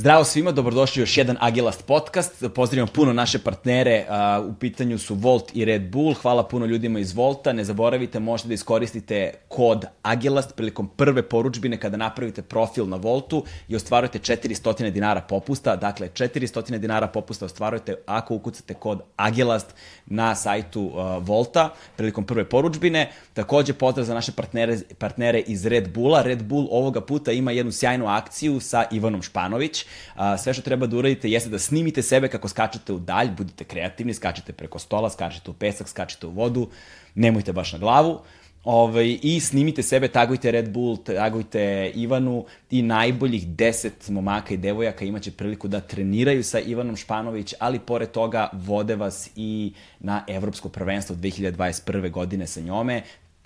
Zdravo svima, dobrodošli u još jedan Agilast podcast. Pozdravljam puno naše partnere, u pitanju su Volt i Red Bull. Hvala puno ljudima iz Volta. Ne zaboravite, možete da iskoristite kod Agilast prilikom prve poručbine kada napravite profil na Voltu i ostvarujete 400 dinara popusta. Dakle, 400 dinara popusta ostvarujete ako ukucate kod Agilast na sajtu Volta prilikom prve poručbine. Takođe, pozdrav za naše partnere, partnere iz Red Bulla. Red Bull ovoga puta ima jednu sjajnu akciju sa Ivanom Španović. A, sve što treba da uradite jeste da snimite sebe kako skačete u dalj, budite kreativni, skačete preko stola, skačete u pesak, skačete u vodu, nemojte baš na glavu. Ovaj, I snimite sebe, tagujte Red Bull, tagujte Ivanu i najboljih 10 momaka i devojaka imaće priliku da treniraju sa Ivanom Španović, ali pored toga vode vas i na Evropsko prvenstvo 2021. godine sa njome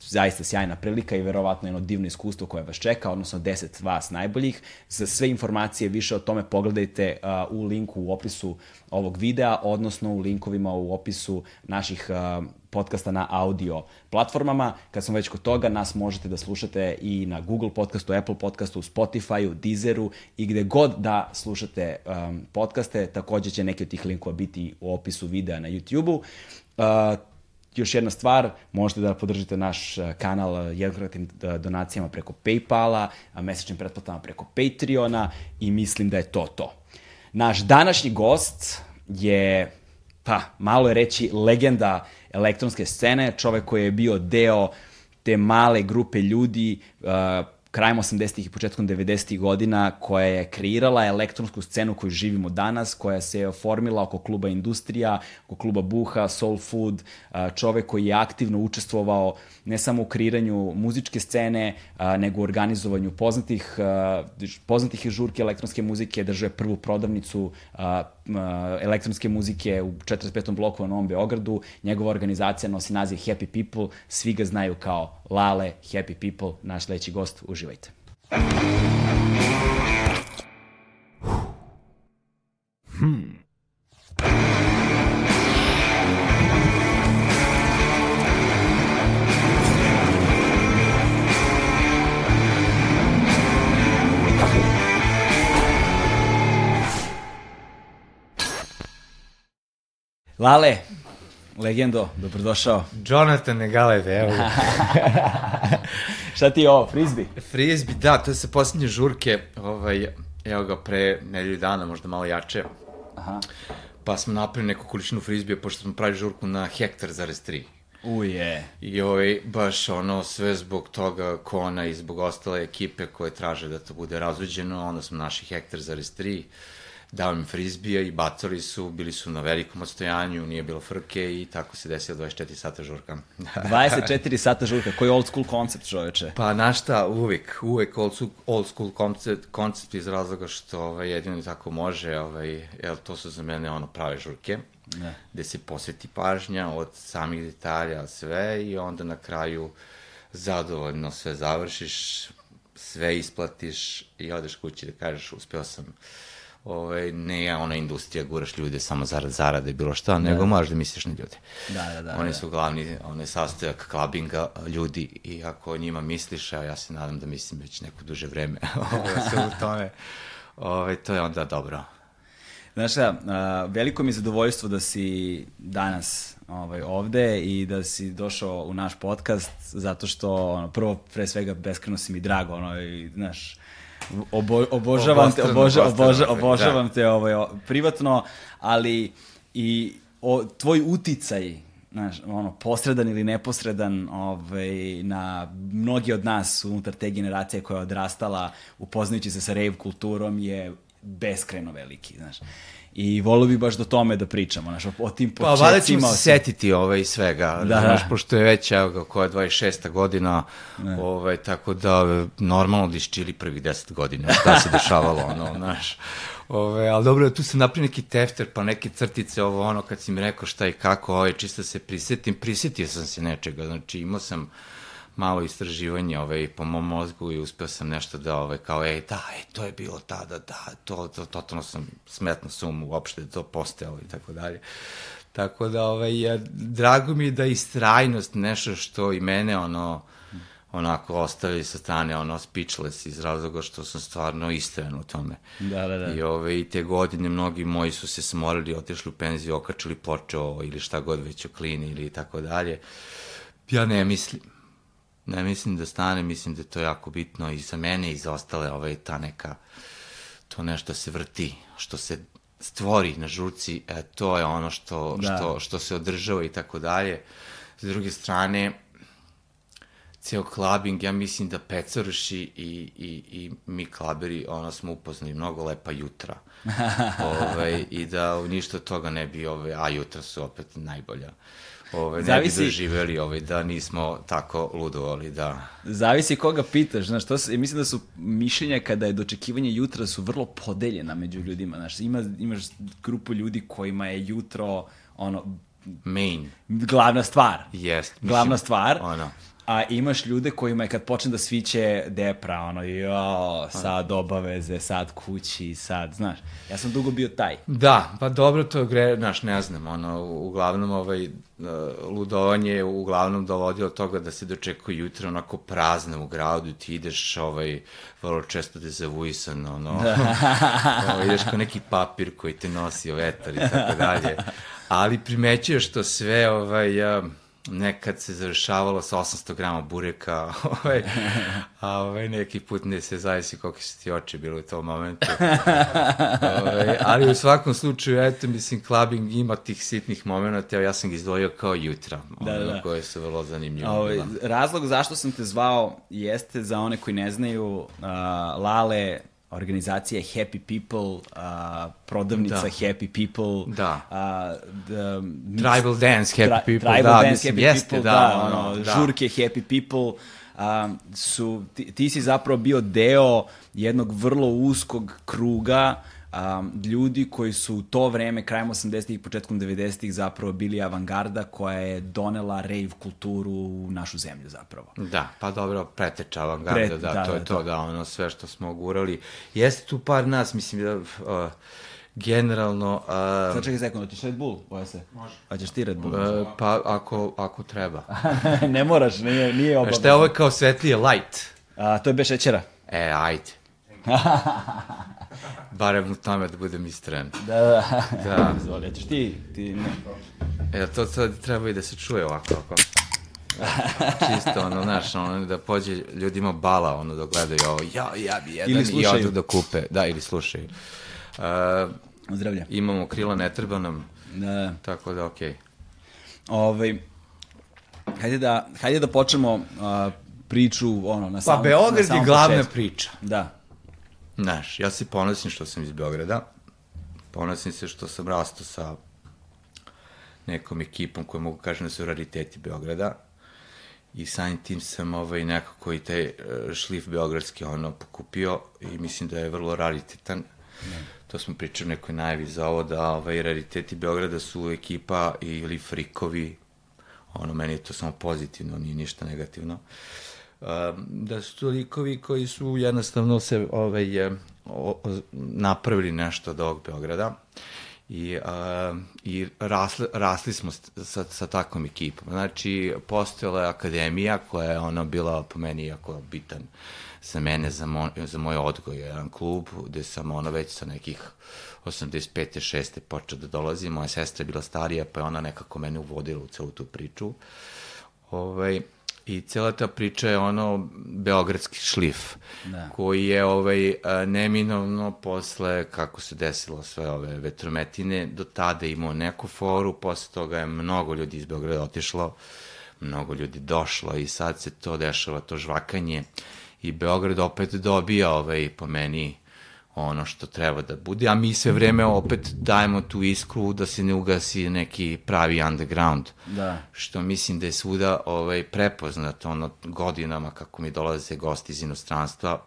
zaista sjajna prilika i verovatno jedno divno iskustvo koje vas čeka, odnosno 10 vas najboljih. Za sve informacije više o tome pogledajte uh, u linku u opisu ovog videa, odnosno u linkovima u opisu naših uh, podcasta na audio platformama. Kad smo već kod toga, nas možete da slušate i na Google podcastu, Apple podcastu, Spotifyu, Deezeru i gde god da slušate um, podcaste, takođe će neki od tih linkova biti u opisu videa na YouTube-u. Uh, još jedna stvar, možete da podržite naš eh, kanal eh, jednokratnim eh, donacijama preko Paypala, mesečnim pretplatama preko Patreona i mislim da je to to. Naš današnji gost je, pa, malo je reći, legenda elektronske scene, čovek koji je bio deo te male grupe ljudi, krajem 80-ih i početkom 90-ih godina koja je kreirala elektronsku scenu koju živimo danas, koja se oformila oko kluba Industrija, oko kluba Buha, Soul Food, čovek koji je aktivno učestvovao ne samo u kreiranju muzičke scene, nego u organizovanju poznatih, poznatih žurke elektronske muzike, držao je prvu prodavnicu elektronske muzike u 45. bloku na Novom Beogradu. Njegova organizacija nosi naziv Happy People, svi ga znaju kao Lale, Happy People, naš sledeći gost, uživajte. Hmm. Lale, legendo, dobrodošao. Jonathan Negaleve, evo. Šta ti je ovo, frisbee? Frisbee, da, to je sa posljednje žurke, ovaj, evo ga pre nedelju dana, možda malo jače. Aha. Pa smo napravili neku količinu frisbee, pošto smo pravili žurku na hektar zarez tri. Uje. I ovaj, baš ono, sve zbog toga Kona i zbog ostale ekipe koje traže da to bude razuđeno, onda smo naši hektar zarez tri dao im frizbija i bacali su, bili su na velikom odstojanju, nije bilo frke i tako se desilo 24 sata žurka. 24 sata žurka, koji old school koncept čoveče? Pa na šta, uvek, uvek old school, old school koncept, koncept iz razloga što ovaj, jedino tako može, ovaj, jel, to su za mene ono prave žurke. Ne. gde se posveti pažnja od samih detalja, sve i onda na kraju zadovoljno sve završiš, sve isplatiš i odeš kući da kažeš uspeo sam ovaj, ne je ona industrija, guraš ljude samo zarad zarade, bilo šta, da. nego možeš da misliš na ljude. Da, da, da. Oni da. su glavni, onaj sastojak klabinga ljudi i ako o njima misliš, a ja se nadam da mislim već neko duže vreme, ovaj, sve u tome, ovaj, to je onda dobro. Znaš šta, veliko mi je zadovoljstvo da si danas ovaj, ovde i da si došao u naš podcast, zato što, ono, prvo, pre svega, beskreno si mi drago, ono, i, znaš, Obo, obožavam te, oboža, oboža, obožavam da. te ovaj, privatno, ali i o, tvoj uticaj znaš, ono, posredan ili neposredan ovaj, na mnogi od nas unutar te generacije koja je odrastala upoznajući se sa rave kulturom je beskreno veliki, znaš. I volio bih baš do tome da pričamo, znaš, o, tim početcima. Pa, valjda ćemo se setiti ovaj svega, da, znaš, pošto je već, evo ga, koja je 26. godina, ne. ovaj, tako da normalno da iščili prvih 10 godina, šta se dešavalo, ono, znaš. Ove, ali dobro, tu se napravi neki tefter, pa neke crtice, ovo ono, kad si mi rekao šta i kako, ovaj, čisto se prisetim, prisetio sam se nečega, znači imao sam malo istraživanje ovaj, po mom mozgu i uspeo sam nešto da, ovaj, kao, ej, da, ej, to je bilo tada, da, to, to, totalno sam smetno sum uopšte da to postojalo i tako dalje. Tako da, ovaj, ja, drago mi je da istrajnost nešto što i mene, ono, onako ostavili sa strane ono speechless iz razloga što sam stvarno istojan u tome. Da, da, da. I, ove, I te godine mnogi moji su se smorili, otišli u penziju, okačili počeo ili šta god već o klini ili tako dalje. Ja ne mislim. Ne mislim da stane, mislim da je to jako bitno i za mene i za ostale ove, ta neka, to nešto se vrti, što se stvori na žurci, e, to je ono što, da. što, što se održava i tako dalje. S druge strane, ceo klabing, ja mislim da Pecaruši i, i, i mi klaberi, ono, smo upoznali mnogo lepa jutra. ove, ovaj, I da ništa toga ne bi, ove, a jutra su opet najbolja. Ove, ne Zavisi... bi doživeli ove, da nismo tako ludovali, da... Zavisi koga pitaš, znaš, to se, mislim da su mišljenja kada je dočekivanje jutra su vrlo podeljena među ljudima, znaš, ima, imaš grupu ljudi kojima je jutro, ono, main. Glavna stvar. Jest. Glavna stvar. Ono. A imaš ljude kojima je kad počne da sviće depra, ono, jo, sad obaveze, sad kući, sad, znaš. Ja sam dugo bio taj. Da, pa dobro to gre, znaš, ne znam, ono, uglavnom ovaj, uh, ludovanje uglavnom dovodio od toga da se dočekuje jutro onako prazno u gradu, ti ideš, ovaj, vrlo često dezavuisan, ono, da. ovaj, ideš kao neki papir koji te nosi o vetar i tako dalje. Ali primećuješ to sve, ovaj, uh, nekad se završavalo sa 800 grama bureka, ovaj, a ovaj, neki put ne se zavisi koliko su ti oči bilo u tom momentu. ovaj, ali u svakom slučaju, eto, mislim, clubbing ima tih sitnih momenta, ja sam ga izdvojio kao jutra, da, ono, da. koje su vrlo zanimljivo. Ovaj, razlog zašto sam te zvao jeste za one koji ne znaju, uh, Lale organizacija Happy People, uh, prodavnica da. Happy People, da. Uh, the, Tribal Dance Happy tri, People, Tribal da, Dance Happy jeste, People, da, da, ono, da. žurke Happy People, um, su, ti, ti si zapravo bio deo jednog vrlo uskog kruga um, ljudi koji su u to vreme, krajem 80-ih, početkom 90-ih zapravo bili avangarda koja je donela rave kulturu u našu zemlju zapravo. Da, pa dobro, preteča avangarda, Pre, da, da, to da, je to, to, da, ono sve što smo gurali. Jeste tu par nas, mislim da... Uh, generalno... Uh, Sad čekaj sekund, hoćeš Red Bull? Boja se. Može. Hoćeš ti Red Bull? Uh, pa ako, ako treba. ne moraš, nije, nije obavezno. Šta je ovo kao svetlije light? A, to je bez šećera. E, ajde. Barem u tome da budem istren. Da, da. da. Izvoli, ćeš ti, ti ne. E, to sad treba i da se čuje ovako, ovako. Čisto, ono, znaš, ono, da pođe ljudima bala, ono, da gledaju ovo, ja, ja bi jedan ili slušaju. i odu da kupe. Da, ili slušaju. Uh, Zdravlja. Imamo krila, ne treba nam. Da. Tako da, okej. Okay. Ovaj, hajde da, hajde da počnemo uh, priču, ono, na samom Pa, Beograd je glavna početku. priča. Da. Znaš, ja se ponosim što sam iz Beograda, ponosim se što sam rastao sa nekom ekipom koja mogu kažem da su rariteti Beograda i samim tim sam ovaj, nekako i taj e, šlif beogradski ono pokupio i mislim da je vrlo raritetan. Ne. To smo pričali u nekoj najavi za ovo, da ovaj, rariteti Beograda su ekipa ili frikovi, ono, meni je to samo pozitivno, nije ništa negativno. Uh, da su to likovi koji su jednostavno se ovaj, o, napravili nešto od ovog Beograda i, a, i rasli, rasli smo sa, sa takvom ekipom. Znači, postojala je akademija koja je ona bila po meni jako bitan za mene, za, mo, za moj odgoj, jedan klub gde sam ono već sa nekih 85. 6. počeo da dolazim. Moja sestra je bila starija, pa je ona nekako mene uvodila u celu tu priču. Ovaj, I cela ta priča je ono beogradski šlif, da. koji je ovaj, neminovno posle kako se desilo sve ove vetrometine, do tada imao neku foru, posle toga je mnogo ljudi iz Beograda otišlo, mnogo ljudi došlo i sad se to dešava, to žvakanje i Beograd opet dobija ovaj, po meni ono što treba da bude, a mi sve vreme opet dajemo tu iskru da se ne ugasi neki pravi underground. Da. Što mislim da je svuda ovaj, prepoznat ono, godinama kako mi dolaze gosti iz inostranstva,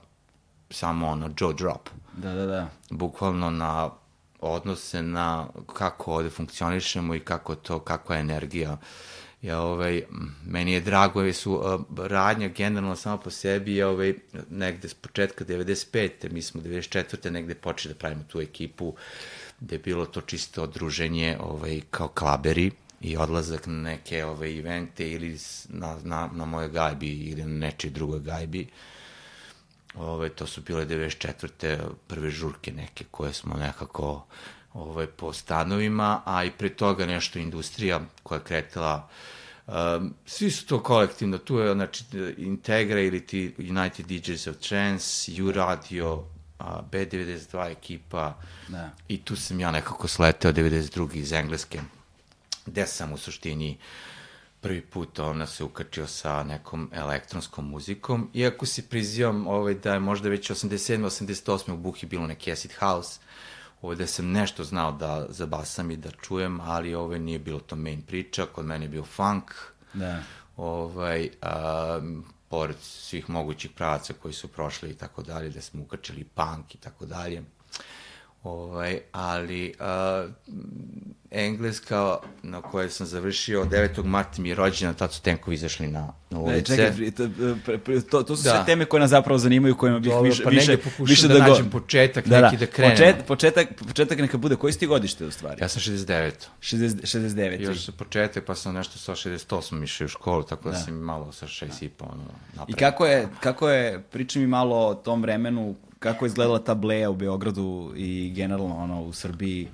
samo ono Joe Drop. Da, da, da. Bukvalno na odnose na kako ovde funkcionišemo i kako to, kakva je energija uh, ja, ovaj, meni je drago, je su radnja generalno samo po sebi je ovaj, negde s početka 95. Mi smo 94. negde počeli da pravimo tu ekipu gde je bilo to čisto odruženje ovaj, kao klaberi i odlazak na neke ove evente ili na, na, na moje gajbi ili na nečoj drugoj gajbi. Ove, to su bile 94. prve žurke neke koje smo nekako ove, po stanovima, a i pre toga nešto industrija koja je kretala Um, svi su to kolektivno, tu je znači Integra ili ti United DJs of Trance, U Radio, a, B92 ekipa da. i tu sam ja nekako sleteo 92. iz Engleske, gde sam u suštini prvi put ona se ukačio sa nekom elektronskom muzikom, iako se prizivam ovaj, da je možda već 87. 88. u Buhi bilo neki acid house, ovaj, da sam nešto znao da zabasam i da čujem, ali ovaj, nije bilo to main priča, kod mene je bio funk, da. ovaj, a, pored svih mogućih pravaca koji su prošli i tako dalje, da smo ukačili punk i tako dalje. Ovaj, ali uh, Engleska na kojoj sam završio 9. marta mi je rođena, tad su tenkovi izašli na, na ulice. Ne, čekaj, to, to, to su da. sve teme koje nas zapravo zanimaju, kojima bih Dobro, više, pa više, više da, da nađem početak, da, neki da, da krenem. Počet, početak, početak neka bude, koji si ti godište u stvari? Ja sam 69. 60, 69. Još sa početak, pa sam nešto sa 68 išao u školu, tako da, da sam malo sa 6 da. i po ono, napred. I kako je, kako je, pričaj mi malo o tom vremenu, kako je izgledala ta bleja u Beogradu i generalno ono u Srbiji,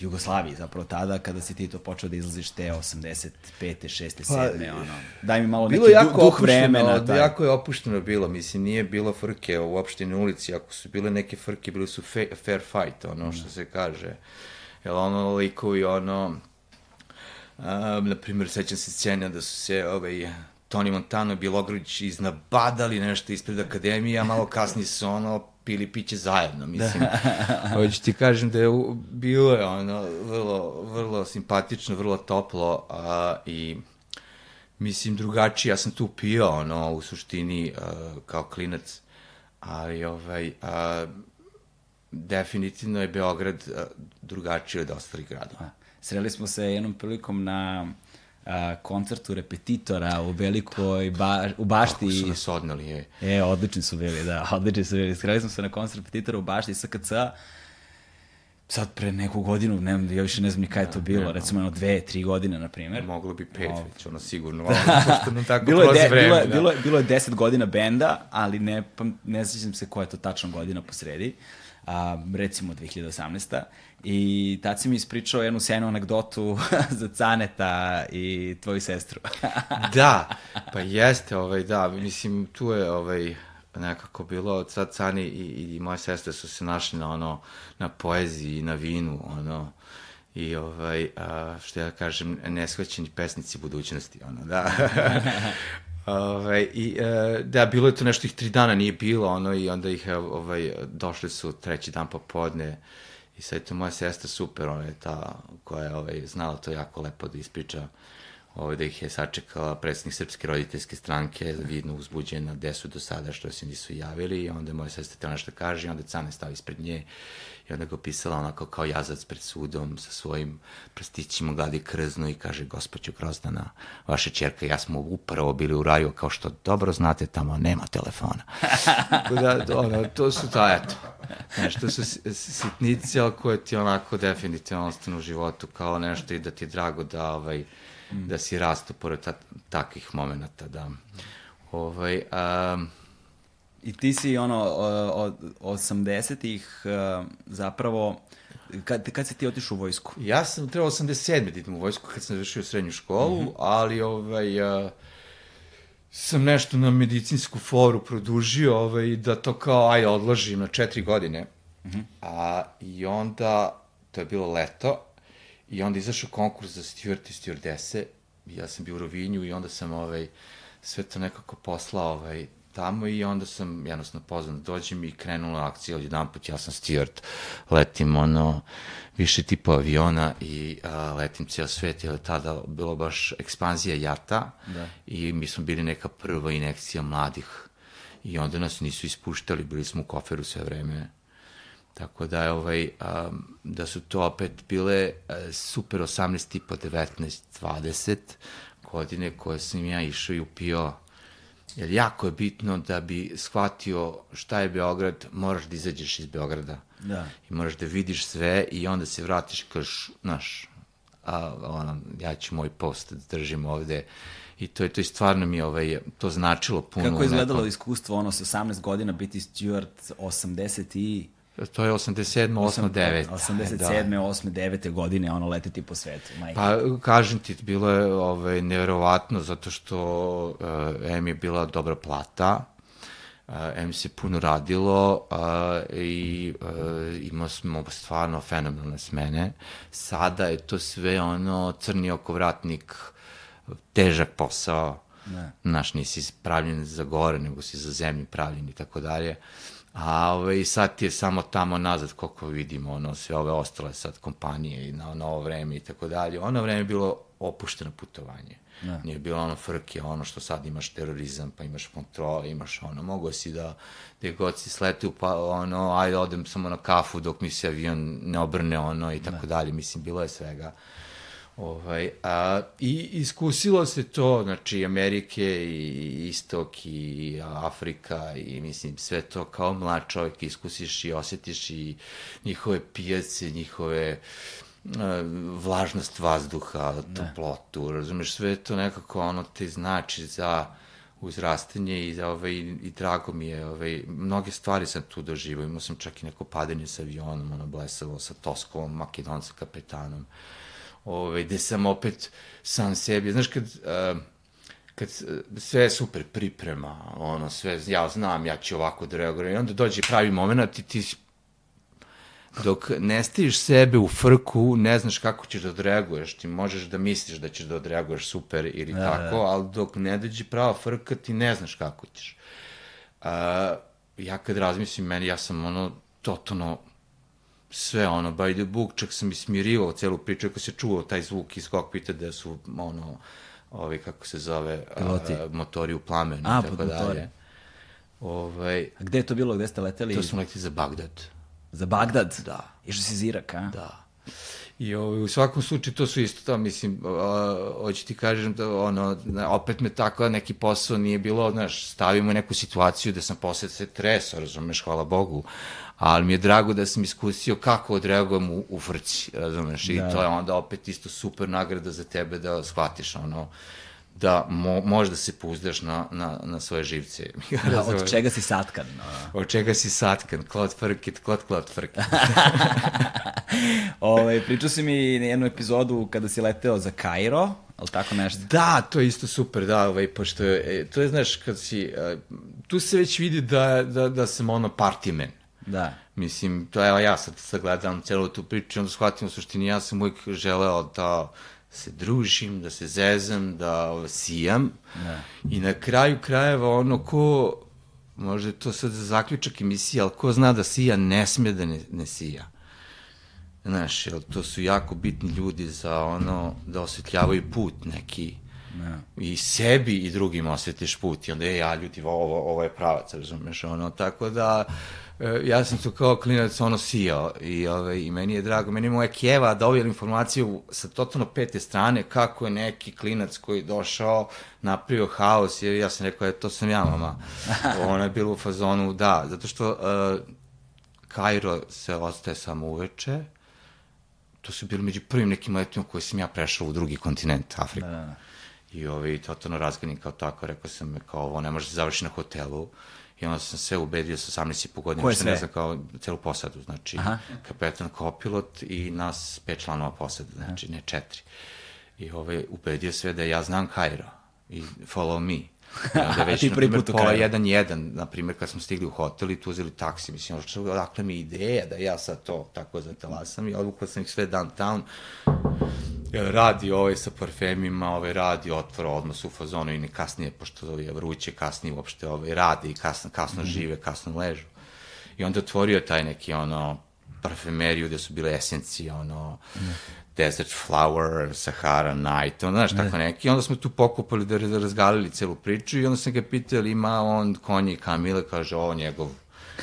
Jugoslaviji zapravo tada kada si ti to počeo da izlaziš te 85. 6. 7. ono. Daj mi malo bilo neki jako duh vremena. Taj. Jako je opušteno bilo, mislim, nije bilo frke uopšte na ulici, ako su bile neke frke, bili su fe, fair fight, ono što se kaže. Jel ono likovi, ono, um, na primjer, sećam se scena da su se ovaj, Toni Montano i Bilogrlić iznabadali nešto ispred akademije, a malo kasnije su ono pili piće zajedno, mislim. Da. Hoću ti kažem da je bilo je ono vrlo, vrlo simpatično, vrlo toplo a, i mislim drugačije, ja sam tu pio ono u suštini a, kao klinac, ali ovaj, a, definitivno je Beograd a, drugačiji od ostalih gradova. Sreli smo se jednom prilikom na a, koncertu repetitora u velikoj ba, u bašti. Kako su nas odnali, je. E, odlični su bili, da, odlični su bili. Skrali smo se na koncert repetitora u bašti SKC sad pre neku godinu, ne, ja više ne znam ni kada je to bilo, recimo jedno dve, tri godine, na primjer. Moglo bi pet o... već, ono sigurno, ono, pošto nam tako bilo je de, vreme. Bilo da. bilo, je, bilo je deset godina benda, ali ne, pa, ne sjećam se koja je to tačna godina posredi, a, recimo 2018. I tad si mi ispričao jednu sjajnu anegdotu za Caneta i tvoju sestru. da, pa jeste, ovaj, da, mislim, tu je ovaj, nekako bilo, sad Cani i, i moja sestra su se našli na ono, na poeziji, na vinu, ono, i ovaj, a, što ja kažem, neshvaćeni pesnici budućnosti, ono, da. ovaj, i, e, da, bilo je to nešto ih tri dana nije bilo, ono, i onda ih, ovaj, došli su treći dan popodne, I sad je to moja sestra super, ona je ta koja je ovaj, znala to jako lepo da ispriča ovaj, da ih je sačekala predsednik Srpske roditeljske stranke, vidno uzbuđena gde su do sada što se nisu javili. I onda je moja sestra tela nešto kaže i onda Cane stavi ispred nje i onda ga opisala onako kao jazac pred sudom sa svojim prstićima gladi krzno i kaže gospođo Grozdana, vaša čerka i ja smo upravo bili u raju kao što dobro znate tamo nema telefona. da, ono, to su ta, eto, nešto su sitnice, ali koje ti onako definitivno ostane u životu kao nešto i da ti je drago da ovaj, da si rastu pored ta, takvih momenta, da. Ovaj, um, I ti si ono od 80-ih zapravo kad, kad si ti otišao u vojsku? Ja sam trebao 87. da idem u vojsku kad sam završio srednju školu, mm -hmm. ali ovaj, uh, sam nešto na medicinsku foru produžio ovaj, da to kao aj odložim na četiri godine. Mm -hmm. A, I onda, to je bilo leto, i onda izašao konkurs za steward i stewardese, ja sam bio u Rovinju i onda sam ovaj, sve to nekako poslao ovaj, tamo i onda sam jednostavno pozvan da dođem i krenula akcija od jedan put, ja sam steward, letim ono, više tipa aviona i a, letim cijel svet, jer je tada bilo baš ekspanzija jata da. i mi smo bili neka prva inekcija mladih i onda nas nisu ispuštali, bili smo u koferu sve vreme. Tako da je ovaj, um, da su to opet bile uh, super 18 tipa 19, 20 godine koje sam ja išao i upio Jer jako je bitno da bi shvatio šta je Beograd, moraš da izađeš iz Beograda. Da. I moraš da vidiš sve i onda se vratiš kaš, naš, a ono, ja ću moj post da držim ovde i to je to i stvarno mi ovaj to značilo puno. Kako je izgledalo iskustvo ono sa 18 godina biti steward 80 i To je 87. 8. 9. 87. Da. 8. 9. godine, ono, leteti po svetu. Majke. Pa, kažem ti, bilo je ovaj, nevjerovatno, zato što uh, M je bila dobra plata, uh, M se puno radilo uh, i uh, imao smo stvarno fenomenalne smene. Sada je to sve ono crni okovratnik, težak posao, ne. Znaš, nisi pravljen za gore, nego si za zemlju pravljen i tako dalje. A ovaj, sad ti je samo tamo nazad, koliko vidimo, ono, sve ove ostale sad kompanije i na, na ovo vreme i tako dalje. Ono vreme je bilo opušteno putovanje. Ne. Nije bilo ono frke, ono što sad imaš terorizam, pa imaš kontrole, imaš ono, mogo si da, gde god si sletio, pa ono, ajde odem samo na kafu dok mi se avion ne obrne, ono, i tako ne. dalje. Mislim, bilo je svega. Ovaj, a, I iskusilo se to, znači Amerike i Istok i Afrika i mislim sve to kao mlad čovjek iskusiš i osjetiš i njihove pijace, njihove a, vlažnost vazduha, toplotu, razumeš, sve to nekako ono te znači za uzrastanje i, ovaj, i drago mi je, ovaj, mnoge stvari sam tu doživao, imao sam čak i neko padanje sa avionom, ono blesavo sa Toskovom, makedonca kapetanom, ovaj, gde sam opet sam sebi, znaš, kad, uh, kad sve je super priprema, ono, sve, ja znam, ja ću ovako da reagujem, i onda dođe pravi moment i ti dok ne stiš sebe u frku, ne znaš kako ćeš da odreaguješ, ti možeš da misliš da ćeš da odreaguješ super ili da, tako, da. ali dok ne dođe prava frka, ti ne znaš kako ćeš. Uh, ja kad razmislim, meni, ja sam ono, totalno sve ono, by the book, čak sam ismirivao celu priču, ako se čuo taj zvuk iz kokpita da su, ono, ovi, kako se zove, Piloti. a, motori u plamenu a, tako dalje. Ovaj, a gde je to bilo, gde ste leteli? To smo leteli za Bagdad. Za Bagdad? Da. Išao si Zirak, a? Da. I ovaj, u svakom slučaju to su isto to, mislim, hoću ti kažem da ono, opet me tako neki posao nije bilo, znaš, stavimo neku situaciju da sam posle se tresao, razumeš, hvala Bogu, ali mi je drago da sam iskusio kako odreagujem u, u frci, razumeš, da. i to je onda opet isto super nagrada za tebe da shvatiš ono, da mo, možeš da se puzdaš na, na, na svoje živce. da, od čega si satkan. No. Od čega si satkan, klot frkit, klot klot frkit. Ove, ovaj, pričao si mi jednu epizodu kada si leteo za Kairo, ali tako nešto? Da, to je isto super, da, ovaj, pošto je, e, to je, znaš, kad si, e, tu se već vidi da, da, da sam ono partimen. Da. Mislim, to evo ja sad sagledam celu tu priču, onda shvatim u suštini, ja sam uvijek želeo da se družim, da se zezam, da sijam. Da. I na kraju krajeva ono ko, možda je to sad za zaključak emisije, ali ko zna da sija ne sme da ne, ne sija. Znaš, jel, to su jako bitni ljudi za ono, da osvetljavaju put neki. Da. I sebi i drugim osvetiš put. I onda je, ja ljudi, ovo, ovo je pravac, razumeš, ono, tako da... ja sam tu kao klinac ono sijao i, ovaj, i meni je drago, meni je moja Kjeva dobila informaciju sa totalno pete strane kako je neki klinac koji je došao, napravio haos, jer ja sam rekao, je, to sam ja, mama. Ona je bila u fazonu, da, zato što uh, Kairo se ostaje samo uveče, to su bili među prvim nekim letima koji sam ja prešao u drugi kontinent, Afriku. Da, da. da. I ovaj, totalno razganim kao tako, rekao sam, kao ovo ne može da završi na hotelu, i onda sam se ubedio sa 18,5 godina, Koje sve? ne znam, kao celu posadu, znači Aha. kapetan, kopilot i nas pet članova posade, znači Aha. ne četiri. I ovaj, ubedio sve da ja znam Kairo i follow me. Onda već, na primjer, pola jedan, jedan, na primjer, kad smo stigli u hotel i tu uzeli taksi, mislim, odakle mi ideja da ja sad to tako zatelasam i odvukao sam ih sve downtown, radi ovaj sa parfemima, ovaj radi, otvora odmah u fazonu i ne kasnije, pošto je vruće, kasnije uopšte ovaj radi, kasno, kasno mm žive, kasno ležu. I onda otvorio taj neki ono parfumeriju gde su bile esencije, ono, mm. Desert Flower, Sahara Night, onda, znaš, tako neki. I onda smo tu pokupali da razgalili celu priču i onda sam ga pitao, ima on konje i kamile, kaže, ovo njegov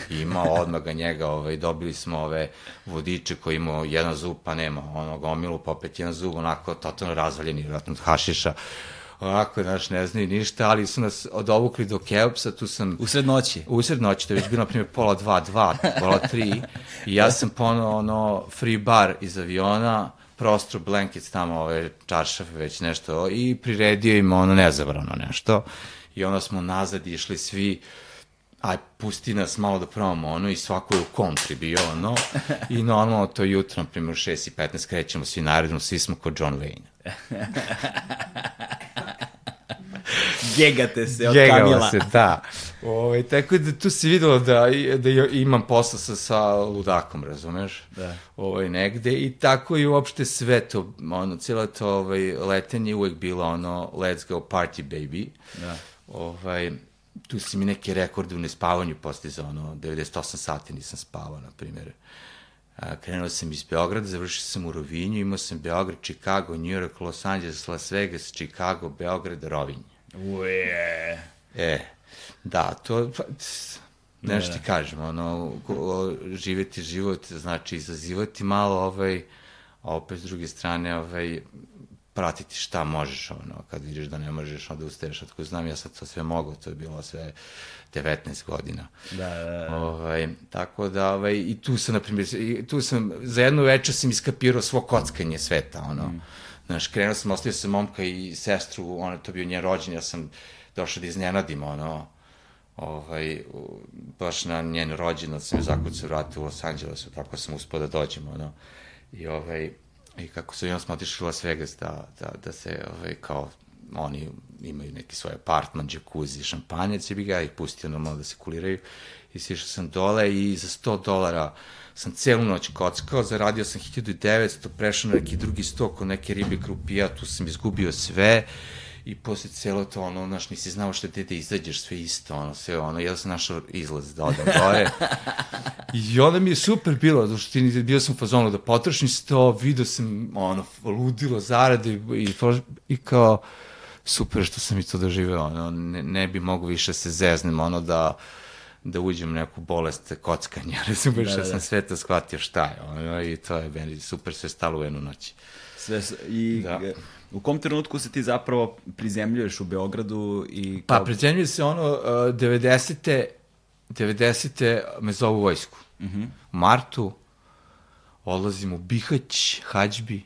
ima odmah ga njega, ovaj, dobili smo ove vodiče koji imao jedan zub, pa nema onog omilu, pa opet jedan zub, onako totalno razvaljeni, vratno od hašiša onako, znaš, ne znaju ništa, ali su nas odovukli do Keopsa, tu sam... Usred noći? Usred noći, to je već bilo, na primjer, pola dva, dva, pola tri, i ja sam pono, ono, free bar iz aviona, prostor, blankets tamo, ove čaršafe, već nešto, i priredio im ono nezabrano nešto. I onda smo nazad išli svi, aj, pusti nas malo da probamo ono, i svako je u kontri bio ono, i normalno to jutro, na primjer, u 6 i 15 krećemo svi naredno, svi smo kod John Wayne. Gegate se od Gegala Kamila. se, da. Ove, tako da tu se videlo da, da imam posla sa, sa ludakom, razumeš? Da. Ovaj, negde i tako i uopšte sve to, ono, cijelo to ovaj, letenje uvek bilo ono, let's go party baby. Da. Ovaj, tu si mi neke rekorde u nespavanju postizao, ono, 98 sati nisam spavao, na primjer. Krenuo sam iz Beograda, završio sam u Rovinju, imao sam Beograd, Chicago, New York, Los Angeles, Las Vegas, Chicago, Beograd, Rovinj. Uje. E, da, to, pa, nešto ti kažem, ono, živeti život znači izazivati malo, ovaj, a opet s druge strane, ovaj, pratiti šta možeš, ono, kad vidiš da ne možeš, onda ustaješ, otko znam, ja sad to sve mogu, to je bilo sve 19 godina. Da, da, da. Ovaj, tako da, ovaj, i tu sam, na primjer, tu sam, za jednu večer sam iskapirao svo kockanje sveta, ono. Mm. Znaš, krenuo sam, ostavio sam momka i sestru, ono, to bio njen rođen, ja sam došao da iznenadim, ono, ovaj, baš na njen rođendan sam je zakucao vrate u Los Angelesu, tako sam uspio da dođem, ono, i ovaj, i kako su, i onda smo otišli u Las Vegas da, da, da se, ovaj, kao, oni imaju neki svoj apartman, džakuzi, šampanjac, i bi ga ih pustio normalno da se kuliraju, i sišao sam dole i za 100 dolara sam celu noć kockao, zaradio sam 1900, prešao na neki drugi sto kod neke ribe krupija, tu sam izgubio sve, I posle celo to, ono, znaš, nisi znao šta te da izađeš, sve isto, ono, sve ono, ja sam našao izlaz da odem gore. I onda mi je super bilo, zato što ti, bio sam fazonu da potrošim se to, vidio sam, ono, ludilo zarade i, i kao, super što sam i to doživeo, ono, ne, ne bi mogu više se zeznem, ono, da, da uđem u neku bolest kockanja, razumeš, da, da, da. sam sve to shvatio šta je, ono, i to je meni super sve stalo u jednu noć. Sve, I Da. U kom trenutku se ti zapravo prizemljuješ u Beogradu i... Pa, kao- prezemljuje se ono, uh, 90. 90. me zovu vojsku. Mm -hmm. U martu odlazim u Bihać, Hađbi,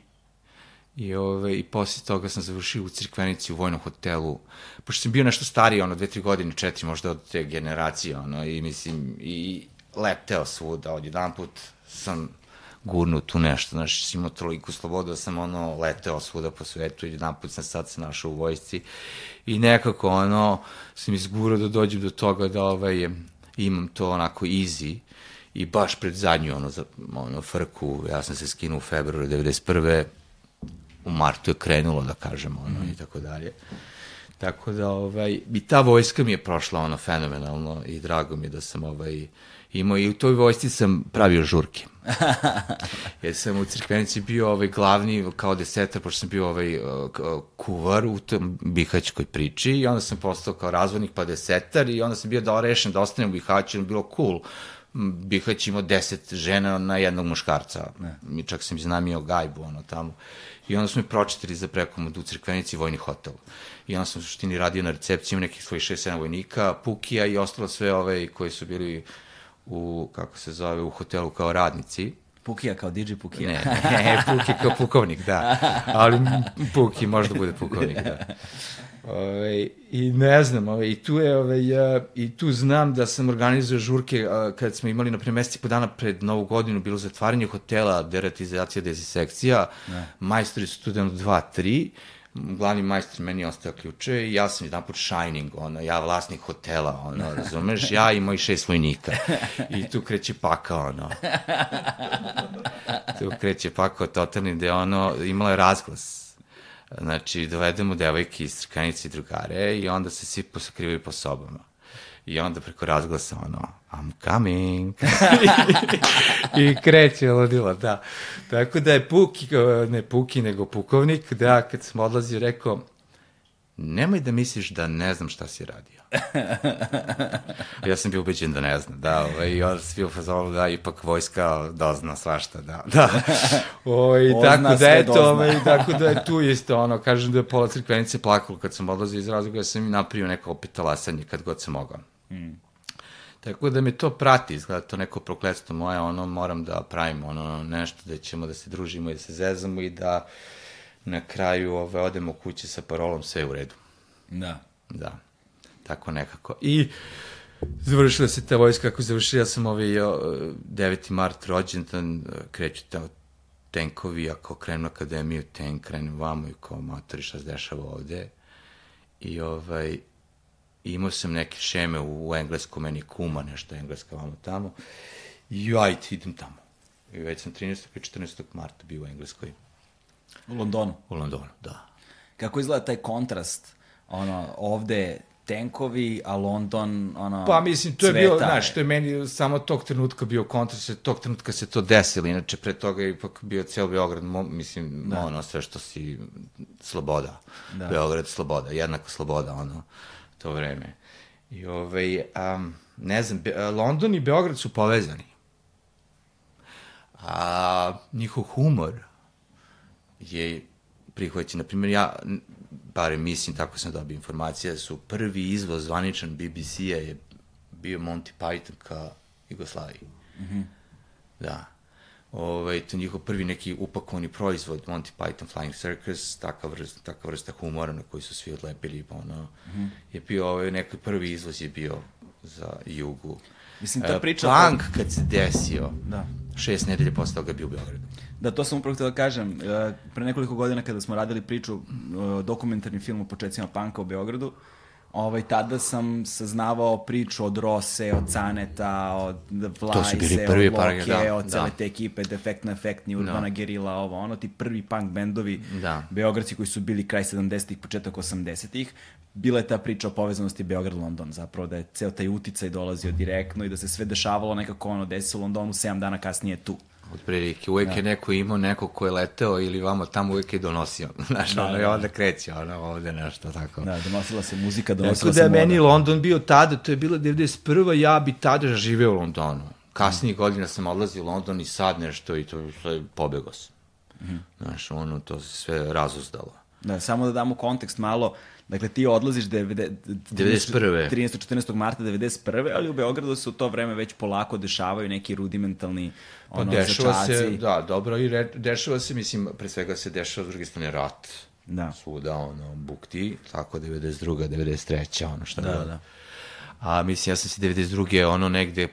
I, ove, I posle toga sam završio u crkvenici u vojnom hotelu, pošto sam bio nešto stariji, ono, dve, tri godine, četiri možda od te generacije, ono, i mislim, i leteo svuda, odjedan put sam gurnuo tu nešto, znaš, imao toliko slobodu da sam, ono, leteo svuda po svetu i jedan put sam sad se našao u vojsci i nekako, ono, sam izgurao da dođem do toga da, ovaj, imam to onako easy, i baš pred zadnju, ono, za, ono, frku, ja sam se skinuo u februaru 91 u martu je krenulo, da kažemo, ono, mm. i tako dalje. Tako da, ovaj, i ta vojska mi je prošla, ono, fenomenalno i drago mi je da sam, ovaj, imao i u toj vojsci sam pravio žurke. Jer sam u crkvenici bio ovaj glavni kao desetar, pošto sam bio ovaj uh, k- kuvar u tom bihaćkoj priči i onda sam postao kao razvodnik pa desetar i onda sam bio da rešen da ostanem u Bihaću, bilo cool. Bihać imao deset žena na jednog muškarca. Mi čak sam iznamio gajbu, ono, tamo. I onda smo mi pročitali za prekomod u crkvenici vojni hotel. I onda sam u suštini radio na recepciji, imao nekih svojih 6-7 vojnika, Pukija i ostalo sve ove koji su bili u, kako se zove, u hotelu kao radnici. Pukija kao DJ Pukija. Ne, ne, Puki kao pukovnik, da. Ali Puki možda bude pukovnik, da. Ove, I ne znam, ove, i tu je, ove, ja, i tu znam da sam organizuje žurke a, kad smo imali, na primjer, meseci po dana pred Novu godinu, bilo zatvaranje hotela, deratizacija, dezisekcija, ne. majstori su tu dano 2, 3, glavni majstor meni ostao ključe i ja sam jedan put Shining, ono, ja vlasnik hotela, ono, razumeš, ja i moji šest vojnika. I tu kreće paka, ono. Tu kreće pakao totalni gde ono, imala je razglas. Znači, dovedemo devojke iz crkanice i drugare i onda se svi posakrivaju po sobama. I onda preko razglasa ono, I'm coming. I kreće ludilo, da. Tako da je Puki, ne Puki, nego Pukovnik, da kad sam odlazio rekao, nemoj da misliš da ne znam šta si radio. ja sam bio ubeđen da ne znam, da, ovaj, i onda sam bio fazonu, da, ipak vojska dozna svašta, da, da. Ovaj, Ozna tako da, eto, dozna. ovaj, tako da je tu isto, ono, kažem da je pola crkvenice plakalo kad sam odlazio iz razloga, ja sam i napravio neko opet talasanje kad god sam mogao. Tako da me to prati, izgleda to neko prokletstvo moje, ono, moram da pravim ono nešto da ćemo da se družimo i da se zezamo i da na kraju ove, odemo kući sa parolom sve u redu. Da. Da, tako nekako. I završila se ta vojska, kako završila sam ovaj 9. mart rođendan, kreću tamo tenkovi, ako krenu akademiju, tenk, krenem vamo i kao matori šta se dešava ovde. I ovaj, imao sam neke šeme u, u engleskom, meni kuma nešto engleska vamo tamo. I ajde, idem tamo. I već sam 13. i 14. marta bio u Engleskoj. U Londonu? U Londonu, da. Kako izgleda taj kontrast? Ono, ovde tenkovi, a London, ono, Pa mislim, to je bio, znaš, to je meni samo tog trenutka bio kontrast, tog trenutka se to desilo, inače pre toga je ipak bio ceo Beograd, mo, mislim, da. ono, sve što si, sloboda, da. Beograd, sloboda, jednako sloboda, ono, to vreme. I ovaj, um, ne znam, Be London i Beograd su povezani. A njihov humor je prihvaćen. Naprimjer, ja, bare mislim, tako sam dobio informacije, da su prvi izvoz zvaničan BBC-a je bio Monty Python ka Jugoslaviji. Mm -hmm. Da. Ovaj, to njihov prvi neki upakovani proizvod, Monty Python Flying Circus, taka vrsta, taka vrsta humora na koji su svi odlepili, pa ono, mm -hmm. je bio, ovaj, neki prvi izvoz je bio za jugu. Mislim, ta e, priča... Punk kad se desio, da. šest nedelje posle toga bio u Beogradu. Da, to sam upravo htio da kažem. E, pre nekoliko godina kada smo radili priču, e, dokumentarni film o početcima panka u Beogradu, ovaj, tada sam saznavao priču od Rose, od Caneta, od Vlajse, od Loke, da, od cele da. te ekipe, Defektna Efektni, Urbana da. Gerila, ovo, ono, ti prvi punk bendovi da. Beogradci koji su bili kraj 70-ih, početak 80-ih, bila je ta priča o povezanosti Beograd-London, zapravo da je ceo taj uticaj dolazio direktno i da se sve dešavalo nekako ono, desi u Londonu 7 dana kasnije tu. Od prilike, uvek da. je neko imao neko ko je leteo ili vamo tamo uvek je donosio. Znaš, da, ono da, da. onda kreće, ono ovde nešto tako. Da, donosila se muzika, donosila tako se da je meni London bio tada, to je bila 91. ja bi tada živeo u Londonu. Kasnijih mm. godina sam odlazio u London i sad nešto i to sve pobego sam. Mm. Znaš, ono, to se sve razuzdalo. Da, samo da damo kontekst malo, Dakle, ti odlaziš 91. 13. 14. marta 91. ali u Beogradu se u to vreme već polako dešavaju neki rudimentalni pa ono, dešava začaci. se, da, dobro, i re, dešava se, mislim, pre svega se dešava s druge strane rat. Da. Svuda, ono, bukti, tako 92. 93. ono što da. Da. A mislim, ja sam se 92. ono negde,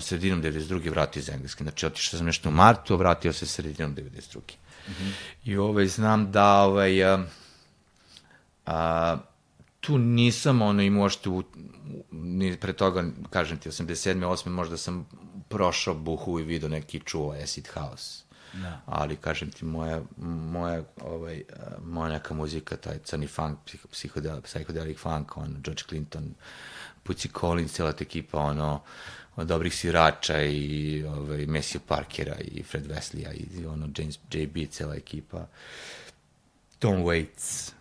sredinom 92. vratio iz Engleske. Znači, otišao sam nešto u martu, vratio se sredinom 92. Mm -hmm. I ovaj, znam da ovaj, A, tu nisam ono imao što u, ni pre toga, kažem ti, 87. 8. možda sam prošao buhu i vidio neki čuo acid house. Da. Ali, kažem ti, moja, moja, ovaj, moja neka muzika, taj crni funk, psihodel, psychedelic funk, on, George Clinton, Pucci Collins, cela ta ekipa, ono, od dobrih svirača i ovaj, Messi Parkera i Fred Westleya i ono, James J.B., cela ekipa. Tom Waits,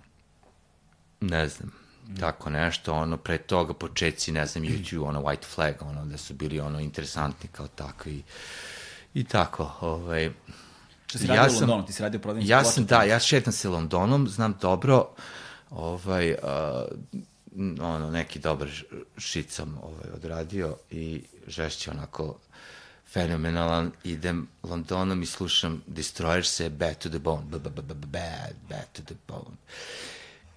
ne znam, tako nešto, ono, pre toga početci, ne znam, YouTube, ono, White Flag, ono, da su bili, ono, interesantni kao takvi. I tako, ovaj... Što si radio ja u Londonu, ti si radio prodavnicu Ja sam, da, ja šetam se Londonom, znam dobro, ovaj, uh, ono, neki dobar šit sam ovaj, odradio i žešće onako fenomenalan, idem Londonom i slušam Destroyer se Bad to the Bone, bad, bad, bad to the Bone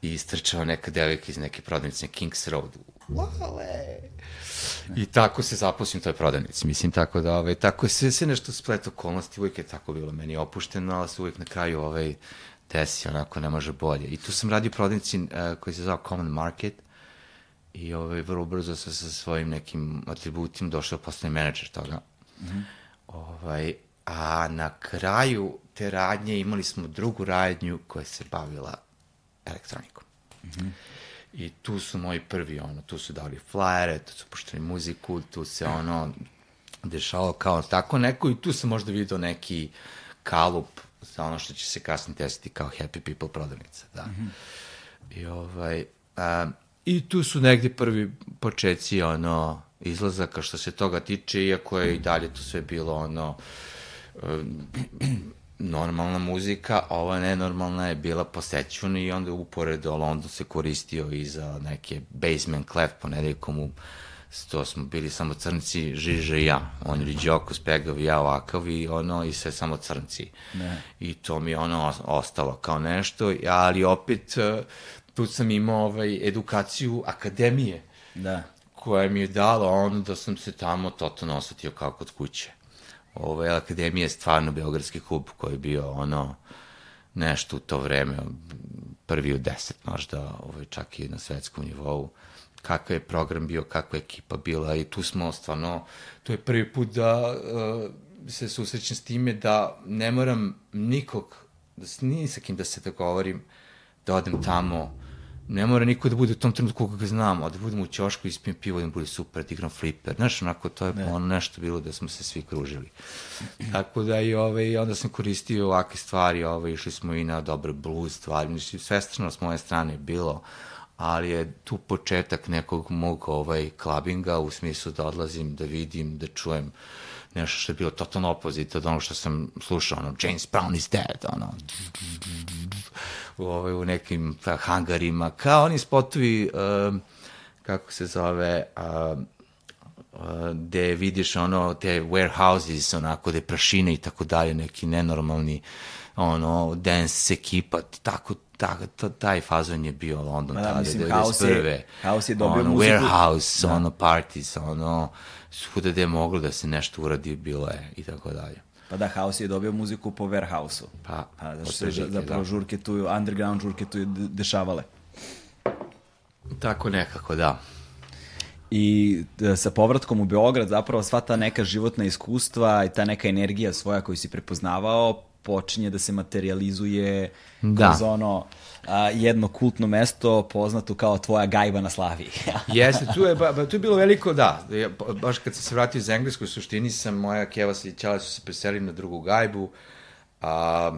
i istrčao neka devojka iz neke prodavnice Kings Road. Lale! I tako se zaposlim toj prodavnici. Mislim, tako da, ovaj, tako je sve, sve nešto splet okolnosti, uvijek je tako bilo meni opušteno, ali se uvijek na kraju ovaj, desi, onako ne može bolje. I tu sam radio u prodavnici uh, koji se zvao Common Market i ovaj, vrlo brzo sam sa svojim nekim atributima došao postane menadžer toga. Mm -hmm. ovaj, a na kraju te radnje imali smo drugu radnju koja se bavila elektronikom. Mm -hmm. I tu su moji prvi, ono, tu su dali flajere, tu su puštali muziku, tu se ono dešavalo kao tako neko i tu sam možda vidio neki kalup za ono što će se kasnije desiti kao Happy People prodavnica, da. Mm -hmm. I ovaj, a, i tu su negde prvi početci, ono, izlazaka što se toga tiče, iako je i dalje to sve bilo, ono, normalna muzika, a ova nenormalna je bila posećuna i onda uporedo London se koristio i za neke basement clef ponedeljkom u to smo bili samo crnci, Žiže i ja. On je Riđoko, Spegav i ja ovakav i ono, i sve samo crnci. Ne. I to mi je ono ostalo kao nešto, ali opet e, tu sam imao ovaj, edukaciju akademije. Da. Koja mi je dala ono da sam se tamo totalno osetio kao kod kuće. Ovaj, akademija je stvarno Beogradski klub koji je bio ono nešto u to vreme, prvi u deset možda, ovaj, čak i na svetskom nivou. Kakav je program bio, kakva je ekipa bila i tu smo stvarno, to je prvi put da uh, se susrećem s time da ne moram nikog, da ni sa kim da se dogovorim, da odem tamo, ne mora niko da bude u tom trenutku koga znam, a da budem u ćošku, ispijem pivo, da bude super, da igram fliper. Znaš, onako, to je ne. ono nešto bilo da smo se svi kružili. Tako da i ovaj, onda sam koristio ovakve stvari, ovaj, išli smo i na dobre blues stvari, sve strano s moje strane bilo, ali je tu početak nekog mog ovaj, klabinga u smislu da odlazim, da vidim, da čujem nešto što je bilo totalno opozit od onog što sam slušao, ono, James Brown is dead, ono, u, ovaj, u nekim ta, hangarima, kao oni spotovi, uh, kako se zove, uh, uh, gde vidiš ono, te warehouses, onako, gde prašine i tako dalje, neki nenormalni, ono, dance ekipa, tako, ta, taj fazon je bio London da, tada, mislim, 91. House je, House je dobio ono, muziku. Warehouse, da. ono, parties, ono, svuda gde je moglo da se nešto uradi, bilo je, i tako dalje. Pa da, House je dobio muziku po Warehouse-u. Pa, pa da se zapravo da. žurke tu, underground žurke tu dešavale. Tako nekako, da. I e, sa povratkom u Beograd zapravo sva ta neka životna iskustva i ta neka energija svoja koju si prepoznavao počinje da se materializuje da. kroz ono a, jedno kultno mesto poznato kao tvoja gajba na Slaviji. Jeste, tu je, ba, tu je bilo veliko, da. Ja, baš kad sam se vratio iz Engleskoj, u suštini sam, moja keva i ćala su se preselili na drugu gajbu, a,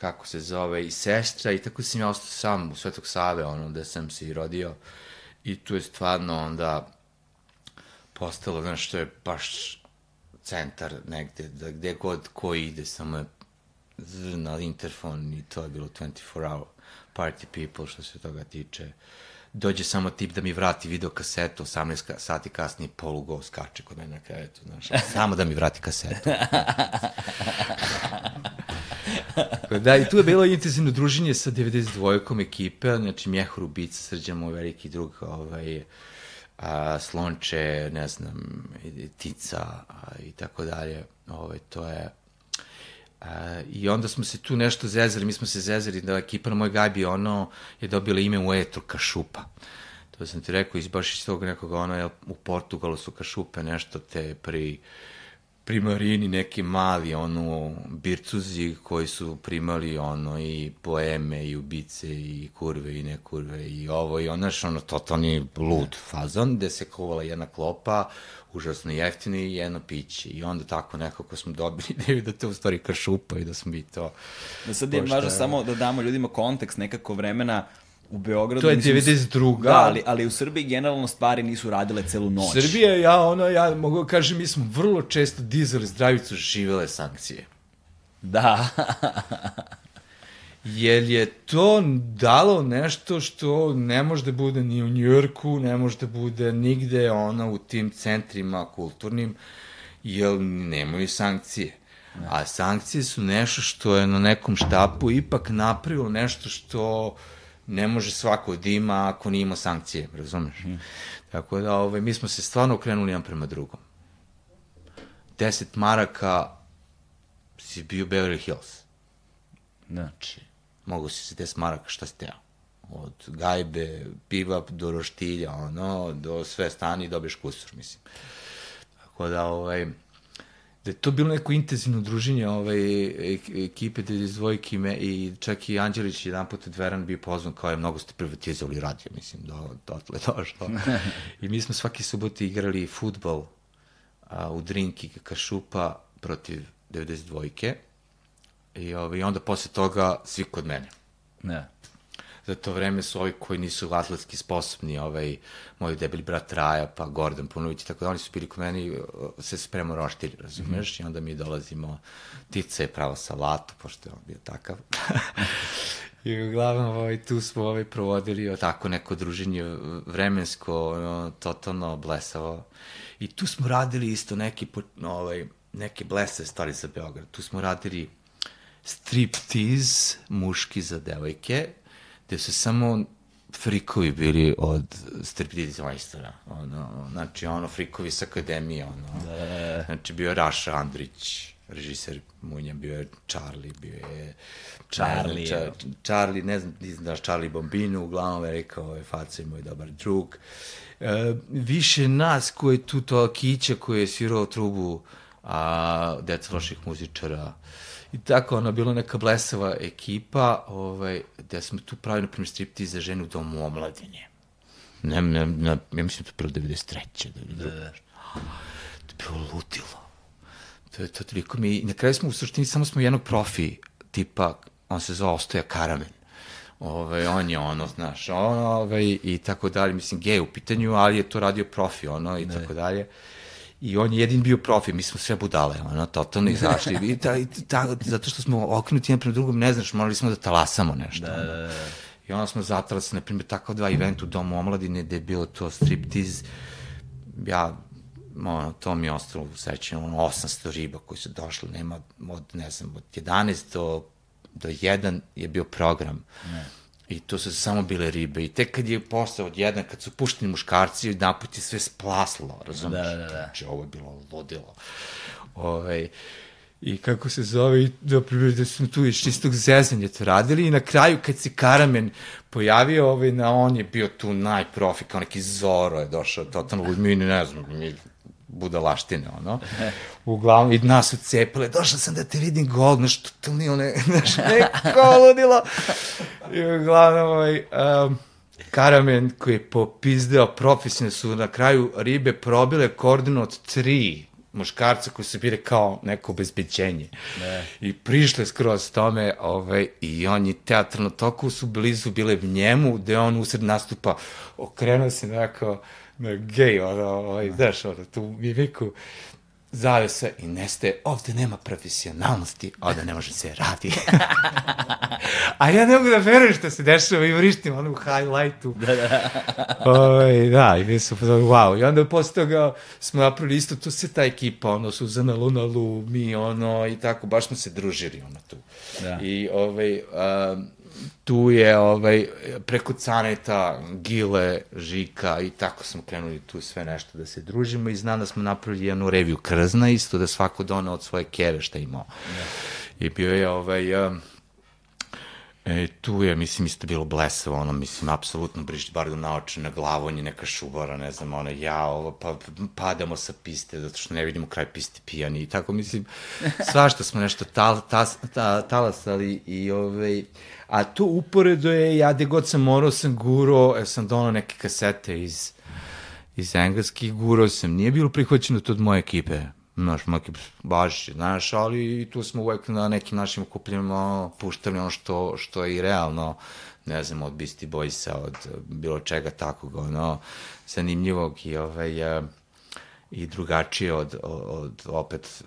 kako se zove, i sestra, i tako sam ja ostao sam u Svetog Save, ono, gde sam se i rodio. I tu je stvarno onda postalo, znaš, što je baš centar negde, da gde god ko ide, samo je na interfon i to je bilo 24 hour party people što se toga tiče. Dođe samo tip da mi vrati video kasetu, 18 sati kasnije polugo skače kod mene na krevetu, znaš, samo da mi vrati kasetu. da, i tu je bilo intenzivno druženje sa 92-kom ekipe, znači Mjehor Ubica, Srđan, moj veliki drug, ovaj, a, Slonče, ne znam, Tica a, i tako dalje. Ovaj, to je A, I onda smo se tu nešto zezali, mi smo se zezali da ekipa na moj gajbi ono je dobila ime u etru Kašupa. To sam ti rekao, iz baš iz tog nekog ono, u Portugalu su Kašupe nešto te pri primarini neki mali ono bircuzi koji su primali ono i poeme i ubice i kurve i ne kurve i ovo i ono što ono totalni lud fazon gde se kovala jedna klopa užasno jeftini i jedno piće. I onda tako nekako smo dobili ideju da to u stvari kašupa i da smo mi to... Da sad je važno samo da damo ljudima kontekst nekako vremena u Beogradu. To je 92. Da, ali, ali u Srbiji generalno stvari nisu radile celu noć. Srbija, ja, ono, ja mogu da kažem, mi smo vrlo često dizali zdravicu živele sankcije. Da. jer je to dalo nešto što ne može da bude ni u Njujorku, ne može da bude nigde ono u tim centrima kulturnim, jer nemaju sankcije. Ne. A sankcije su nešto što je na nekom štapu ipak napravilo nešto što ne može svako da ima ako nije sankcije, razumeš? Mm. Tako da ovaj, mi smo se stvarno okrenuli jedan prema drugom. 10 maraka si bio Beverly Hills. Znači, mogu si se des maraka šta ste teo. Od gajbe, piva do roštilja, ono, do sve stani dobiješ kusur, mislim. Tako da, ovaj, da je to bilo neko intenzivno druženje ovaj, ekipe dvojke me, i čak i Anđelić jedan put od Veran bio pozvan kao je mnogo ste privatizovali radio, mislim, do, dotle došlo. I mi smo svaki subot igrali futbol a, u Drinki Kašupa protiv 92-ke I, ovaj, onda posle toga svi kod mene. Ne. Za to vreme su ovi koji nisu atletski sposobni, ovaj, moj debeli brat Raja, pa Gordon Punović, tako da oni su bili kod mene i se spremao roštilj, razumeš? Mm -hmm. I onda mi dolazimo, Tica je pravo salatu, pošto je on bio takav. I uglavnom ovaj, tu smo ovaj, provodili tako neko druženje vremensko, ono, totalno blesavo. I tu smo radili isto neki, ovaj, neke blese stvari za Beograd. Tu smo radili striptease muški za devojke, gde su samo frikovi bili od striptease majstora. Ono, znači, ono, frikovi sa akademije, ono. Da, da, da. Znači, bio Raša Andrić, režiser Munja, bio je Charlie, bio je... Charlie. Ča, Charlie, ne znam, ne znam da Charlie Bombinu, uglavnom je rekao, je faca moj dobar drug. E, više nas koji tu to Kića koji je svirao trubu a, deca loših muzičara, I tako, ono, bilo neka blesava ekipa, ovaj, gde smo tu pravili, na primjer, stripti za ženu u domu omladinje. Ne, ne, ne, ja mislim da to bilo 93. Da, da, da. To je bilo ludilo. To je to toliko mi... Na kraju smo u suštini samo smo jednog profi, tipa, on se zove Ostoja Karamen. Ove, ovaj, on je ono, znaš, ono, ove, ovaj, i tako dalje, mislim, gej u pitanju, ali je to radio profi, ono, i ne. tako dalje. I on je jedin bio profi, mi smo sve budale, ono, totalno izašli. I ta, i ta, zato što smo okrenuti jedan prema drugom, ne znaš, morali smo da talasamo nešto. Da, da, da. I onda smo zatrali se, na primjer, tako dva event u Domu omladine, gde je bilo to striptiz. Ja, ono, to mi je ostalo u sećanju, ono, 800 riba koji su došli, nema od, ne znam, od 11 do, do 1 je bio program. Ne I to su samo bile ribe. I tek kad je postao od jedna, kad su pušteni muškarci, naput je sve splaslo, razumiješ? Da, da, da. Znači, ovo je bilo ludilo. Ovaj, I kako se zove, i da, da smo tu iz čistog zezanja to radili i na kraju kad se Karamen pojavio, ovaj, na on je bio tu najprofi, kao neki Zoro je došao, totalno, mi ne znam, mi budalaštine, ono. Uglavnom, i nas ucepile, došla sam da te vidim gol, znaš, totalni one, znaš, neko ludilo. I uglavnom, ovaj, um, Karamen koji je popizdeo profesionalno su na kraju ribe probile koordinat 3 muškarca koji se bire kao neko obezbeđenje. Ne. I prišle skroz tome ovaj, i on je teatralno toliko su blizu bile njemu, gde on usred nastupa okrenuo se nekako, gej, ono, ovaj, znaš, ono, tu mimiku, zave se i nestaje, ovde nema profesionalnosti, ovde ne može se radi. A ja ne mogu da verujem što se dešava i vrištim ono u highlightu. Da, da. Oj, ovaj, da, i mi su, wow. I onda posle toga smo napravili isto, tu se ta ekipa, ono, Suzana Lunalu, mi, ono, i tako, baš smo se družili, ono, tu. Da. I, ovaj, um, tu je ovaj, preko Caneta, Gile, Žika i tako smo krenuli tu sve nešto da se družimo i znam da smo napravili jednu reviju Krzna isto, da svako donao od svoje keve šta imao. Ja. I bio je ovaj... Um, E, tu je, mislim, isto bilo blesavo, ono, mislim, apsolutno brišti bar do naoče na glavu, on je neka šubara, ne znam, ono, ja, ovo, pa padamo sa piste, zato što ne vidimo kraj piste pijani i tako, mislim, svašta smo nešto tal, tas, ta, talasali i, ovaj, a to uporedo je, ja gde god sam morao sam guro, ja sam donao neke kasete iz, iz engleskih, guro sam, nije bilo prihvaćeno to od moje ekipe, Znaš, maki baš, znaš, ali i tu smo uvek na nekim našim okupljenima puštali ono što, što je i realno, ne znam, od Beastie Boysa, od bilo čega takvog, ono, zanimljivog i ovaj, i drugačije od, od, opet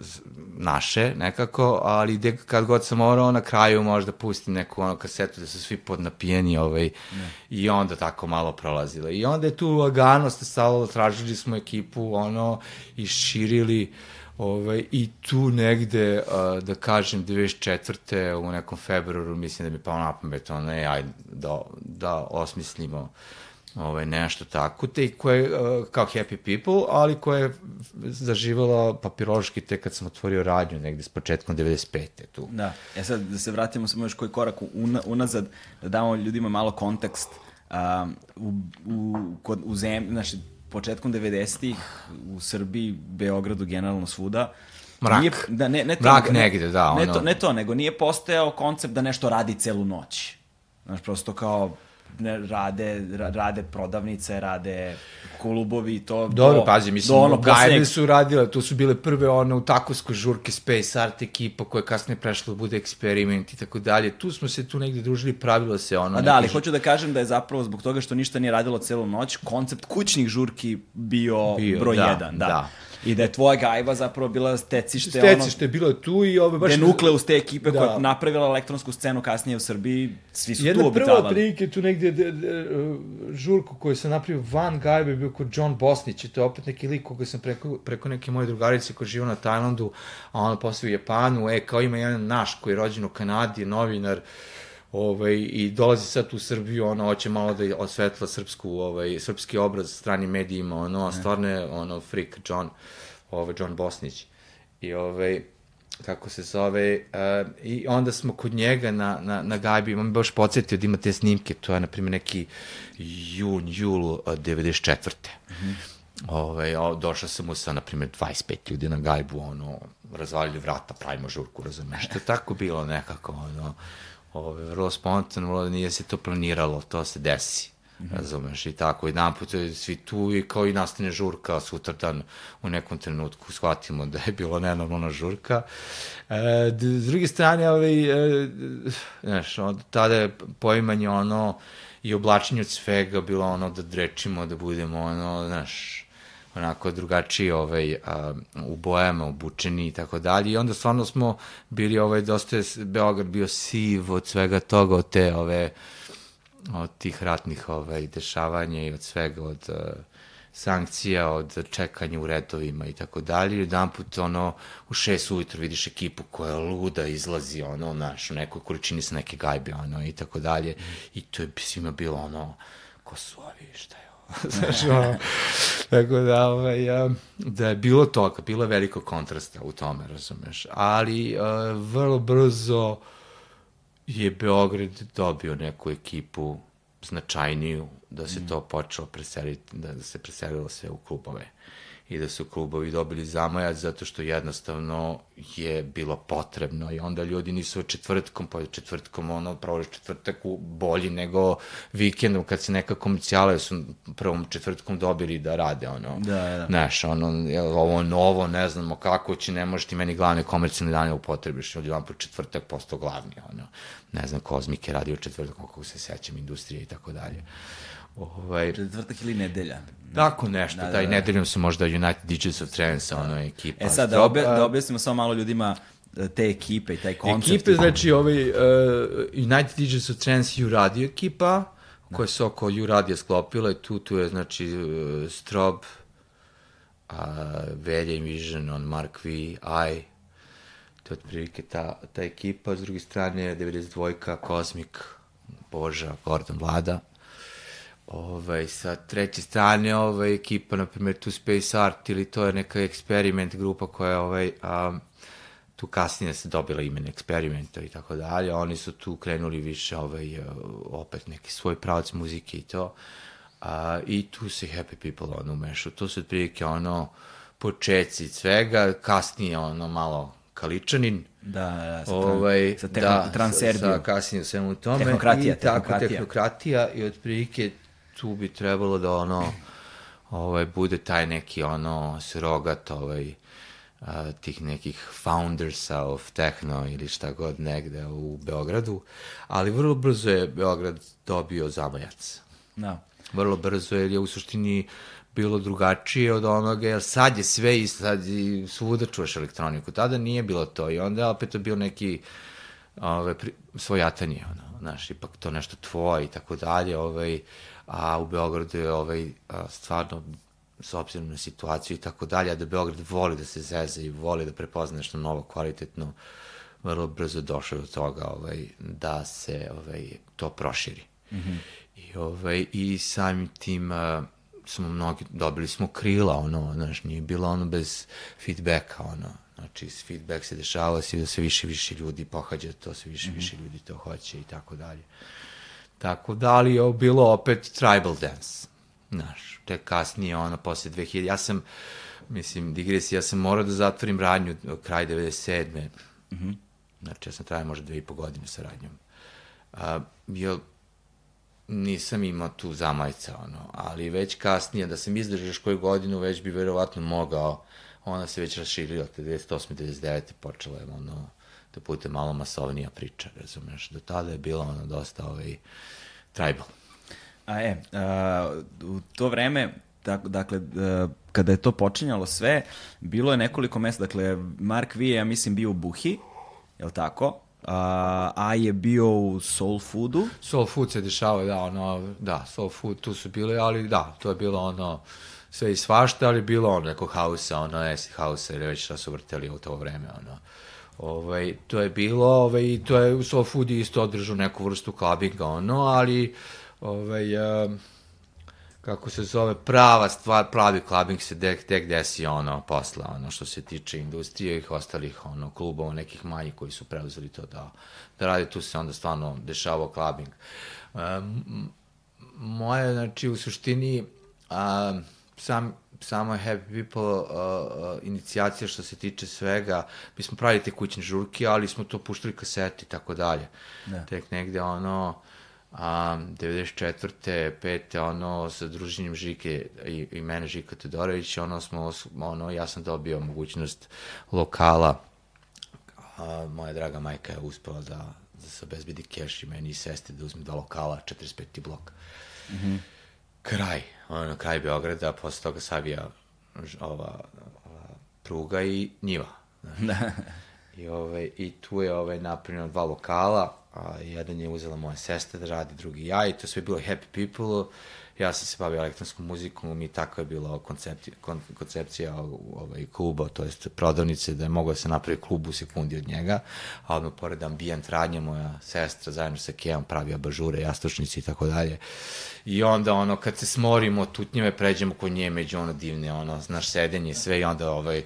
naše nekako, ali gde, kad god sam morao na kraju možda pustim neku ono kasetu da su svi podnapijeni ovaj, ne. i onda tako malo prolazilo. I onda je tu lagano ste stalo, tražili smo ekipu ono i širili Ovaj, I tu negde, uh, da kažem, 24. u nekom februaru, mislim da mi pao na pamet, ono, ne, ajde, da, da osmislimo ovaj, nešto tako, te koje, uh, kao Happy People, ali koje je zaživala papirološki tek kad sam otvorio radnju, negde s početkom 95. tu. Da, e sad da se vratimo samo još koji korak una, unazad, da damo ljudima malo kontekst, um, u, u, kod, u zemlji, znači, početkom 90-ih u Srbiji, Beogradu, generalno svuda, Mrak. Nije, da, ne, ne to, Mrak nego, negde, da. Ono... Ne, to, ne to, nego nije postojao koncept da nešto radi celu noć. Znaš, prosto kao ne, rade, rade prodavnice, rade klubovi to. Dobro, do, pazi, mislim, do ono, Gajbe su radile, to su bile prve one u takovskoj žurke Space Art ekipa koja je kasnije prešla da bude eksperiment i tako dalje. Tu smo se tu negde družili, pravilo se ono. A da, ali hoću da kažem da je zapravo zbog toga što ništa nije radilo celu noć, koncept kućnih žurki bio, bio broj da, jedan. Da. da. I da je tvoja gajba zapravo bila stecište, stecište ono... je bilo tu i ovo baš... Da nukleus te ekipe da. koja je napravila elektronsku scenu kasnije u Srbiji, svi su Jedna tu obitavali. Jedna prva prilike tu negdje de, de, de, žurku koju sam napravio van gajbe bio kod John Bosnić i to je opet neki lik koga sam preko, preko neke moje drugarice koja živa na Tajlandu, a ona posle u Japanu, e, kao ima jedan naš koji je rođen u Kanadi, novinar, ovaj, i dolazi sad u Srbiju, ono, hoće malo da osvetla srpsku, ovaj, srpski obraz stranim medijima, ono, a stvarno je, ono, freak John, ovaj, John Bosnić. I, ovaj, kako se zove, uh, i onda smo kod njega na, na, na gajbi, on baš podsjetio da ima te snimke, to je, na primjer, neki jun, jul 94. Mm -hmm. Ove, o, došao sam mu sa, na primjer, 25 ljudi na gajbu, ono, razvalili vrata, pravimo žurku, razumeš, to je tako bilo nekako, ono, ove, vrlo spontano, nije se to planiralo, to se desi. Mm -hmm. razumeš, i tako, jedan put svi tu i kao i nastane žurka sutradan u nekom trenutku shvatimo da je bilo nenormalna žurka. E, s druge strane, ovaj, e, znaš, od tada je poimanje ono i oblačenje od svega bilo ono da drečimo, da budemo ono, znaš, onako drugačiji ovaj, a, u bojama, obučeni i tako dalje. I onda stvarno smo bili, ovaj, dosta je Beograd bio siv od svega toga, od te ove, od tih ratnih ovaj, dešavanja i od svega, od sankcija, od čekanja u redovima i tako dalje. Jedan put, ono, u šest ujutro vidiš ekipu koja luda izlazi, ono, naš, u nekoj količini sa neke gajbe, ono, i tako dalje. I to je svima bilo, ono, ko su ovi, šta Znaš, ono, tako da, ovaj, da je bilo toga, bilo je veliko kontrasta u tome, razumeš. Ali uh, vrlo brzo je Beograd dobio neku ekipu značajniju da se mm. to počelo preseliti, da, da se preselilo sve u klubove i da su klubovi dobili zamajac zato što jednostavno je bilo potrebno i onda ljudi nisu četvrtkom, pa četvrtkom ono, pravo četvrtak u bolji nego vikendom kad se neka komercijala su prvom četvrtkom dobili da rade ono. Da, da. Znaš, ono, ovo novo, ne znamo kako će, ne možeš ti meni glavne komercijalne dane upotrebiš, od jedan po četvrtak posto glavni, ono. Ne znam, Kozmik je radio četvrtak, kako se sećam, industrije i tako dalje. Ovaj, Četvrtak ili nedelja. Tako nešto, da, da, taj da. nedeljom su možda United DJs of Trance, da. ono ekipa. E sad, da, obje, da objasnimo samo malo ljudima e, te ekipe i taj koncept. Ekipe, znači, ovaj, uh, United DJs of Trance i Radio ekipa, da. koja se oko U sklopila i tu, tu je, znači, uh, Strob, uh, Velja Vision, on Mark V, I, to je otprilike ta, ta ekipa, s druge strane 92-ka, Cosmic, Boža, Gordon Vlada, Ovaj, sa treće strane, ovaj, ekipa, na primjer, tu Space Art ili to je neka eksperiment grupa koja ovaj, a, tu kasnije se dobila imen eksperimenta i tako dalje, oni su tu krenuli više ovaj, opet neki svoj pravac muzike i to. A, I tu se Happy People ono umešu. To su otprilike ono početci svega, kasnije ono malo Kaličanin. Da, da, sa, ovaj, sa tehno, da, Transerbijom. Sa, sa kasnije u svemu tome. Tehnokratija, I tehnokratija. tako, tehnokratija i otprilike tu bi trebalo da ono ovaj bude taj neki ono srogat ovaj a, tih nekih foundersa of techno ili šta god negde u Beogradu, ali vrlo brzo je Beograd dobio zamajac. Da. Vrlo brzo jer je u suštini bilo drugačije od onoga, jer sad je sve i sad i svuda čuješ elektroniku. Tada nije bilo to i onda opet je bio neki ove, pri, svojatanje, ono, znaš, ipak to nešto tvoje i tako dalje, ovaj, a u Beogradu je ovaj, a, stvarno s obzirom na situaciju i tako dalje, a da Beograd voli da se zeze i voli da prepozna nešto novo, kvalitetno, vrlo brzo došao do toga ovaj, da se ovaj, to proširi. Mm -hmm. I, ovaj, I samim tim a, smo mnogi, dobili smo krila, ono, znaš, nije bilo ono bez feedbacka, ono, znači, feedback se dešava, se da sve više više ljudi pohađa to, sve više mm -hmm. više ljudi to hoće i tako dalje. Tako da, ali je bilo opet tribal dance. Znaš, te kasnije, ono, posle 2000, ja sam, mislim, digresija, ja sam morao da zatvorim radnju kraj 97. Mm -hmm. Znači, ja sam trajao možda dve i po godine sa radnjom. A, jer nisam imao tu zamajca, ono, ali već kasnije, da sam izdržao još koju godinu, već bi verovatno mogao, ona se već raširila, te 98. 99. počela je, ono, da bude malo masovnija priča, razumeš. Do tada je bilo ono dosta ovaj, tribal. A e, a, u to vreme tako, dakle, uh, kada je to počinjalo sve, bilo je nekoliko mesta, dakle, Mark V je, ja mislim, bio u Buhi, je li tako? A, a je bio u Soul Foodu. Soul Food se dešava, da, ono, da, Soul Food tu su bile, ali da, to je bilo ono, sve i svašta, ali bilo ono nekog hausa, ono, acid hausa ili već šta su vrteli u to vreme, ono. Ovaj, to je bilo, ovaj, to je u Soul Food isto održao neku vrstu klabinga, ono, ali, ovaj, uh, kako se zove, prava stvar, pravi klubing se tek, tek desi ono posle, ono što se tiče industrije i ostalih ono klubova, nekih manjih koji su preuzeli to da, da radi, tu se onda stvarno dešavao klubing. Um, moje, znači, u suštini, um, sam, samo Happy People uh, uh, inicijacija što se tiče svega, mi smo pravili te kućne žurke, ali smo to puštali kaseti i tako dalje. Da. Tek negde ono, a, 94. 5. ono sa druženjem Žike i, i mene Žika Todorović, ono smo, ono, ja sam dobio mogućnost lokala, a, moja draga majka je uspela da, da se obezbedi keš i meni i sestri da uzme dva lokala, 45. blok. Mm -hmm. Kraj, ono, kraj Beograda, posle toga savija ova, ova pruga i njiva. Da. I, ove, I tu je ove, napravljeno dva lokala, a jedan je uzela moja sestra da radi, drugi ja i to sve je bilo happy people. Ja sam se bavio elektronskom muzikom i tako je bila koncepcija, kon, koncepcija ovaj, kluba, to jest prodavnice, da je mogao da se napravi klub u sekundi od njega, a odmah pored ambijent radnja, moja sestra zajedno sa Kejom pravi abažure, jastočnici i tako dalje. I onda ono, kad se smorimo tutnjeve, pređemo kod nje među ono divne, ono, znaš, sedenje, sve i onda ovaj,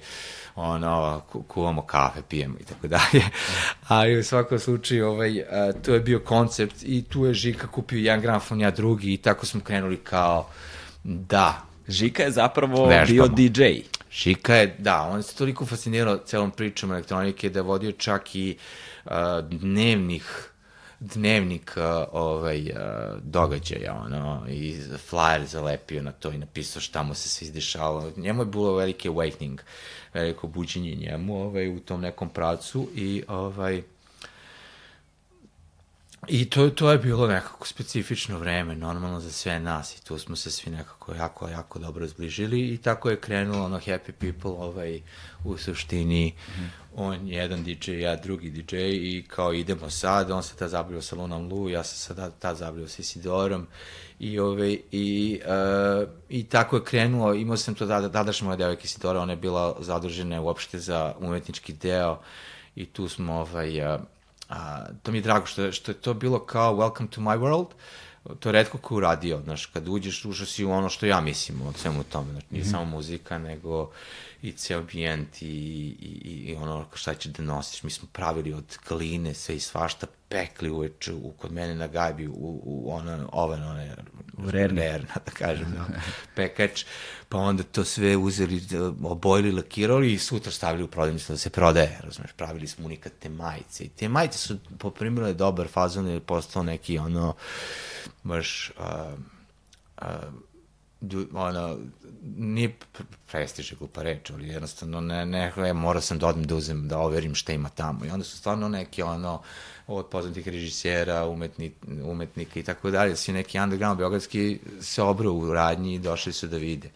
ono, kuvamo kafe, pijemo i tako dalje. Ali u svakom slučaju, ovaj, a, to je bio koncept i tu je Žika kupio jedan gramfon, ja drugi i tako smo krenuli kao, da. Žika je zapravo Vežbamo. bio DJ. Žika je, da, on se toliko fascinirao celom pričom elektronike da je vodio čak i uh, dnevnih dnevnik uh, ovaj, uh, događaja, ono, i flyer zalepio na to i napisao šta mu se sve izdešavalo. Njemu je bilo velike awakening, veliko buđenje njemu ovaj, u tom nekom pracu i ovaj, I to, to je bilo nekako specifično vreme, normalno za sve nas i tu smo se svi nekako jako, jako dobro zbližili i tako je krenulo ono Happy People ovaj, u suštini mm -hmm. on jedan DJ, ja drugi DJ i kao idemo sad, on se tad zabrio sa Lunom Lu, ja sam sad tad zabrio sa Isidorom i, ovaj, i, uh, i tako je krenulo, imao sam to da, tadašnja moja devojka Isidora, ona je bila zadužena uopšte za umetnički deo i tu smo ovaj, uh, A, to mi je drago što, što je to bilo kao Welcome to my world, to je redko ko uradio, znaš, kad uđeš, ušao si u ono što ja mislim o svemu tome, znači, nije mm -hmm. samo muzika, nego i ceo ambijent i, i, i ono šta će da nosiš. Mi smo pravili od gline sve i svašta, pekli uveče u, kod mene na gajbi u, u ono, oven, one, Rerna. Rerna, da kažem, da, pekač, pa onda to sve uzeli, obojili, lakirali i sutra stavili u prodavnicu da se prodaje, razumeš, pravili smo unikatne majice i te majice su poprimile dobar fazon i postao neki ono, baš, uh, uh, ono, nije prestiže glupa reč, ali jednostavno ne, ne, ne mora sam da odem da uzem, da overim šta ima tamo. I onda su stvarno neki ono, od poznatih režisera, umetni, umetnika i tako dalje, svi neki underground beogradski se obro u radnji i došli su da vide.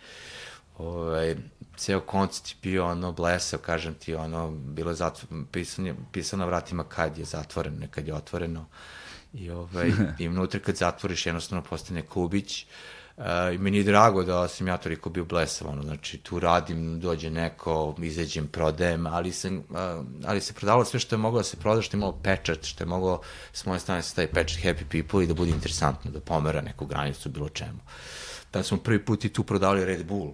Ovaj, ceo koncert je bio ono blesav, kažem ti, ono, bilo zatvor, pisano, pisano na vratima kad je zatvoreno, nekad je otvoreno. I, ovaj, i unutra kad zatvoriš jednostavno postane kubić. Uh, i meni je drago da sam ja toliko bio blesav, ono, znači tu radim, dođe neko, izađem, prodajem, ali, sam, ali se prodavalo sve što je moglo da se proda, što je imalo pečat, što je moglo s moje strane se taj pečat Happy People i da bude interesantno, da pomera neku granicu, bilo čemu. Da smo prvi put i tu prodavali Red Bull,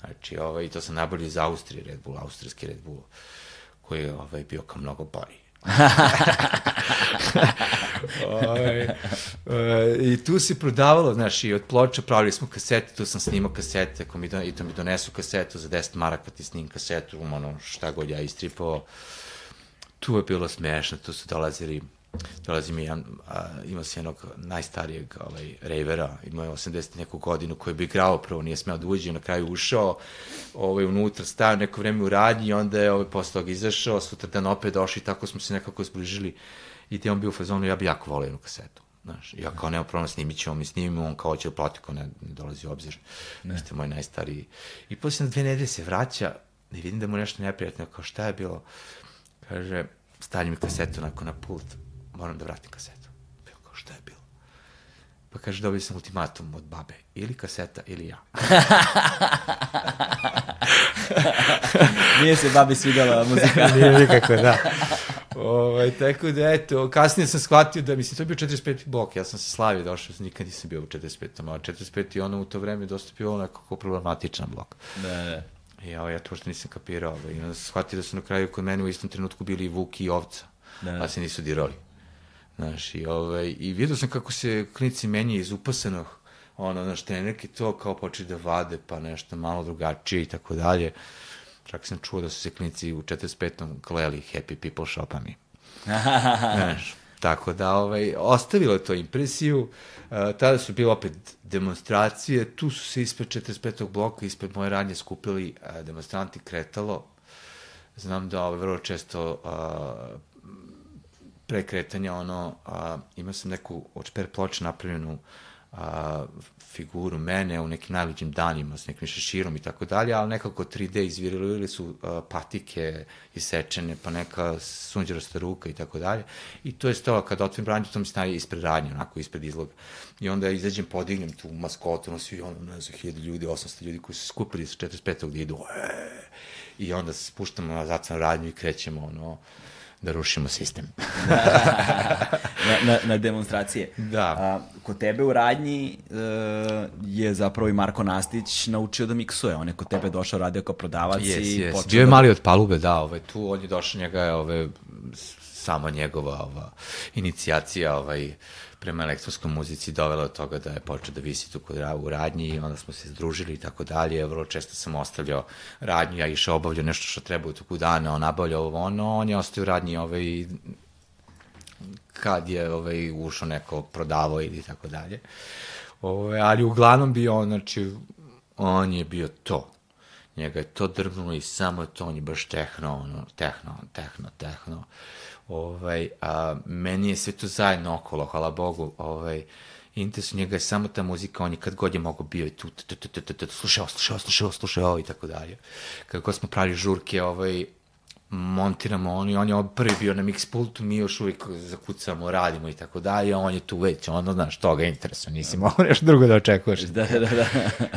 znači, ovaj, to sam nabavili iz Austrije, Red Bull, austrijski Red Bull, koji je ovaj, bio kao mnogo bolji Ove, e, I tu se prodavalo, znaš, i od ploča pravili smo kasete, tu sam snimao kasete, ako mi, do, i to mi donesu kasetu za 10 maraka, ti snim kasetu, ono, šta god ja istripao. Tu je bilo smešno, tu su dolazili dolazi mi jedan, a, imao se jednog najstarijeg ovaj, rejvera, imao je 80 neku godinu koji bi igrao prvo, nije smeo da uđe, na kraju ušao, ovaj, unutra stavio neko vreme u radnji onda je ovaj, posle toga izašao, sutra dan opet došli tako smo se nekako zbližili i te on bio u fazonu, ja bi jako volio jednu kasetu. Znaš, ja kao nema problem, snimit ćemo, mi snimimo, on kao će da plati, kao ne, ne dolazi u obzir. Ne. Jeste moj najstariji. I posle na dve nedelje se vraća i vidim da mu nešto neprijatno, kao šta je bilo? Kaže, stavljam mi kasetu nakon na pult, moram da vratim kasetu. Bio kao, šta je bilo? Pa kaže, dobio sam ultimatum od babe, ili kaseta, ili ja. Nije se babi svidala muzika. Nije nikako, da. Ovaj, tako da, eto, kasnije sam shvatio da, mislim, to je bio 45. blok, ja sam se slavio, došao nikad nisam bio u 45. A 45. i ono u to vreme dosta bio nekako problematičan blok. Da, da. I ja, ja to što nisam kapirao, ovaj, i onda sam shvatio da su na kraju kod mene u istom trenutku bili i Vuk i Ovca, da, da. a se nisu dirali. Znaš, i, ovaj, i vidio sam kako se klinici menje iz upasanog, ono, znaš, trenerke to kao počeli da vade, pa nešto malo drugačije i tako dalje. Čak sam čuo da su se klinici u 45. kleli Happy People shopami. Znaš, tako da, ovaj, ostavilo je to impresiju. Uh, tada su bile opet demonstracije, tu su se ispred 45. bloka, ispred moje radnje skupili uh, demonstranti kretalo. Znam da ovaj, vrlo često uh, pre kretanja, ono, uh, imao sam neku očper ploče napravljenu a, figuru mene u nekim najluđim danima s nekim šeširom i tako dalje, ali nekako 3D izvirili su a, patike isečene, pa neka sunđerasta ruka i tako dalje. I to je stava, kada otvorim radnju, to mi staje ispred radnje, onako ispred izloga. I onda izađem, podignem tu maskotu, ono svi, ono, ne znam, hiljada ljudi, 800 ljudi koji su skupili sa 45. gde idu, e, i onda spuštamo na zacanu radnju i krećemo, ono, da rušimo sistem. na, na, na demonstracije. Da. A, kod tebe u radnji uh, je zapravo i Marko Nastić naučio da miksuje. On je kod tebe došao, radio kao prodavac yes, i yes. počeo Bio je da... mali od palube, da, ovaj, tu on je došao, njega je ove, sama njegova ova, inicijacija ovaj, prema elektronskoj muzici dovela od toga da je počeo da visi tu kod u radnji i onda smo se združili i tako dalje. Vrlo često sam ostavljao radnju, ja išao obavljao nešto što treba u toku dana, on nabavljao ovo, ono, on je ostao u radnji ovaj, kad je ovaj, ušao neko prodavao ili tako dalje. Ove, ovaj, ali uglavnom bio on, znači, on je bio to. Njega je to drgnulo i samo to, on je baš tehno, ono, tehno, tehno, tehno. Ovaj, a, meni je sve to zajedno okolo, hvala Bogu. Ovaj, interesu njega je samo ta muzika, on je kad god je mogo bio i tu, slušao, slušao, slušao, slušao i tako dalje. Kad god smo pravili žurke, ovaj, montiramo on i on je prvi bio na mix pultu, mi još uvijek zakucamo, radimo i tako dalje, on je tu već, ono, znaš, toga interesuje, nisi mogao nešto drugo da očekuješ. Da, da, da.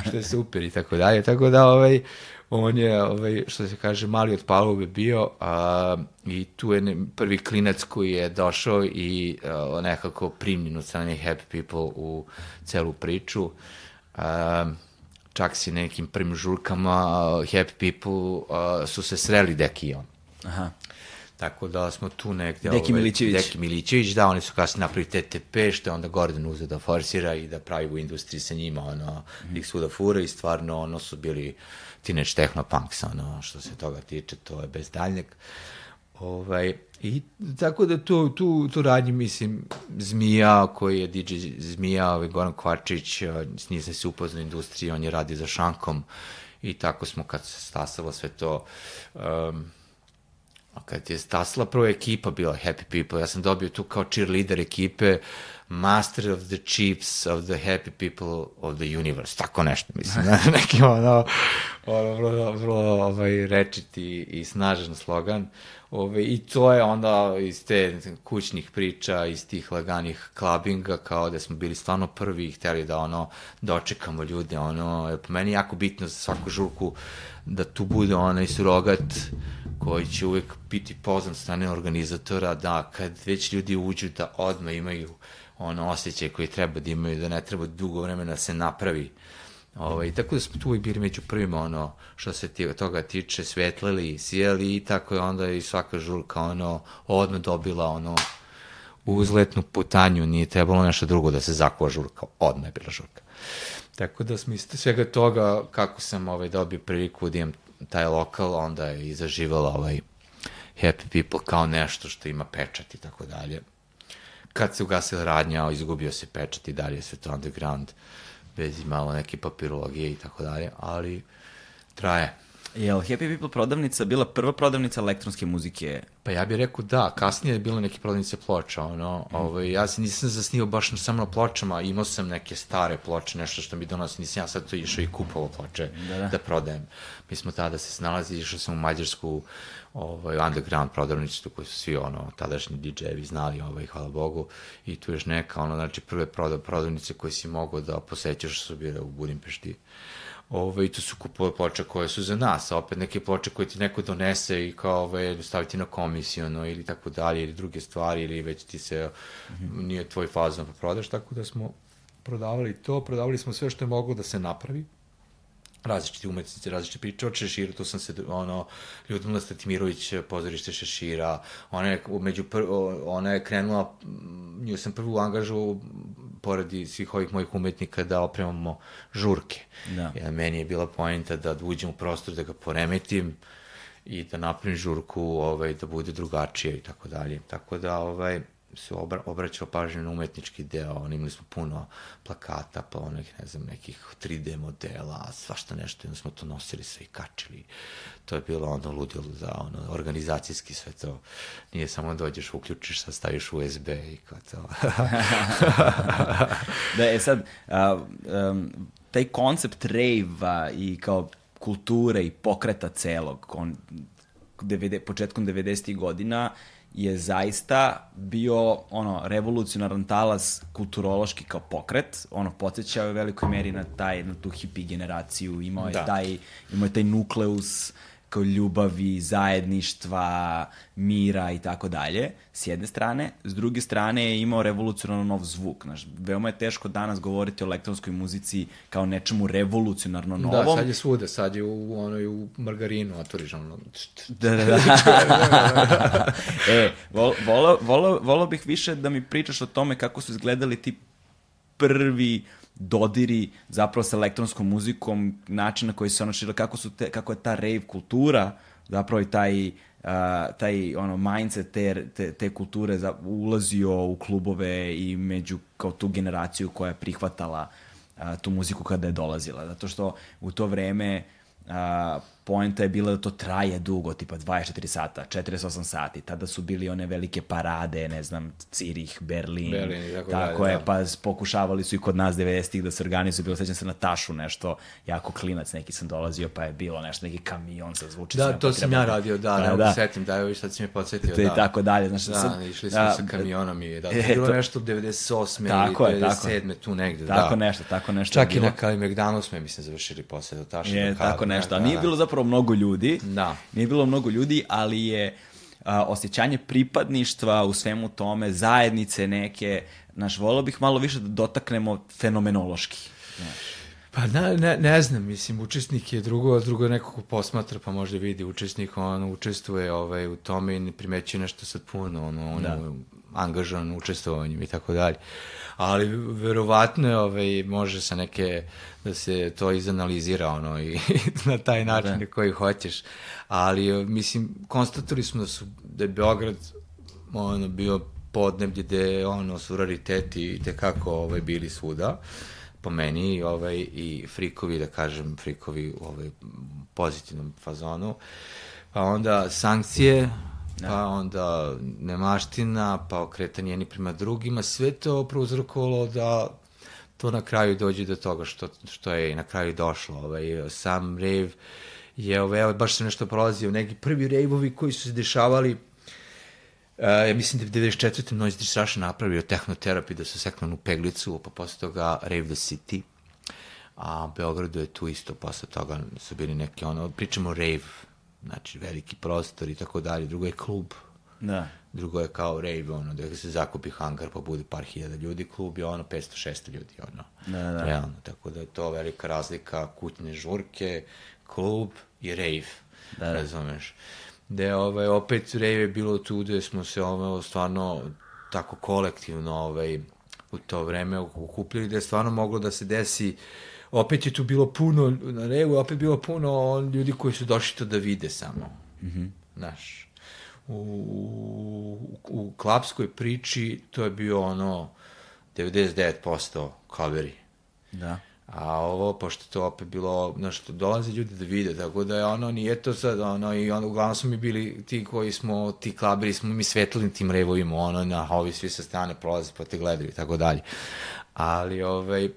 što je super i tako dalje, tako da, ovaj, on je, ovaj, što se kaže, mali od palube bio a, i tu je ne, prvi klinac koji je došao i a, nekako primljen od strane Happy People u celu priču. A, čak si nekim prvim žurkama Happy People a, su se sreli Deki i on. Aha. Tako da smo tu negde... Deki ovaj, Milićević. Deki Milićević, da, oni su kasnije napravili TTP, što je onda Gordon uzeo da forsira i da pravi u industriji sa njima, ono, mm. ih svuda fura i stvarno, ono, su bili teenage technopunks, ono, što se toga tiče, to je bez daljnjeg. Ovaj, I tako da tu, tu, tu radnji, mislim, Zmija, koji je DJ Zmija, ovaj Goran Kvarčić, s njim sam se upoznao industriji, on je radi za šankom i tako smo kad se stasalo sve to, um, kad je stasla prva ekipa bila Happy People, ja sam dobio tu kao cheerleader ekipe Master of the Chiefs of the Happy People of the Universe, tako nešto, mislim, neki ono, ono vrlo, vrlo ovaj, rečiti i snažan slogan. Ove, I to je onda iz te kućnih priča, iz tih laganih klabinga, kao da smo bili stvarno prvi i hteli da ono, dočekamo ljude, ono, po meni jako bitno za svaku žurku da tu bude onaj surogat koji će uvek biti poznan strane organizatora, da kad već ljudi uđu da odmah imaju ono osjećaj koji treba da imaju, da ne treba dugo vremena da se napravi. Ovaj, tako da smo tu uvijek bili među prvima, ono, što se ti, toga tiče, svetlili, sijeli i tako je onda i svaka žurka, ono, odmah dobila, ono, uzletnu putanju, nije trebalo nešto drugo da se zakuva žurka, odmah je bila žurka. Tako da smo iz svega toga, kako sam ovaj, dobio priliku da imam taj lokal, onda je i zaživala ovaj Happy People kao nešto što ima pečat i tako dalje. Kad se ugasila radnja, izgubio se pečat i dalje sve to underground, bez malo neke papirologije i tako dalje, ali traje. Je li Happy People prodavnica bila prva prodavnica elektronske muzike? Pa ja bih rekao da, kasnije je bilo neke prodavnice ploča, ono, mm. ovaj, ja se nisam zasnio baš samo na pločama, imao sam neke stare ploče, nešto što mi donosi, nisam ja sad to išao i kupovao ploče da, da. da prodajem. Mi smo tada se snalazi, išao sam u Mađarsku, ovaj, underground prodavnicu, koji su svi, ono, tadašnji DJ-evi znali, ovaj, hvala Bogu, i tu još neka, ono, znači, prve prodavnice koje si mogao da posećaš su bile u Budimpešti. Ove, to su kupove ploče koje su za nas, a opet neke ploče koje ti neko donese i kao ove, staviti na komisijono ili tako dalje, ili druge stvari, ili već ti se mm -hmm. nije tvoj fazon pa prodaš, tako da smo prodavali to, prodavali smo sve što je moglo da se napravi, različiti umetnici, različite priče od Šešira, tu sam se, ono, Ljudmila Statimirović, pozorište Šešira, ona je, među pr, ona je krenula, nju sam prvu angažu, poredi svih ovih mojih umetnika, da opremamo žurke. Da. Jer meni je bila poenta da uđem u prostor, da ga poremetim, i da napravim žurku, ovaj, da bude drugačije i tako dalje. Tako da, ovaj, se obra, obraćao pažnju na umetnički deo, on imali smo puno plakata, pa onih, ne znam, nekih 3D modela, svašta nešto, onda smo to nosili sve i kačili. To je bilo ono ludilo za ono, organizacijski sve to. Nije samo dođeš, uključiš, sad staviš USB i kao to. da, je sad, a, um, taj koncept rave-a i kao kulture i pokreta celog, on, 90, početkom 90. godina, je zaista bio ono revolucionaran talas kulturološki kao pokret, ono podsjećao je u velikoj meri na taj na tu hippie generaciju, imao je da. taj imao je taj nukleus kao ljubavi, zajedništva, mira i tako dalje, s jedne strane. S druge strane je imao revolucionarno nov zvuk. Znaš, veoma je teško danas govoriti o elektronskoj muzici kao nečemu revolucionarno da, novom. Da, sad je svuda, sad je u, ono, u margarinu otvoriš ono... Da, da, da. e, vol, volao, volao, volao bih više da mi pričaš o tome kako su izgledali ti prvi dodiri zapravo sa elektronskom muzikom, način na koji se ono šira, kako, su te, kako je ta rave kultura, zapravo i taj, uh, taj ono mindset te, te, te kulture za, ulazio u klubove i među kao tu generaciju koja je prihvatala uh, tu muziku kada je dolazila. Zato što u to vreme uh, poenta je bila da to traje dugo, tipa 24 sata, 48 sati. Tada su bili one velike parade, ne znam, Cirih, Berlin, Berlin tako, tako dalje, je, da. pa pokušavali su i kod nas 90-ih da se organizuju, bilo sećam se na Tašu nešto, jako klinac neki sam dolazio, pa je bilo nešto, neki kamion sa zvučicima. Da, to sam ja radio, da, da, da. setim, da, evo sad si mi podsjetio, da. I tako dalje, znaš, da, sad, išli smo da, sa kamionom i da, to je bilo nešto 98. tako ili 97. tu negde, tako da. Tako nešto, tako nešto. Čak i na Kalimegdanu smo, mislim, završili posle do Taša. Je, tako nešto, a nije bilo zapravo mnogo ljudi, Da. Nije bilo mnogo ljudi, ali je a, osjećanje pripadništva u svemu tome, zajednice neke, znaš, volio bih malo više da dotaknemo fenomenološki. Znaš. Pa ne, ne, ne znam, mislim, učesnik je drugo, drugo je neko ko posmatra, pa možda vidi učesnik, on učestvuje ovaj, u tome i ne primećuje nešto sad puno, ono, on da. Je angažan učestvovanjem i tako dalje. Ali verovatno je, ovaj, može sa neke, da se to izanalizira, ono, i na taj način da. koji hoćeš. Ali, mislim, konstatovali smo da su, da je Beograd, ono, bio podneblje gde, ono, su rariteti i tekako, ovaj, bili svuda. Po meni ovaj, i frikovi, da kažem, frikovi u ovaj, pozitivnom fazonu. Pa onda sankcije, da. pa onda nemaština, pa okretanje jedni prema drugima, sve to prouzrokovalo da to na kraju dođe do toga što, što je na kraju došlo. Ovaj, sam rave je, ovaj, baš se nešto prolazio, neki prvi rejvovi koji su se dešavali Uh, ja mislim da je 94. Noise Distraction napravio tehnoterapi da su sekli u peglicu, pa posle toga Rave the City. A Beogradu je tu isto, posle toga su bili neki ono, pričamo rave, znači veliki prostor i tako dalje. Drugo je klub. Da. Drugo je kao rave, ono, da se zakupi hangar pa bude par hiljada ljudi. Klub je ono 500-600 ljudi, ono. Da, da. Realno, tako da je to velika razlika kućne žurke, klub i rave. Da, da. Razumeš gde ovaj, opet rave je bilo tu gde smo se ovaj, stvarno tako kolektivno ovaj, u to vreme okupljali, da je stvarno moglo da se desi opet je tu bilo puno, na revu opet bilo puno ljudi koji su došli to da vide samo. Mm -hmm. Znaš, u, u, u klapskoj priči to je bio ono 99% kaveri. Da. A ovo, pošto to opet bilo, znaš, to dolaze ljudi da vide, tako da je ono, nije to sad, ono, i ono, uglavnom smo mi bili ti koji smo, ti klabiri smo mi svetlili tim revovima, ono, na ovi svi sa strane prolaze pa te gledaju i tako dalje. Ali, ovaj,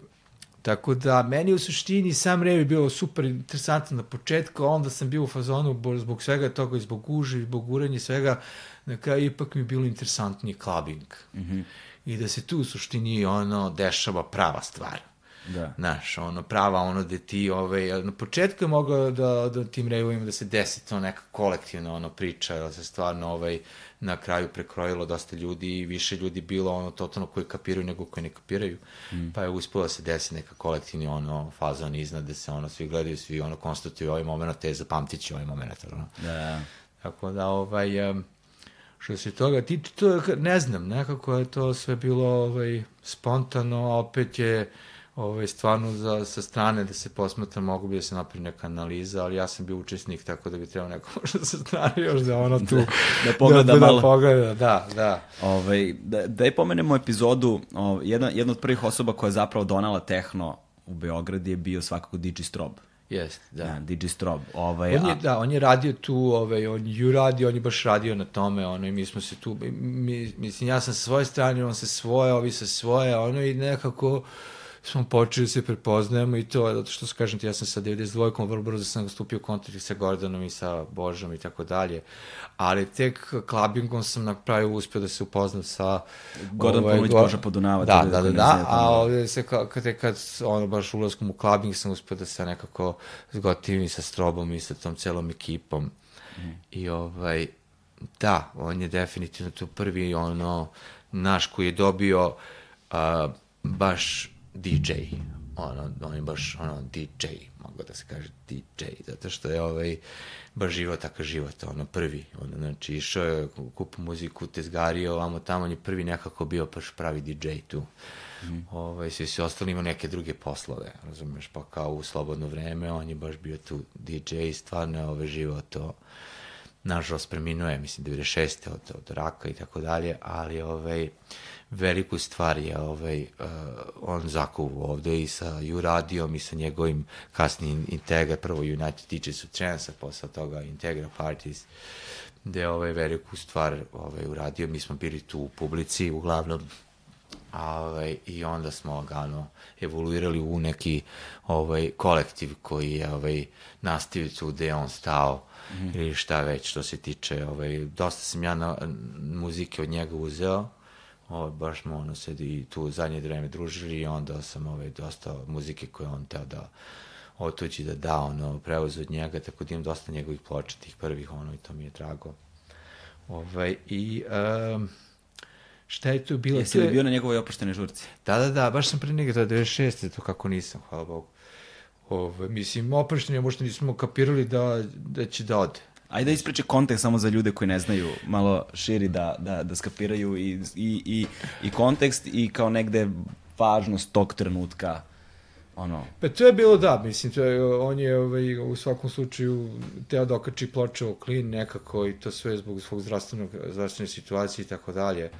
Tako da, meni u suštini sam rev je bio super interesantan na početku, a onda sam bio u fazonu zbog svega toga, zbog guže, zbog urenja svega, na kraju ipak mi je bilo interesantniji clubbing. Mm -hmm. I da se tu u suštini ono dešava prava stvar. Da. Znaš, ono, prava ono gde ti, ovaj, na početku je moglo da, da tim rejovima da se desi to neka kolektivna ono priča, da se stvarno ovaj, na kraju prekrojilo dosta ljudi i više ljudi bilo ono totalno koji kapiraju nego koji ne kapiraju. Mm. Pa je uspelo da se desi neka kolektivni ono fazon iznad da se ono svi gledaju, svi ono konstatuju ovaj moment, te zapamtit će ovaj moment. Ono. Da. Tako da ovaj, um, što se toga tiče, to ne znam, nekako je to sve bilo ovaj, spontano, opet je ovaj, stvarno za, sa strane da se posmatra, mogu bi da se napravi neka analiza, ali ja sam bio učesnik, tako da bi trebao neko možda sa strane još da ono tu... da, da pogleda da, da, malo. Da pogleda, da, da. Ovaj, da, da je pomenemo epizodu, ovaj, jedna, jedna od prvih osoba koja je zapravo donala tehno u Beograd je bio svakako DJ Strob. Jeste, da. da. DJ Strob. Ovaj, on je, a... Da, on je radio tu, ovaj, on ju radio, on je baš radio na tome, ono, i mi smo se tu, mi, mislim, ja sam sa svoje strane, on sa svoje, ovi sa svoje, ono, i nekako smo počeli da se prepoznajemo i to, zato što kažem ti, ja sam sa 92-kom vrlo brzo sam stupio u kontakt sa Gordonom i sa Božom i tako dalje, ali tek klabingom sam na kraju uspio da se upoznam sa... Gordon ovaj, Go... Boža Podunava. Da, da, da, da, a ovde se kad, kad, kad ono, baš ulazkom u klabing sam uspio da se nekako zgotivim sa Strobom i sa tom celom ekipom. Mm. I ovaj, da, on je definitivno tu prvi ono, naš koji je dobio uh, baš DJ, ono, on je baš, ono, DJ, mogu da se kaže DJ, zato što je ovaj, baš život takav život, ono, prvi, ono, znači, išao je, kupu muziku, tezgario, ovamo tamo, on je prvi nekako bio baš pravi DJ tu. Mm. Ovaj, svi se ostali ima neke druge poslove, razumeš, pa kao u slobodno vreme, on je baš bio tu DJ, stvarno je ovaj život to, nažalost preminuo je, mislim, 96. od, od raka i tako dalje, ali ovaj, veliku stvar je ovaj, uh, on zakuvu ovde i sa Juradijom i sa njegovim kasnim Integra, prvo United Teachers of Trance, a posle toga Integra Parties, gde je ovaj veliku stvar ovaj, uradio. Mi smo bili tu u publici, uglavnom a, ovaj, i onda smo lagano evoluirali u neki ovaj, kolektiv koji je ovaj, nastavio tu gde je on stao mm ili šta već što se tiče, ovaj, dosta sam ja na, muzike od njega uzeo, ovaj, baš smo ono sedi tu zadnje vreme družili i onda sam ovaj, dosta muzike koje on teo da otuđi da da, ono, prevoz od njega, tako da imam dosta njegovih ploča, tih prvih, ono, i to mi je drago. Ovaj, I, um, šta je tu bilo? Jesi li bio na njegovoj opuštenoj žurci? Da, da, da, baš sam pre njega, to je 96. to kako nisam, hvala Bogu. Ove, mislim, opuštenje, možda nismo kapirali da, da će da ode. Ajde da ispriče kontekst samo za ljude koji ne znaju, malo širi da, da, da skapiraju i, i, i, i kontekst i kao negde važnost tog trenutka ono... Pa to je bilo da, mislim, to je, on je ovaj, u svakom slučaju teo da okači ploče o klin nekako i to sve zbog svog zdravstvenog, zdravstvene situacije i tako dalje.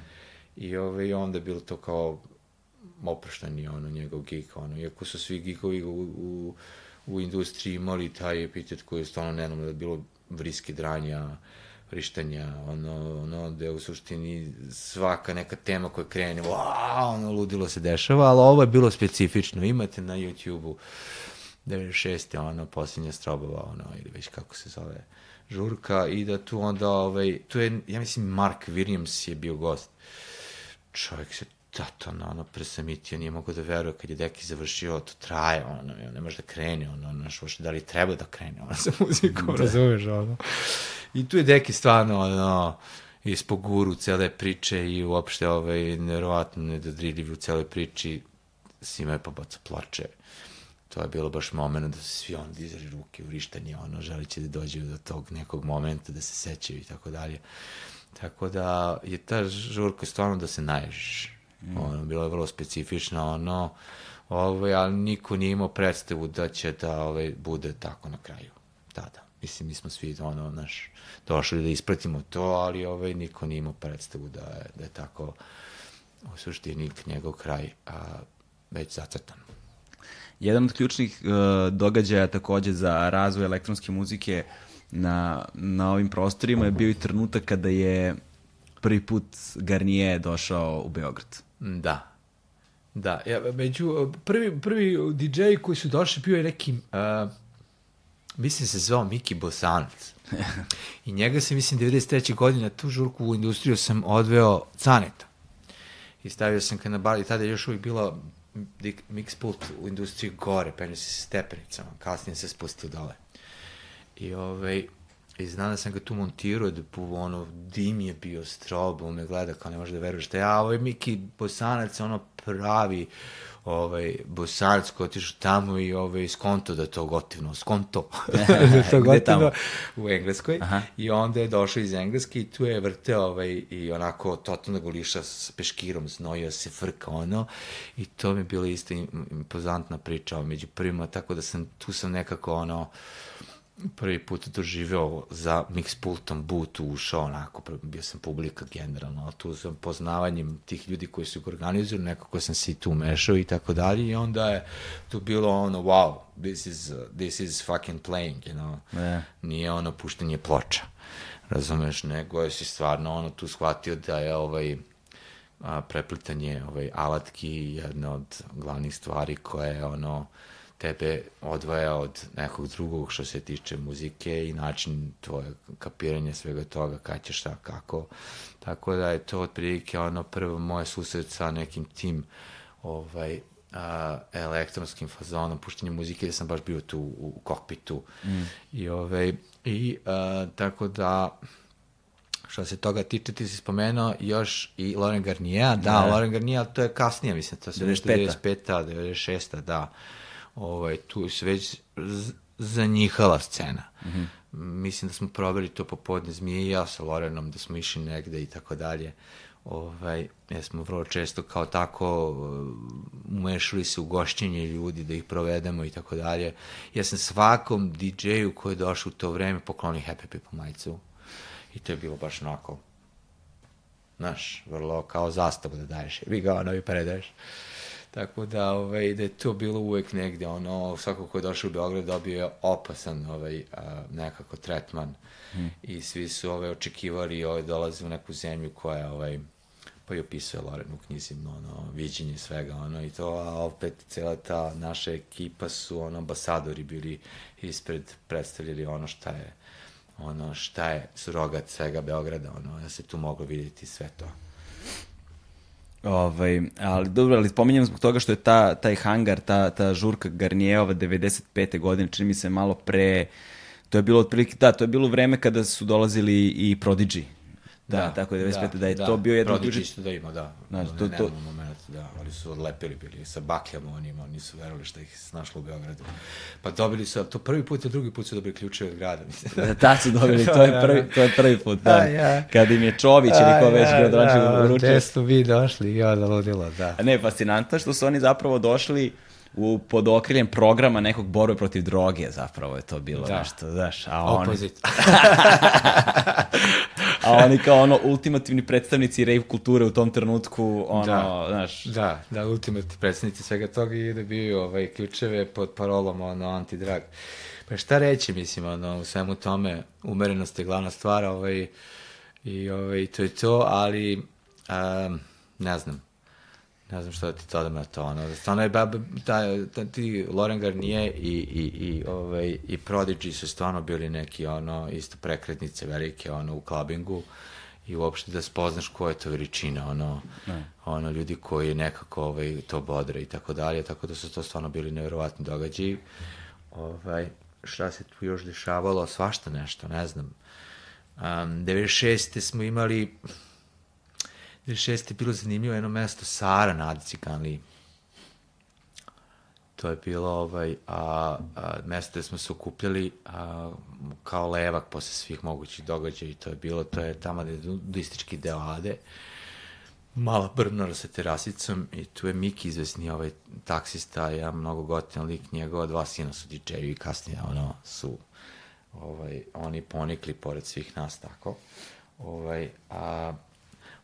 I ovaj, onda je bilo to kao oprošteni ono, njegov gig, ono, iako su svi gigovi u, u, u industriji imali taj epitet koji je stvarno nenom da je bilo vriske dranja, vrištanja, ono, ono, je u suštini svaka neka tema koja krene, wow, ono, ludilo se dešava, ali ovo je bilo specifično, imate na YouTube-u 96. ono, posljednja strobova, ono, ili već kako se zove, žurka, i da tu onda, ovaj, tu je, ja mislim, Mark Williams je bio gost. Čovjek se na ono, presamitio, nije mogo da veruje kad je deki završio, to traje, ono, ne može da krene, ono, znaš, uopšte da li treba da krene, ono, sa muzikom, da. razumeš, ono. I tu je deki stvarno, ono, ispod guru cele priče i uopšte, ovaj, nerovatno nedodriljiv u celoj priči, svima je pobaca plače. To je bilo baš moment da se svi on dizali ruke u rištanje, ono, želiće da dođe do tog nekog momenta, da se sećaju i tako dalje. Tako da je ta žurka stvarno da se naježiš Mm. Ono, bila je vrlo specifična, ono, ovaj, ali niko nije imao predstavu da će da ovaj, bude tako na kraju. Tada. Mislim, mi smo svi, ono, naš, došli da ispratimo to, ali ovaj, niko nije imao predstavu da je, da je tako u suštini njegov kraj a, već zacrtan. Jedan od ključnih uh, događaja takođe za razvoj elektronske muzike na, na ovim prostorima je bio i trenutak kada je prvi put Garnier došao u Beograd. Da. Da, ja, među, prvi, prvi DJ koji su došli bio je neki, uh, mislim se zvao Miki Bosanac. I njega se, mislim, 93. godine tu žurku u industriju sam odveo Caneta. I stavio sam ga na bar, i tada je još uvijek bila mix pult u industriji gore, penio se stepenicama, kasnije se spustio dole. I ovaj, i znam da sam ga tu montirao, da po, ono, dim je bio strob, on me gleda kao ne može da veruješ da ja, ovaj Miki Bosanac, ono pravi, ovaj, Bosanac koji otišao tamo i ovaj, skonto da to gotivno, skonto, da to gotivno u Engleskoj. Aha. I onda je došao iz Engleske i tu je vrteo ovaj, i onako totalno goliša s peškirom, znojio se frka ono. I to mi je bila isto impozantna priča među prvima, tako da sam, tu sam nekako ono, prvi put doživeo za mix pultom boot ušao onako, bio sam publika generalno, tu sam poznavanjem tih ljudi koji su ga organizovali, nekako sam se i tu mešao i tako dalje i onda je tu bilo ono, wow, this is, uh, this is fucking playing, you know, yeah. nije ono puštanje ploča, razumeš, nego je si stvarno ono tu shvatio da je ovaj, a, preplitanje ovaj, alatki jedna od glavnih stvari koja je ono, tebe odvaja od nekog drugog što se tiče muzike i način tvoje kapiranje svega toga, kada ćeš šta, kako. Tako da je to otprilike ono prvo moje susret sa nekim tim ovaj, a, elektronskim fazonom, puštenje muzike, gde sam baš bio tu u kokpitu. Mm. I, ovaj, i a, tako da što se toga tiče, ti si spomenuo još i Loren Garnier, da, ne. Loren Garnier, to je kasnije, mislim, to se 95. 95. 96. da ovaj, tu se već zanjihala scena. Mm -hmm. Mislim da smo proveli to popodne Zmije i ja sa Lorenom, da smo išli negde i tako dalje. Ovaj, ja smo vrlo često kao tako uh, umešali se u gošćenje ljudi da ih provedemo i tako dalje. Ja sam svakom DJ-u koji je došao u to vreme poklonio Happy People majicu. I to je bilo baš onako, znaš, vrlo kao zastavu da daješ. Vi ga ono i predaješ. Tako da, ovaj, da je to bilo uvek negde, ono, svako ko je došao u Beograd dobio je opasan ovaj, a, nekako tretman hmm. i svi su ovaj, očekivali ovaj, dolaze u neku zemlju koja ovaj, pa i opisuje Loren u knjizi, ono, viđenje svega, ono, i to, a opet cela ta naša ekipa su, ono, ambasadori bili ispred, predstavljali ono šta je, ono, šta je surogat svega Beograda, ono, da se tu moglo vidjeti sve to. Ovaj, ali dobro, ali spominjem zbog toga što je ta, taj hangar, ta, ta žurka Garnijeva 95. godine, čini mi se malo pre, to je bilo otprilike, da, to je bilo vreme kada su dolazili i Prodigy Da, da, tako je 95. Da, da je da, to bio jedan Prodigy isto da ima, da. Znači, to, to... da, ali su odlepili bili sa bakljama onima, oni su verovali šta ih snašlo u Beogradu. Pa dobili su, to prvi put, a drugi put su dobili ključe od grada, mislim. Da, ta su dobili, to je prvi, to je prvi put, da. A, ja. Kad im je Čović ili ko već gradonačnik da, uručio. Da, su vi došli, ja da ludilo, da. A ne, fascinantno što su oni zapravo došli u pod okriljem programa nekog borbe protiv droge zapravo je to bilo da. nešto, znaš, a oni... Opozit. a oni kao ono ultimativni predstavnici rave kulture u tom trenutku, ono, da. znaš... Da, da, ultimativni predstavnici svega toga i da bio ovaj, ključeve pod parolom ono, antidrag. Pa šta reći, mislim, ono, u svemu tome, umerenost je glavna stvar, ovaj, i ovaj, to je to, ali, um, ne znam, ne znam šta da ti dodam na to, ono, stvarno je, ba, ta, ta, ti Loren Garnier i, i, i, ovaj, i Prodigy su stvarno bili neki, ono, isto prekretnice velike, ono, u klabingu i uopšte da spoznaš ko je to veličina, ono, ne. ono, ljudi koji nekako ovaj, to bodre i tako dalje, tako da su to stvarno bili nevjerovatni događaji. Ovaj, šta se tu još dešavalo, svašta nešto, ne znam. Um, 96. smo imali 2006. je bilo zanimljivo jedno mesto Sara na Adici Kanli. To je bilo ovaj, a, a, mesto gde smo se okupljali a, kao levak posle svih mogućih događaja i to je bilo, to je tamo gde je nudistički deo Ade. Mala brnara sa terasicom i tu je Miki izvesni ovaj taksista, ja mnogo gotivan lik, njegova dva sina su DJ-i i kasnije ono su ovaj, oni ponikli pored svih nas tako. Ovaj, a,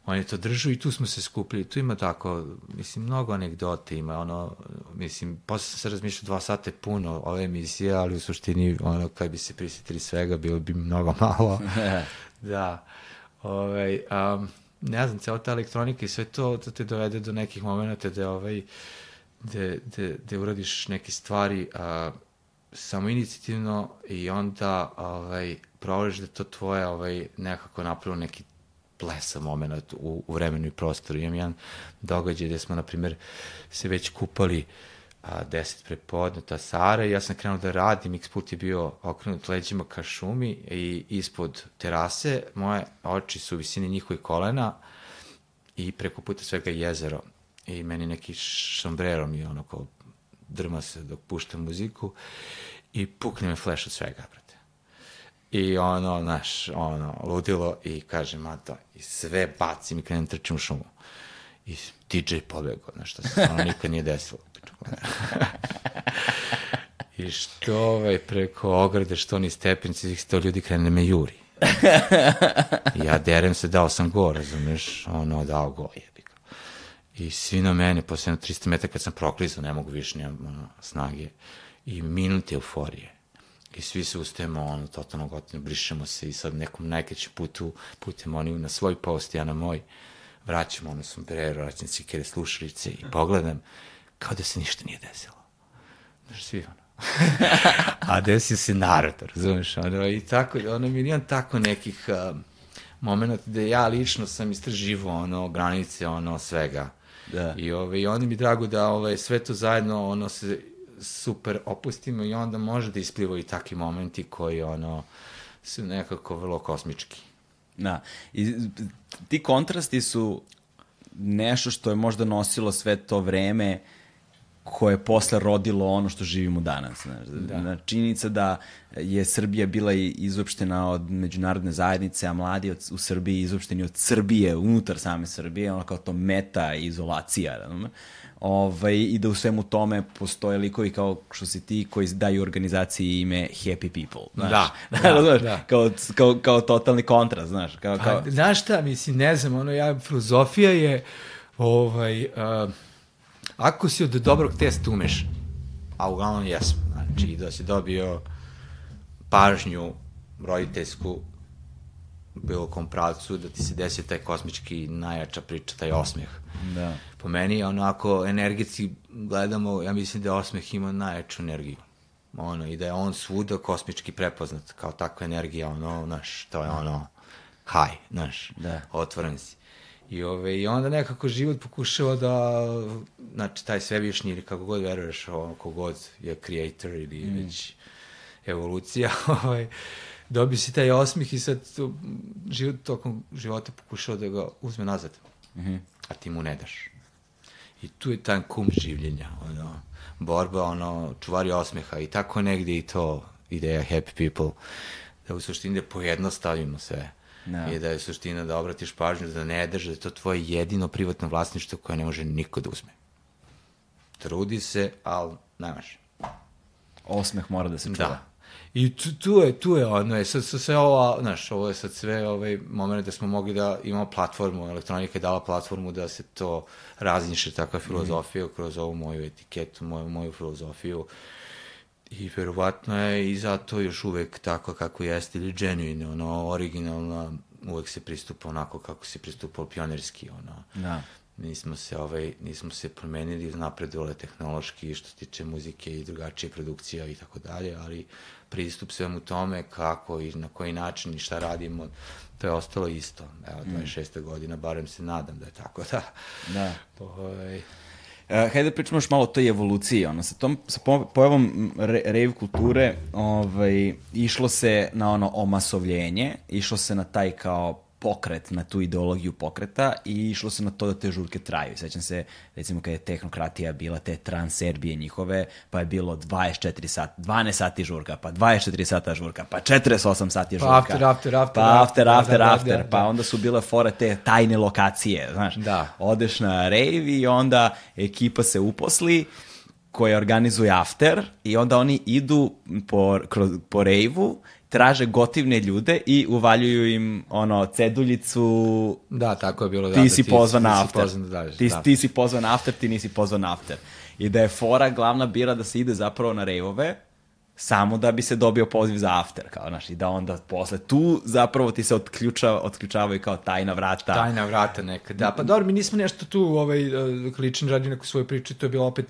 oni to držu i tu smo se skupili. Tu ima tako, mislim, mnogo anegdote ima, ono, mislim, posle sam se razmišljao dva sata je puno ove emisije, ali u suštini, ono, kad bi se prisjetili svega, bilo bi mnogo malo. da. Ovaj, um, ne znam, cela ta elektronika i sve to, to te dovede do nekih momenta da ovaj, da, da, da uradiš neke stvari a, samo inicijativno i onda ovaj, provališ da to tvoje ovaj, nekako napravilo neki plesa moment u, u vremenu i prostoru. Imam jedan događaj gde smo, na primjer, se već kupali a, 10 prepodne ta Sara ja sam krenuo da radim, x put je bio okrenut leđima ka šumi i ispod terase moje oči su u visini njihovih kolena i preko puta svega jezero i meni neki šombrero mi ono kao drma se dok puštam muziku i pukne me flash od svega. I ono, znaš, ono, ludilo i kaže, mato, i sve bacim i krenem trčim u šumu. I DJ pobegao, znaš, što se ono nikad nije desilo. I što ovaj, preko ograde, što ni stepenici, sto ljudi krene da me juri. Ja derem se, dao sam go, razumeš, ono, dao go, jebi ga. I svi na mene, posle 300 metara kad sam proklizao, ne mogu više, nemam ono, snage. I minut euforije. I svi se ustajemo, ono, totalno gotivno, brišemo se i sad nekom najkraćem putu, putem oni na svoj post, ja na moj, vraćamo ono sombrero, vraćam cikere, slušalice i pogledam, kao da se ništa nije desilo. Znaš, svi ono. a desio se narod, razumeš, ono, i tako, ono, milion tako nekih uh, momenta gde ja lično sam istraživo, ono, granice, ono, svega. Da. I, ove, i onda mi drago da ove, sve to zajedno, ono, se super opustimo i onda može da isplivaju i takvi momenti koji, ono, su nekako vrlo kosmički. Da. I ti kontrasti su nešto što je možda nosilo sve to vreme uh, koje je posle rodilo ono što živimo danas. Znaš. Da. Činjenica da je Srbija bila izopštena od međunarodne zajednice, a mladi od, u Srbiji izopšteni od Srbije, unutar same Srbije, ono kao to meta izolacija. Znam. Ovaj, I da u svemu tome postoje likovi kao što si ti koji daju organizaciji ime Happy People. Znaš? Da, da, da, da. Kao, kao, kao totalni kontrast, znaš. Kao, kao... Pa, znaš šta, mislim, ne znam, ono, ja, filozofija je ovaj, uh, Ako si od dobrog testa umeš, a uglavnom jesmo, znači da si dobio pažnju roditeljsku bilo kom pravcu, da ti se desi taj kosmički najjača priča, taj osmeh. Da. Po meni, onako, energetski gledamo, ja mislim da osmeh ima najjaču energiju. Ono, i da je on svuda kosmički prepoznat kao takva energija, ono, znaš, to je ono, haj, znaš, da. otvoren si. I, ove, I onda nekako život pokušava da, znači, taj svevišnji ili kako god veruješ, ono, kogod je creator ili mm. već evolucija, ovaj, dobi si taj osmih i sad to, život tokom života pokušava da ga uzme nazad, mm -hmm. a ti mu ne daš. I tu je taj kum življenja, ono, borba, ono, čuvari osmeha i tako negde i to ideja happy people, da u suštini da pojednostavimo sve Da. I da je suština da obratiš pažnju, da ne drže, da je to tvoje jedino privatno vlasništvo koje ne može niko da uzme. Trudi se, ali ne može. Osmeh mora da se čuva. Da. I tu, tu je, tu je ono, je sad, sve ovo, znaš, ovo je sad sve ovaj moment da smo mogli da imamo platformu, elektronika je dala platformu da se to razniše takva filozofija mm. kroz ovu moju etiketu, moju, moju filozofiju. Uh, I verovatno je i zato još uvek tako kako jeste, ili genuine, ono, originalno, uvek se pristupa onako kako se pristupao pionerski, ono. Da. Nismo se, ovaj, nismo se promenili, napredovali tehnološki što se tiče muzike i drugačije produkcija i tako dalje, ali pristup svemu tome kako i na koji način i šta radimo, to je ostalo isto. Evo, 26. Mm. godina, barem se nadam da je tako, da. Da. Ovaj, Uh, hajde da pričamo još malo o toj evoluciji, ono, sa tom, sa pojavom rave kulture, ovaj, išlo se na ono omasovljenje, išlo se na taj kao pokret, na tu ideologiju pokreta i išlo se na to da te žurke traju. Sećam se, recimo, kada je tehnokratija bila te transerbije njihove, pa je bilo 24 sata, 12 sati žurka, pa 24 sata žurka, pa 48 sati žurka. Pa after, after, after. Pa after, after, da, da, after. Da, da, pa onda su bile fore te tajne lokacije, znaš. Da. Odeš na rave i onda ekipa se uposli, koja organizuje after i onda oni idu po, kroz, po rejvu, traže gotivne ljude i uvaljuju im ono ceduljicu Da, tako je bilo. Da, ti da, si pozvan na ti si after. pozvan da ti, da. ti si pozvan na after, ti nisi pozvan na after. I da je fora glavna bira da se ide zapravo na rejvove, samo da bi se dobio poziv za after, kao, znaš, i da onda posle tu zapravo ti se otključava, otključavaju kao tajna vrata. Tajna vrata neka, da. Pa dobro, mi nismo nešto tu, ovaj, eh, lični radio neku svoju priču, to je bilo opet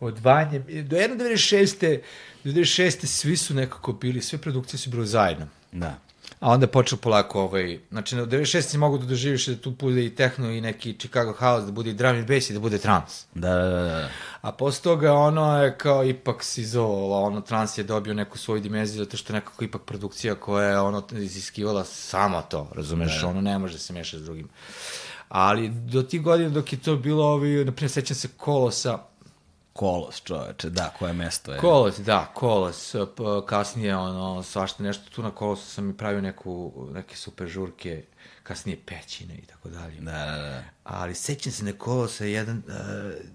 odvajanje. Do 1.96. Do 96. svi su nekako bili, sve produkcije su bile zajedno. Da. A onda je počeo polako, ovaj, znači, u 96. si mogu da doživiš da tu bude i techno i neki Chicago house, da bude i drum and bass i da bude trans. Da, da, da, da. A posle toga ono je kao ipak se izolala, ono trans je dobio neku svoju dimenziju zato što je nekako ipak produkcija koja je ono iziskivala samo to, razumeš, da. ono ne može da se meša s drugim. Ali do tih godina dok je to bilo, ovi, na primjer, sećam se Kolosa, Kolos, čoveče, da, koje mesto je. Kolos, da, Kolos, p- kasnije ono, svašta nešto, tu na Kolosu sam i pravio neku, neke super žurke, kasnije pećine i tako dalje. Da, da, da. Ali sećam se na Kolosa jedan, uh,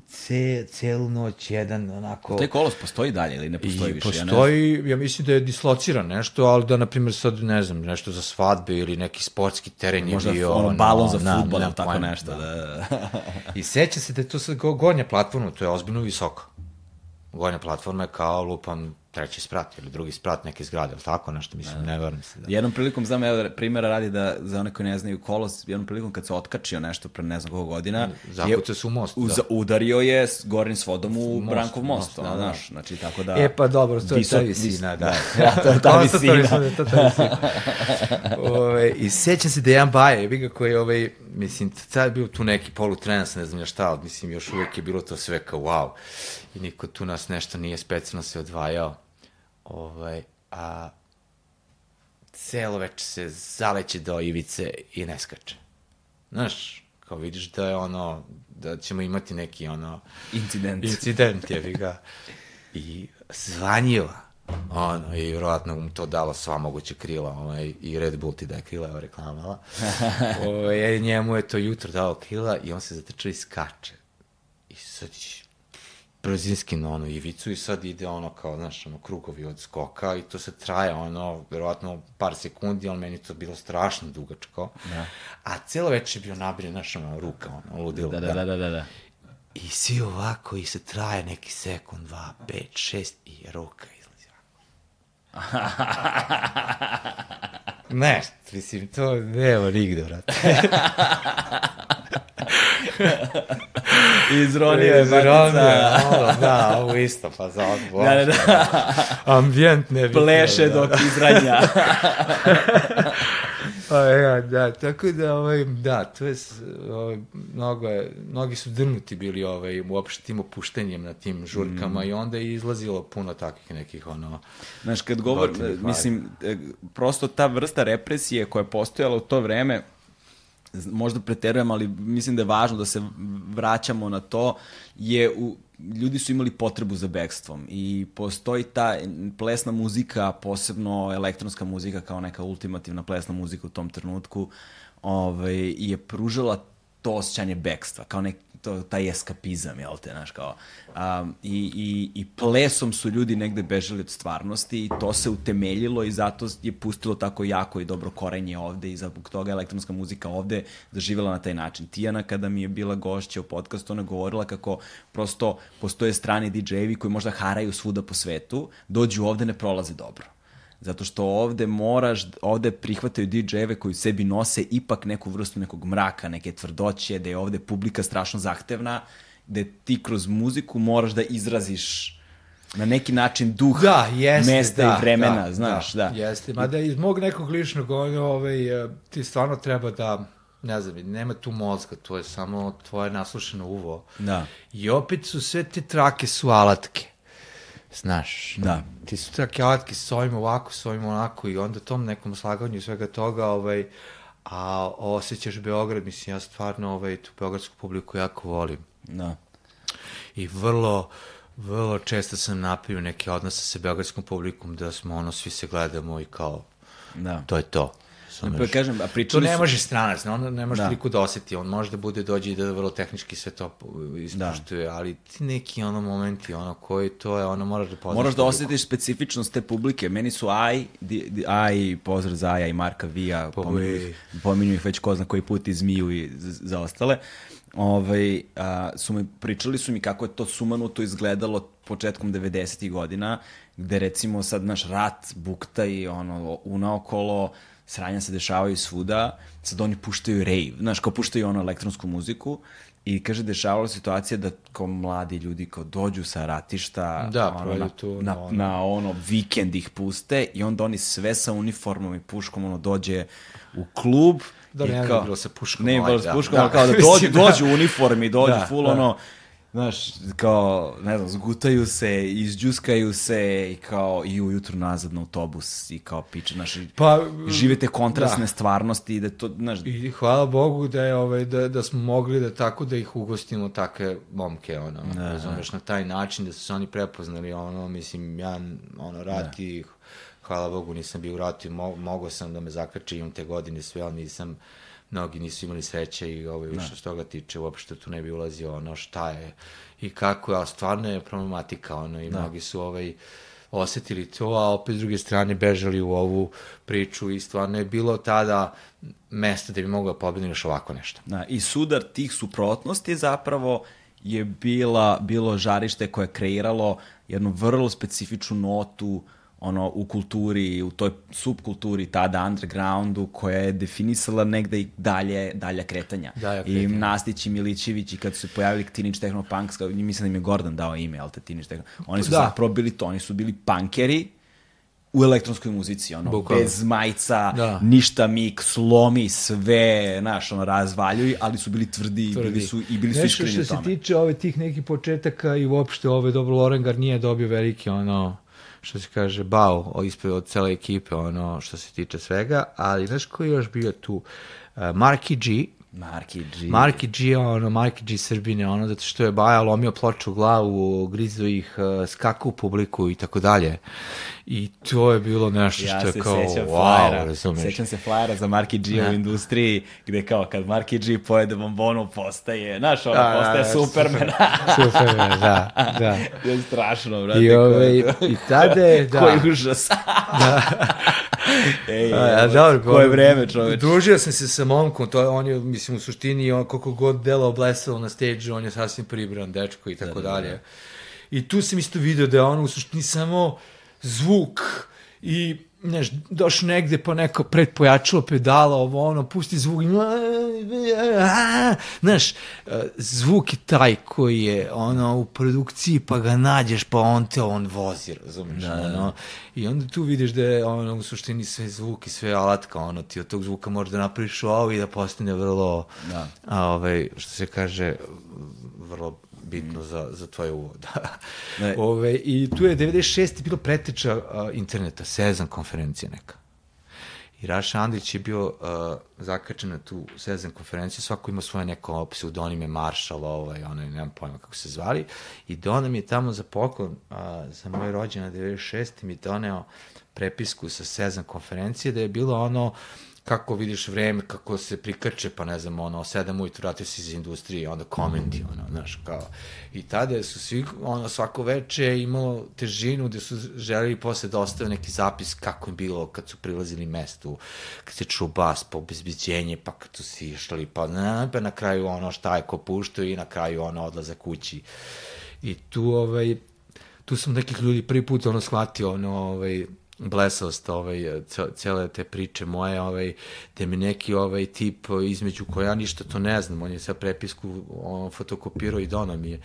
ce, celu noć, jedan onako... Taj kolos postoji dalje ili ne postoji I više? Ja ne postoji, ja, mislim da je dislociran nešto, ali da, na primjer, sad, ne znam, nešto za svadbe ili neki sportski teren je Možda bio... ono, balon za na- futbol ili tako nešto. Da. da. I seća se da je to sad go- gornja platforma, to je ozbiljno visoko. Gornja platforma je kao, lupam, treći sprat ili drugi sprat neke zgrade, ili tako nešto, mislim, ne verujem se. Da. Jednom prilikom, znam, evo, primjera radi da, za one koji ne znaju, kolos, jednom prilikom kad se otkačio nešto pre ne znam koliko godina, Zakucao se u most, da. uz, udario je s gornjim svodom u most, Brankov most, most, ono, da, da. znaš, znači, tako da... E pa dobro, to je ta visok- visina, vis- da. da, to je ta visina. da je ta visina. Ove, I sećam se da je jedan baje, vi ga koji, ovaj, mislim, tad je bio tu neki polutrens, ne znam ja šta, ali mislim, još uvek je bilo to sve kao wow. I niko tu nas nešto nije specijalno se odvajao. Ovaj, a celo veče se zaleće do ivice i ne skače. Znaš, kao vidiš da je ono, da ćemo imati neki ono, Incident. incident je ga. I zvanjiva. Ono, i vjerovatno mu to dalo sva moguća krila, ovaj, i Red Bull ti da je krila, evo reklamala. ovaj, njemu je to jutro dao krila i on se zatrčao i skače. I sad će brzinski na onu ivicu i sad ide ono kao, znaš, ono, krugovi od skoka i to se traje, ono, verovatno par sekundi, ali meni je to bilo strašno dugačko. Da. A celo večer je bio nabiren, znaš, ono, ruka, ono, ludilo. Da, da, da, da, da. da. I svi ovako i se traje neki sekund, dva, pet, šest i ruka ne, mislim, to nema nigde, brate. Izronio je batica. da, ovo isto, pa za odbor. Da, da, da. Ambijent ne bi. Pleše da. dok izranja. Pa ja, da, tako da, ovaj, da, to je, ovaj, mnogo je, mnogi su drnuti bili ovaj, uopšte tim opuštenjem na tim žurkama i onda je izlazilo puno takvih nekih, ono, Znaš, kad govor, Gotivnih stvari. mislim, e, prosto ta vrsta represije koja je postojala u to vreme, možda preterujem, ali mislim da je važno da se vraćamo na to, je u, ljudi su imali potrebu za bekstvom i postoji ta plesna muzika, posebno elektronska muzika kao neka ultimativna plesna muzika u tom trenutku, ovaj, je pružala to osjećanje bekstva, kao nek, to, taj eskapizam, jel te, znaš, kao, um, i, i, i plesom su ljudi negde bežali od stvarnosti i to se utemeljilo i zato je pustilo tako jako i dobro korenje ovde i zbog toga elektronska muzika ovde zaživjela na taj način. Tijana kada mi je bila gošća u podcastu, ona govorila kako prosto postoje strani DJ-evi koji možda haraju svuda po svetu, dođu ovde ne prolaze dobro. Zato što ovde moraš, ovde prihvataju DJ-eve koji sebi nose ipak neku vrstu nekog mraka, neke tvrdoće, da je ovde publika strašno zahtevna, da ti kroz muziku moraš da izraziš na neki način duh Da, jeste, mesta da, i vremena, da, znaš, da. Jeste, mada iz mog nekog ličnog ono, ovaj, eh, ti stvarno treba da, ne znam, nema tu mozga, to je samo tvoje naslušano uvo. Da. I opet su sve te trake su alatke. Znaš, Da. ti su trake alatke s ovim ovako, s ovim onako i onda tom nekom slaganju svega toga, ovaj, a osjećaš Beograd, mislim, ja stvarno ovaj, tu beogradsku publiku jako volim. Da. I vrlo, vrlo često sam napravio neke odnose sa beogradskom publikom da smo ono, svi se gledamo i kao, Da. to je to. Pa kažem, a pričali To ne može stranac, on ne može da. toliko da oseti, on može da bude dođe i da vrlo tehnički sve to ispoštuje, da. ali ti neki ono momenti, ono koji to je, ono moraš da poznaš. Moraš da osetiš specifičnost te publike. Meni su Aj, Aj, pozdrav za Aja i Marka Vija, pominju, pominju ih već ko zna koji put i Zmiju i za ostale. Ovaj, a, su mi, pričali su mi kako je to sumanuto izgledalo početkom 90. godina, gde recimo sad naš rat bukta i ono, unaokolo, sranja se dešavaju svuda, sad oni puštaju rave, znaš, kao puštaju ono elektronsku muziku i kaže, dešavala situacija da kao mladi ljudi kao dođu sa ratišta da, ono, na, tu, na, ono. na ono vikend ih puste i onda oni sve sa uniformom i puškom ono dođe u klub da, ne, kao, ne bilo sa puškom. Ne, bilo sa puškom, da, kao da dođu, dođu u uniformi, dođu da, full da. ono, znaš, kao, ne znam, zgutaju se, izđuskaju se i kao i ujutru nazad na autobus i kao piče, znaš, pa, živete kontrastne da. stvarnosti i da to, znaš... I hvala Bogu da je, ovaj, da, da smo mogli da tako da ih ugostimo takve momke, ono, da, razumeš, da. na taj način da su se oni prepoznali, ono, mislim, ja, ono, rati, da. hvala Bogu nisam bio u ratu i mo, mogao sam da me zakači imam te godine sve, ali nisam mnogi nisu imali sreće i ovaj, što se toga tiče, uopšte tu ne bi ulazio ono šta je i kako, a stvarno je problematika, ono, i da. mnogi su ovaj, osetili to, a opet s druge strane bežali u ovu priču i stvarno je bilo tada mesto da bi moglo da pobediti još ovako nešto. Da, I sudar tih suprotnosti zapravo je bila, bilo žarište koje je kreiralo jednu vrlo specifičnu notu uh, ono, u kulturi, u toj subkulturi, tada undergroundu, koja je definisala negde i dalje, dalja kretanja. Dalja kretanja. I Nastić i Milićević i kad su se pojavili Teenage Technopunks, mislim da im je Gordon dao ime, ali te Teenage Techno, oni su da. zapravo bili to, oni su bili punkeri, u elektronskoj muzici, ono, Bukalo. bez majica, da. ništa mik, slomi sve, znaš, ono, razvaljuju, ali su bili tvrdi, tvrdi. bili su, i bili su iskreni u tome. Nešto što se tiče ove tih nekih početaka i uopšte ove, dobro, Lorengar nije dobio veliki, ono, što se kaže, bao ispred od cele ekipe, ono, što se tiče svega, ali znaš ko je još bio tu? Uh, Marky G, Marky G. Marky G, ono, Marky G Srbine, ono, zato što je Baja lomio ploču glavu, grizo ih, skakao u publiku i tako dalje. I to je bilo nešto ja što je kao, wow, razumeš. Sećam se flajera za Marky G ja. u industriji, gde kao kad Marky G pojede bombonu, postaje, znaš, ono, da, postaje da, Superman. Superman, da, da. je strašno, brate. I, ove, i tada je, da. Koji užas. da. Ej, a, dobro, koje vreme, čoveč. Družio sam se sa momkom, to je, on je, mislim, u suštini, on koliko god delo oblesao na stage, on je sasvim pribran dečko i tako da, da, dalje. Da. I tu sam isto video da je on u suštini samo zvuk i znaš, došao negde pa neko predpojačilo pedala, ovo ono, pusti zvuk, znaš, zvuk je taj koji je ono u produkciji, pa ga nađeš, pa on te on vozi, razumiješ, da, da, ono, da. i onda tu vidiš da je ono u suštini sve zvuk i sve alatka, ono, ti od tog zvuka možeš da napraviš ovo i da postane vrlo, da. a, ovaj, što se kaže, vrlo bitno za, za tvoj uvod. Ove, I tu je 96. bilo preteča uh, interneta, Sezan konferencija neka. I Raša Andrić je bio uh, zakačen na tu Sezan konferenciju, svako ima svoje neko pseudonime, Maršal, ovaj, ono, nemam pojma kako se zvali, i Dona mi je tamo za poklon, uh, za moj rođen na 96. mi doneo prepisku sa Sezan konferencije, da je bilo ono, uh, kako vidiš vreme, kako se prikrče, pa ne znam, ono, sedam ujutru vratio si iz industrije, onda komenti, ono, znaš, kao. I tada su svi, ono, svako veče imalo težinu gde su želeli posle da ostave neki zapis kako je bilo kad su prilazili mestu, kad se čuo bas, pa obezbiđenje, pa kad su si išli, pa, na, pa na kraju ono šta je ko puštao i na kraju ono odlaza kući. I tu, ovaj, tu sam nekih ljudi prvi put ono shvatio, ono, ovaj, blesost ovaj, cele te priče moje, ovaj, da mi neki ovaj tip između koja ja ništa to ne znam, on je sa prepisku on fotokopirao i donao mi je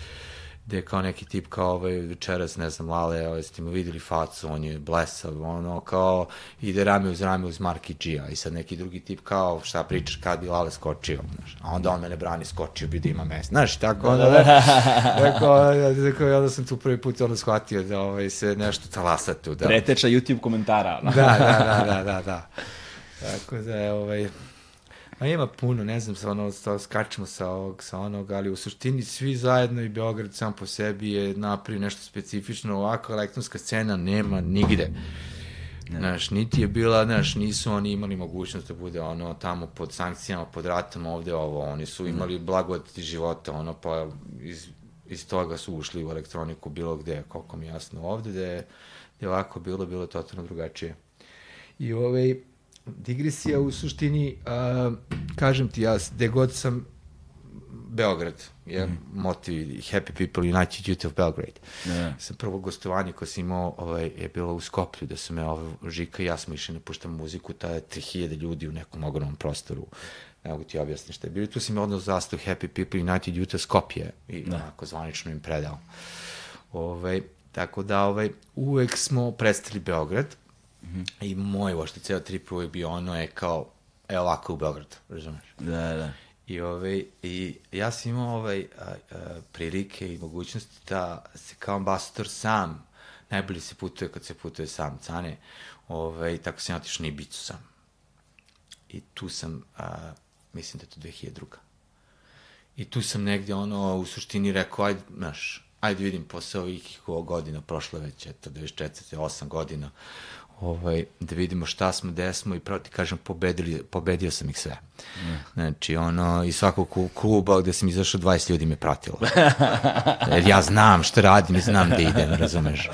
gde je kao neki tip kao ovaj večeras, ne znam, Lale, ovaj, ste mu videli facu, on je blesav, ono, kao ide rame uz rame uz Marki G-a i sad neki drugi tip kao šta pričaš kad bi Lale skočio, znaš, a onda on mene brani skočio bi da ima mesta, znaš, tako onda, da, rekao, rekao, onda sam tu prvi put onda shvatio da ovaj, se nešto talasa tu, da. Preteča YouTube komentara, da, da, da, da, da, da. Tako da, ovaj, A ima puno, ne znam, sa ono, sa, skačemo sa ovog, sa onog, ali u suštini svi zajedno i Beograd sam po sebi je napravio nešto specifično, ovako elektronska scena nema nigde. Ne. Znaš, niti je bila, znaš, nisu oni imali mogućnost da bude ono tamo pod sankcijama, pod ratom, ovde ovo, oni su imali blagodati života, ono, pa iz, iz toga su ušli u elektroniku bilo gde, koliko mi jasno ovde, da je, da je ovako bilo, bilo totalno drugačije. I ovaj, digresija u suštini, a, kažem ti ja, gde god sam Beograd je mm. motiv Happy People United Youth of Belgrade. Yeah. Sam prvo gostovanje koje sam imao ovaj, je bilo u Skoplju, da su me ovaj, Žika i ja smo išli na da puštam muziku, tada je 3000 ljudi u nekom ogromnom prostoru. Ne mogu ti objasniti šta je bilo. Tu sam odnao zastav Happy People United Youth of Skopje i. Da. onako zvanično im predao. Ovaj, tako da ovaj, uvek smo predstavili Beograd mm -hmm. i moj ošto ceo trip uvek bio ono je kao, evo ovako u Beograd, razumeš? Da, da. I, ovaj, I ja sam imao ovaj, a, a, prilike i mogućnosti da se kao ambasador sam, najbolje se putuje kad se putuje sam, cane, ovaj, tako sam ja otišao na Ibicu sam. I tu sam, a, mislim da je to 2002. I tu sam negde ono, u suštini rekao, ajde, znaš, ajde vidim posle ovih godina, prošle već, eto, 24. 8 godina, ovaj, da vidimo šta smo, gde smo i pravo ti kažem, pobedili, pobedio sam ih sve. Mm. Znači, ono, i svakog kluba gde sam izašao, 20 ljudi me pratilo. Jer ja znam šta radim i znam gde idem, razumeš.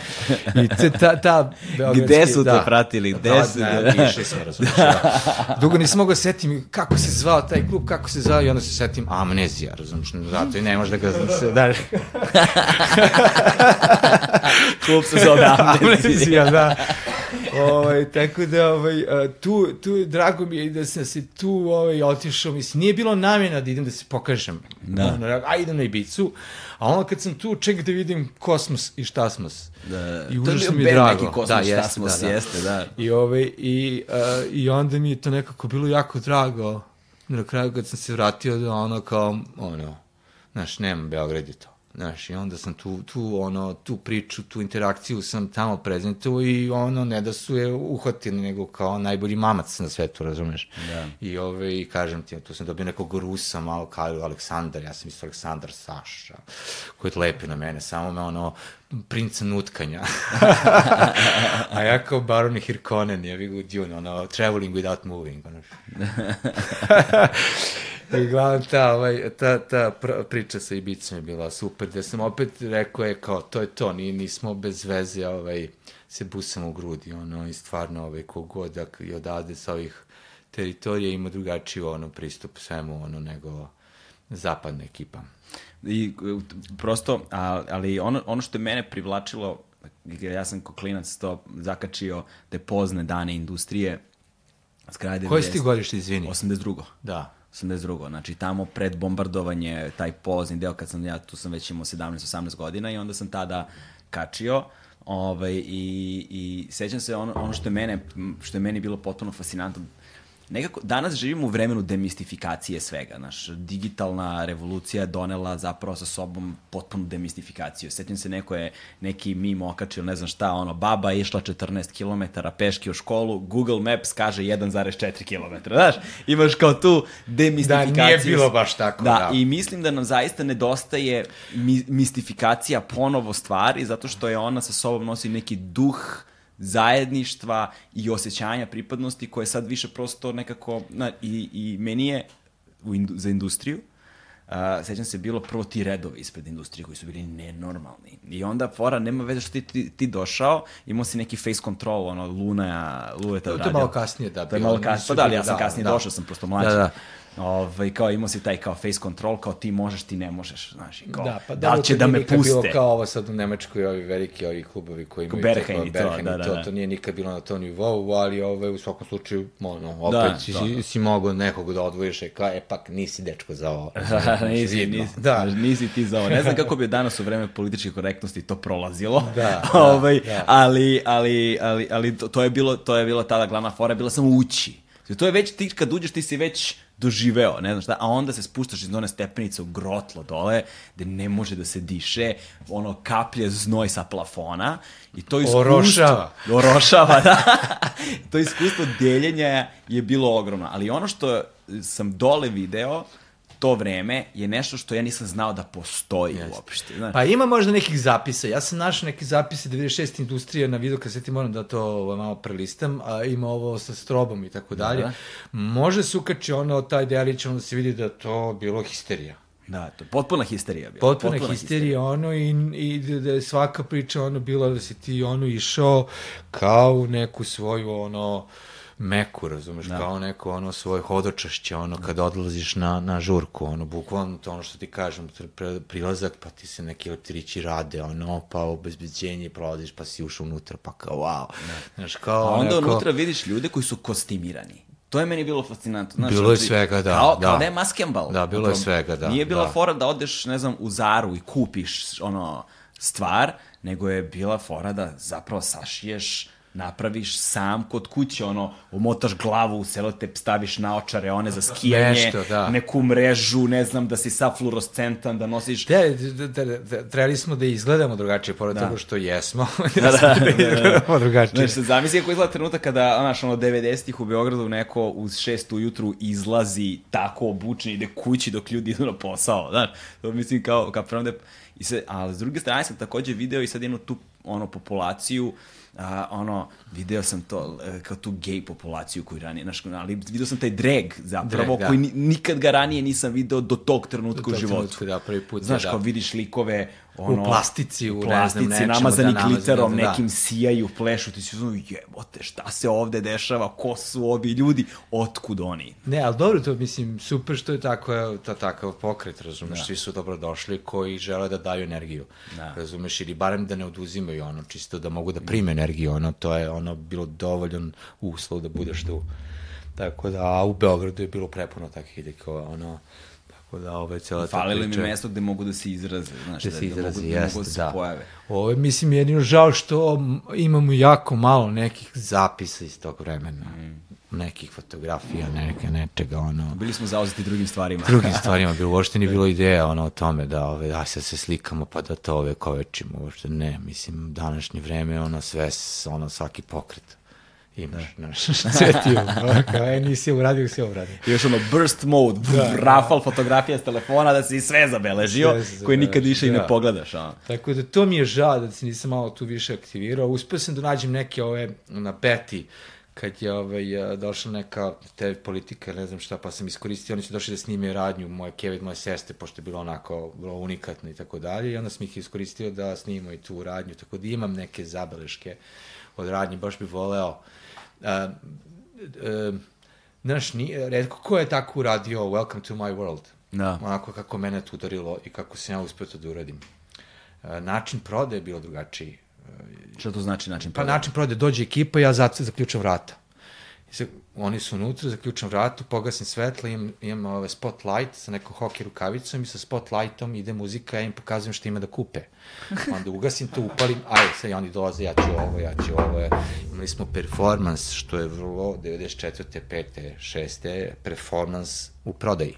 I te, ta, ta Gde su te da, pratili? Gde da, su? Da, više smo, razumeš. Da. Dugo nisam mogao da setim kako se zvao taj klub, kako se zvao i onda se setim amnezija, razumeš. Zato i ne možeš da ga... Da. klub se zove amnezija. amnezija, da ovaj, tako da, ovaj, tu, tu, drago mi je da sam se tu ovaj, otišao, mislim, nije bilo namjena da idem da se pokažem. Da. Ono, a idem na Ibicu, a ono kad sam tu, ček da vidim kosmos i šta smo. Da, I užasno mi je drago. Neki kosmos, da, jeste, šta smo, da, da. jeste, da. I, ovaj, i, uh, I onda mi je to nekako bilo jako drago. Na kraju kad sam se vratio, da ono kao, ono, znaš, nemam Beograd je to. Znaš, i onda sam tu, tu, ono, tu priču, tu interakciju sam tamo prezentuo i ono, ne da su je uhvatili, nego kao najbolji mamac na svetu, razumeš? Da. I ove, i kažem ti, tu sam dobio nekog Rusa, malo kao Aleksandar, ja sam isto Aleksandar Saša, koji je lepi na mene, samo me ono, princa nutkanja. A ja kao Baron Hirkonen, ja bih u Dune, ono, traveling without moving, ono. I glavno ta, ovaj, ta, ta priča sa Ibicom je bila super, da sam opet rekao je kao, to je to, ni, nismo bez veze, ovaj, se busamo u grudi, ono, i stvarno, ovaj, kogod da i odade sa ovih teritorija ima drugačiji ono, pristup svemu, ono, nego zapadna ekipa. I prosto, ali ono, ono što je mene privlačilo, ja sam ko klinac to zakačio te pozne dane industrije, s kraja 90. Koje si ti godište, izvini? 82. Da. 82. Znači tamo pred bombardovanje, taj pozni deo kad sam ja, tu sam već imao 17-18 godina i onda sam tada kačio ovaj, i, i sećam se ono, ono što je mene, što je meni bilo potpuno fascinantno nekako, danas živimo u vremenu demistifikacije svega, naš, digitalna revolucija je donela zapravo sa sobom potpunu demistifikaciju. Sjetim se, neko je neki mim okačio, ne znam šta, ono, baba je išla 14 km peški u školu, Google Maps kaže 1,4 km, znaš, imaš kao tu demistifikaciju. Da, nije bilo baš tako, da. Da, i mislim da nam zaista nedostaje mi, mistifikacija ponovo stvari, zato što je ona sa sobom nosi neki duh zajedništva i osjećanja pripadnosti koje sad više prosto nekako, na, i, i meni je u indu, za industriju, Uh, sećam se, bilo prvo ti redovi ispred industrije koji su bili nenormalni. I onda fora, nema veze što ti, ti, ti došao, imao si neki face control, ono, Luna, je to, to je malo kasnije, da. To je malo kasnije, pa da, ali ja sam da, kasnije da. došao, sam prosto mlađi. Da, da. Ovaj, kao imao si taj kao face control, kao ti možeš, ti ne možeš, znaš, kao, da, pa da li će da me puste. Bilo kao ovo sad u Nemačkoj, ovi veliki ovi klubovi koji imaju Berheim i to, Berheim da, da, to, da. to nije nikad bilo na tom nivou, ali ove, ovaj, u svakom slučaju, ono, opet da, si, da, da. si mogao nekog da odvojiš, e, kao, e, pak, nisi dečko za ovo. nisi, nisi, da. nisi ti za ovo. Ne znam kako bi danas u vreme političke korektnosti to prolazilo, da, da, ovaj, da. ali, ali, ali, ali to, to, je bilo, to je bila tada glavna fora, bila sam ući. To je već, ti kad uđeš, ti si već doživeo, ne znam šta, a onda se spuštaš iz one stepenice u grotlo dole, gde ne može da se diše, ono, kaplje znoj sa plafona, i to iskustvo... Orošava. Orošava, da. to iskustvo deljenja je bilo ogromno, ali ono što sam dole video, to vreme je nešto što ja nisam znao da postoji Jeste. uopšte. Znaš. Pa ima možda nekih zapisa. Ja sam našao neke zapise 96. industrije na videokaseti, moram da to ovaj, malo prelistam, a ima ovo sa strobom i tako dalje. Da. Može se ukači ono, taj delić, onda se vidi da to bilo histerija. Da, to je potpuna histerija bila. Potpuna, potpuna histerija, histerija, ono, i, i da je svaka priča ono bila da si ti ono išao kao u neku svoju ono meku, razumeš, da. kao neko ono svoje hodočašće, ono kad odlaziš na, na žurku, ono bukvalno to ono što ti kažem, prilazak, pa ti se neki elektrići rade, ono, pa obezbeđenje prolaziš, pa si ušao unutra, pa kao wow. Da. Znaš, kao, A onda neko... unutra vidiš ljude koji su kostimirani. To je meni bilo fascinantno. Znaš, bilo je znači, svega, da. Kao, da. kao da je maskembal. Da, bilo je svega, da. Nije bila da. fora da odeš, ne znam, u Zaru i kupiš ono stvar, nego je bila fora da zapravo sašiješ napraviš sam kod kuće, ono, umotaš glavu u selotep, staviš naočare, one za skijanje, Nešto, da. neku mrežu, ne znam, da si sa fluorescentan, da nosiš... De, de, de, de, trebali smo da izgledamo drugačije, pored da. toga što jesmo. da, da, da, da, izgledamo drugačije. Znaš, se zamisli kako izgleda trenutak kada, znaš, ono, 90-ih u Beogradu neko uz 6 ujutru izlazi tako obučen, ide kući dok ljudi idu na posao, znaš, to mislim kao, kao prvom da... I se, ali s druge strane sam takođe video i sad jednu tu, ono, populaciju, uh, a, ono, video sam to, e, kao tu gej populaciju koju ranije, znaš, ali video sam taj drag zapravo, drag, da. koji nikad ga ranije nisam video do tog trenutka do u životu. Trenutku, da, prvi put. Znaš, da. kao vidiš likove ono, u plastici, u, plastici, ne znam, namazani da, gliterom, da, nekim sijaju, plešu, ti si uzmano, jebote, šta se ovde dešava, ko su ovi ljudi, otkud oni? Ne, ali dobro, to mislim, super što je tako, ta, takav pokret, razumeš, da. svi su dobro došli koji žele da daju energiju, da. razumeš, ili barem da ne oduzimaju ono, čisto da mogu da prime energiju, ono, to je ono bilo dovoljan uslov da budeš tu. Tako da, a u Beogradu je bilo prepuno takvih idekova, ono, Tako da, ove, cela ta Falilo mi mesto gde mogu da se izraze, znaš, da, da se izraze, da mogu, jest, da, mogu da se da. pojave. Ove, mislim, jedino žao što imamo jako malo nekih zapisa iz tog vremena. Mm. Nekih fotografija, neke, nečega, ono... Bili smo zauzeti drugim stvarima. drugim stvarima, bilo, uopšte nije bilo ideja, ono, o tome da, ove, da se se slikamo pa da to ove kovečimo, uopšte ne, mislim, današnje vreme, ono, sve, ono, svaki pokret imaš, da. znaš, cvetio, kao, e, nisi uradio, si uradio. I još ono burst mode, da, da. rafal da. fotografija s telefona da si sve zabeležio, sve koji nikad više da. i ne da. pogledaš. A. Tako da to mi je žao da se nisam malo tu više aktivirao. Uspio sam da nađem neke ove na peti, kad je ovaj, došla neka te politika, ne znam šta, pa sam iskoristio, oni su došli da snime radnju, moje Kevin, moje sestre, pošto je bilo onako, bilo unikatno i tako dalje, i onda sam ih iskoristio da snimamo i tu radnju, tako da imam neke zabeleške od radnje, baš bih voleo Uh, uh, znaš, ni, redko ko je tako uradio Welcome to my world. Da. Onako kako mene to udarilo i kako sam ja uspio to da uradim. Uh, način prode je bilo drugačiji. Šta to znači način prode? Pa način prode, dođe ekipa i ja zaključam vrata. I se, oni su unutra, zaključam vratu, pogasim svetla, imam, imam ove spotlight sa nekom hockey rukavicom i sa spotlightom ide muzika, ja im pokazujem šta ima da kupe. Onda ugasim to, upalim, aj, sad oni dolaze, ja ću ovo, ja ću ovo. Imali smo performans, što je vrlo 94. 5. 6. performans u prodaji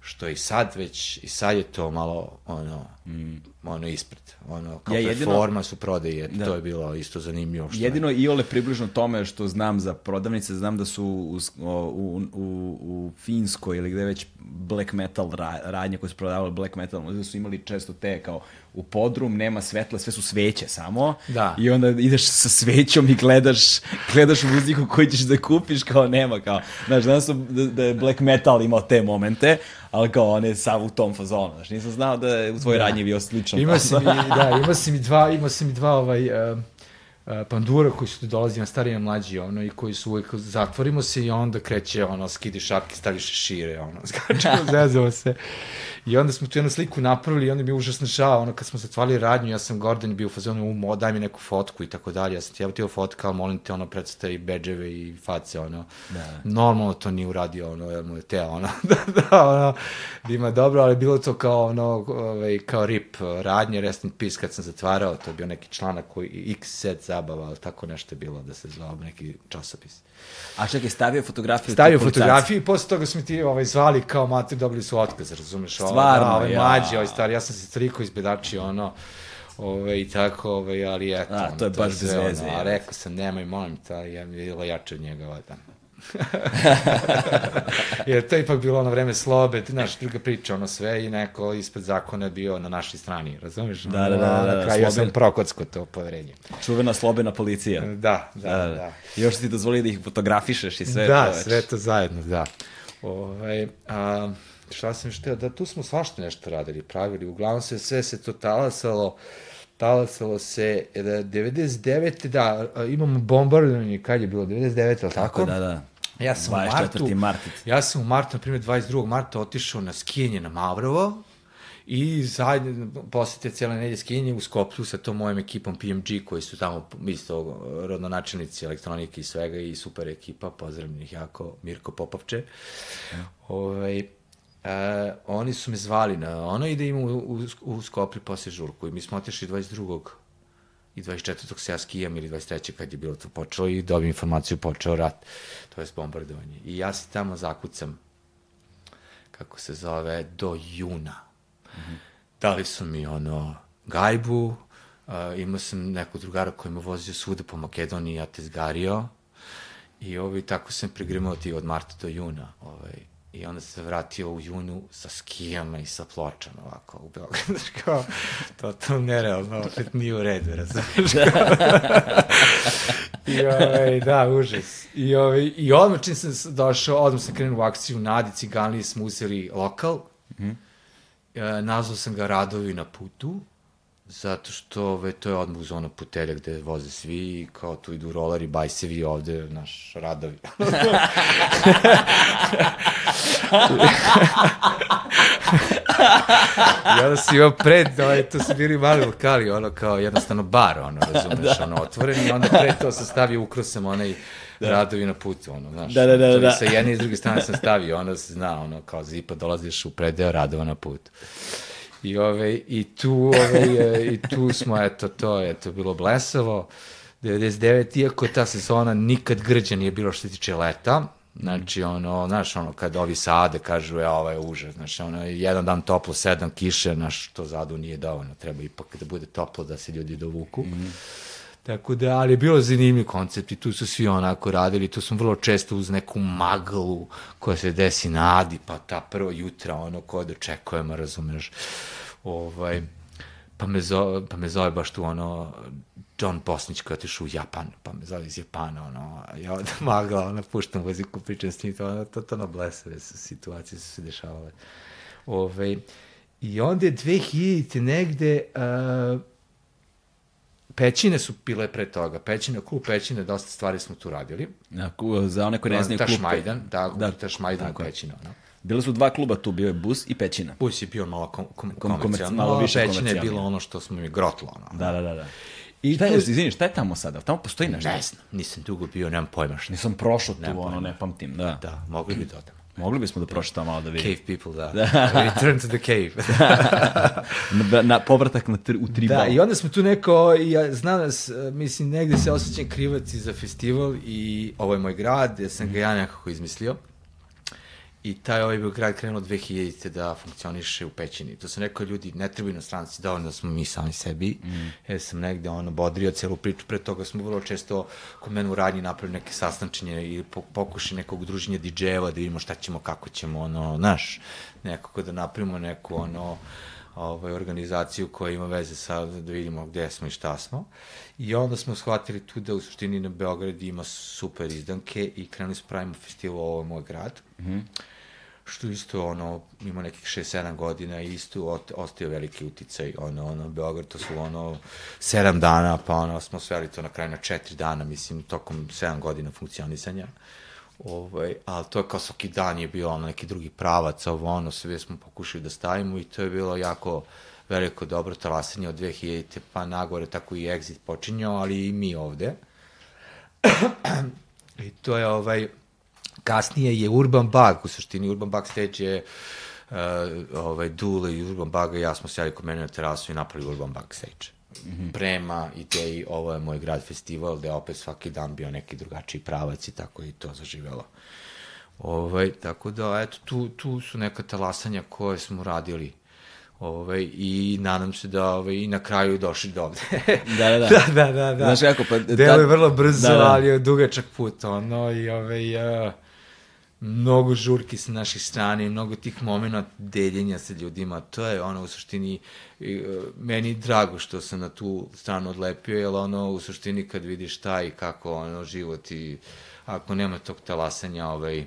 što i sad već, i sad je to malo, ono, mm. ono ispred, ono, kao ja, jedino, performans u prodaji, da. to je bilo isto zanimljivo. Što jedino je. i ole približno tome što znam za prodavnice, znam da su u, u, u, u Finskoj ili gde već black metal radnje koje su prodavali black metal, da su imali često te kao u podrum, nema svetla, sve su sveće samo. Da. I onda ideš sa svećom i gledaš, gledaš muziku koju ćeš da kupiš, kao nema, kao, znaš, znam sam da, da je black metal imao te momente, ali kao on je sam u tom fazonu, znaš, nisam znao da je u tvojoj da. radnji bio slično. Ima si mi, da, ima si mi dva, ima si mi dva ovaj, uh, pandura koji su dolazi na stariji i mlađi, ono, i koji su uvijek, zatvorimo se i onda kreće, ono, skidi šapke, staviš šire, ono, skačemo, zezamo se. I onda smo tu jednu sliku napravili i onda mi je užasno žao, ono kad smo zatvarali radnju, ja sam Gordon bio u fazonu, umo, daj mi neku fotku i tako dalje, ja sam ti evo fotka, molim te, ono, predstavi bedževe i face, ono, da. normalno to nije uradio, ono, ja mu je te, ono, da, da, ono, da ima dobro, ali bilo to kao, ono, ovaj, kao rip radnje, rest in peace, kad sam zatvarao, to je bio neki članak koji, x set zabava, ali tako nešto je bilo da se zvao neki časopis. A čekaj, stavio fotografiju? Stavio fotografiju i posle toga su mi ti ovaj, zvali kao mater, dobili su otkaz, razumeš? Stvarno, da, ovaj, ja. mlađi, ovaj stari, ja sam se toliko izbedačio, ono, ove, i tako, ove, ali eto. A, to je baš bez veze. Ono, a rekao sam, nemoj, molim, ta, je bila jače od njega, ovaj, da. Jer to je ipak bilo ono vreme slobe, znaš, druga priča, ono sve i neko ispred zakona je bio na našoj strani, razumiješ? Da, da, da. da, da na kraju ja sam prokocko to poverenje. Čuvena slobena policija. Da, da, da. da. I još ti dozvoli da ih fotografišeš i sve da, to već. sve to zajedno, da. Ovaj, a, šta sam šteo, da tu smo svašta nešto radili, pravili, uglavnom se sve se to talasalo, talasalo se, da, 99. da, imamo bombardovanje, kad je bilo, 99. ali tako? Da, da. Ja sam u martu, mart. ja sam u martu, na primjer 22. marta otišao na skijenje na Mavrovo i zajedno posjetio cijela nedelje skijenje u Skoplju sa tom mojom ekipom PMG koji su tamo isto rodnonačelnici elektronike i svega i super ekipa, pozdravljam ih jako, Mirko Popovče. Ja. Ovaj, e, oni su me zvali na ono i da imam u, u, u Skoplju posle žurku i mi smo otišli 22 i 24. se ja skijam ili 23. kad je bilo to počelo i dobijem informaciju počeo rat, to je bombardovanje. I ja se tamo zakucam, kako se zove, do juna. Mm -hmm. Dali su mi ono gajbu, uh, imao sam nekog drugara koji me vozio svuda po Makedoniji, ja te zgario i ovaj, tako sam prigrimao ti od marta do juna. Ovaj, I onda se vratio u junu sa skijama i sa pločama ovako u Beograd. Znaš kao, to, to nerealno, opet nije u redu, razumiješ? I ovaj, da, užas. I, ovaj, i odmah čim sam došao, odmah sam krenuo u akciju Nadi Cigani, smo uzeli lokal. Mm -hmm. e, nazvao sam ga Radovi na putu Zato što ove, to je odmah uz ono putelja gde voze svi, kao tu idu roleri, bajsevi ovde, naš radovi. I onda si imao pred, ovaj, to su bili mali lokali, ono kao jednostavno bar, ono, razumeš, da. ono, otvoren i onda pred to sam stavio, ukrosem onaj da. radovi na putu, ono, znaš. Da, da, da. da. Sa jedne i s druge strane sam stavio, ono se zna, ono, kao zipa dolaziš u predeo radova na putu. I, ove, i, tu, ove, I tu smo, eto, to je to bilo blesavo. 99, iako ta sezona nikad grđa nije bilo što se tiče leta, Znači, ono, znaš, ono, kad ovi sade kažu, je, ovo je užas, znači, ono, jedan dan toplo, sedam kiše, znaš, to zadu nije dovoljno, treba ipak da bude toplo da se ljudi dovuku. Mm -hmm. Tako da, ali je bilo zanimljiv koncept i tu su svi onako radili, tu smo vrlo često uz neku maglu koja se desi na Adi, pa ta prvo jutra, ono, ko da očekujemo, razumeš, ovaj, pa me, zove, pa me zove baš tu, ono, John Bosnić koji je u Japan, pa me zove iz Japana, ono, ja od magla, ono, puštam muziku, pričam s njim, to, ono, to, to na blesave situacije su se dešavale. Ove, ovaj, I onda je 2000 negde, uh, Pećine su bile pre toga. Pećine, klub Pećine, dosta stvari smo tu radili. Ja, za one koji ne znaju klub... Tašmajdan, da, da, Tašmajdan Pećina. No. Bile su dva kluba tu, bio je Bus i Pećina. Bus je bio malo kom, kom, kom, komercijalno, malo više Pećina je bilo ono što smo mi grotlo. Ono. Da, da, da. da. I šta je, izvini, šta je tamo sada? Tamo postoji nešto? Ne znam, nisam dugo bio, nemam pojma šta. Nisam prošao tu, nemam ono, ne pamtim, da. Da, mogli bi to da Mogli bismo da prošetamo malo da vidimo. Cave people, da. da. Return to the cave. na, na, povratak na tr, u tribal. Da, i onda smo tu neko, ja znam nas, mislim, negde se osjećam krivac za festival i ovo je moj grad, ja sam ga ja nekako izmislio. I taj ovaj bio grad krenuo 2000. da funkcioniše u pećini. To su neko ljudi, ne treba inostranci, dovoljno da smo mi sami sebi. Mm. Ja sam negde ono bodrio celu priču, pre toga smo vrlo često kod mene u radnji napravili neke sastančenje ili pokuši nekog druženja DJ-eva da vidimo šta ćemo, kako ćemo, ono, znaš, nekako da napravimo neku, ono, ovaj, organizaciju koja ima veze sa, da vidimo gde smo i šta smo. I onda smo shvatili tu da u suštini na Beograd ima super izdanke i krenuli smo pravimo festival Ovo je moj grad. Mm -hmm što isto ono ima nekih 6-7 godina i isto ostaje veliki uticaj ono ono Beograd to su ono 7 dana pa ono smo sveli to na kraju na 4 dana mislim tokom 7 godina funkcionisanja ovaj al to je kao svaki dan je bio ono neki drugi pravac ovo ono sve smo pokušali da stavimo i to je bilo jako veliko dobro talasanje od 2000 pa nagore tako i exit počinjao ali i mi ovde. I to je ovaj Kasnije je Urban Bug, u suštini Urban Bug stage je uh, ovaj, Dule i Urban Bug i ja smo sjeli kod mene na terasu i napravili Urban Bug stage. Mm -hmm. Prema ideji, ovo je moj grad festival, gde opet svaki dan bio neki drugačiji pravac i tako i to zaživelo. Ovaj, tako da, eto, tu, tu su neka talasanja koje smo radili Ovaj, I nadam se da ovaj, i na kraju došli do ovde. da, da, da. da, da, da, da. Znaš kako, pa... Delo je vrlo brzo, da, da. ali je dugačak put, ono, i ovaj, uh, mnogo žurki sa naših strane, mnogo tih momena deljenja sa ljudima, to je ono u suštini, uh, meni drago što sam na tu stranu odlepio, jer ono u suštini kad vidiš šta i kako ono život i ako nema tog talasanja, ovaj,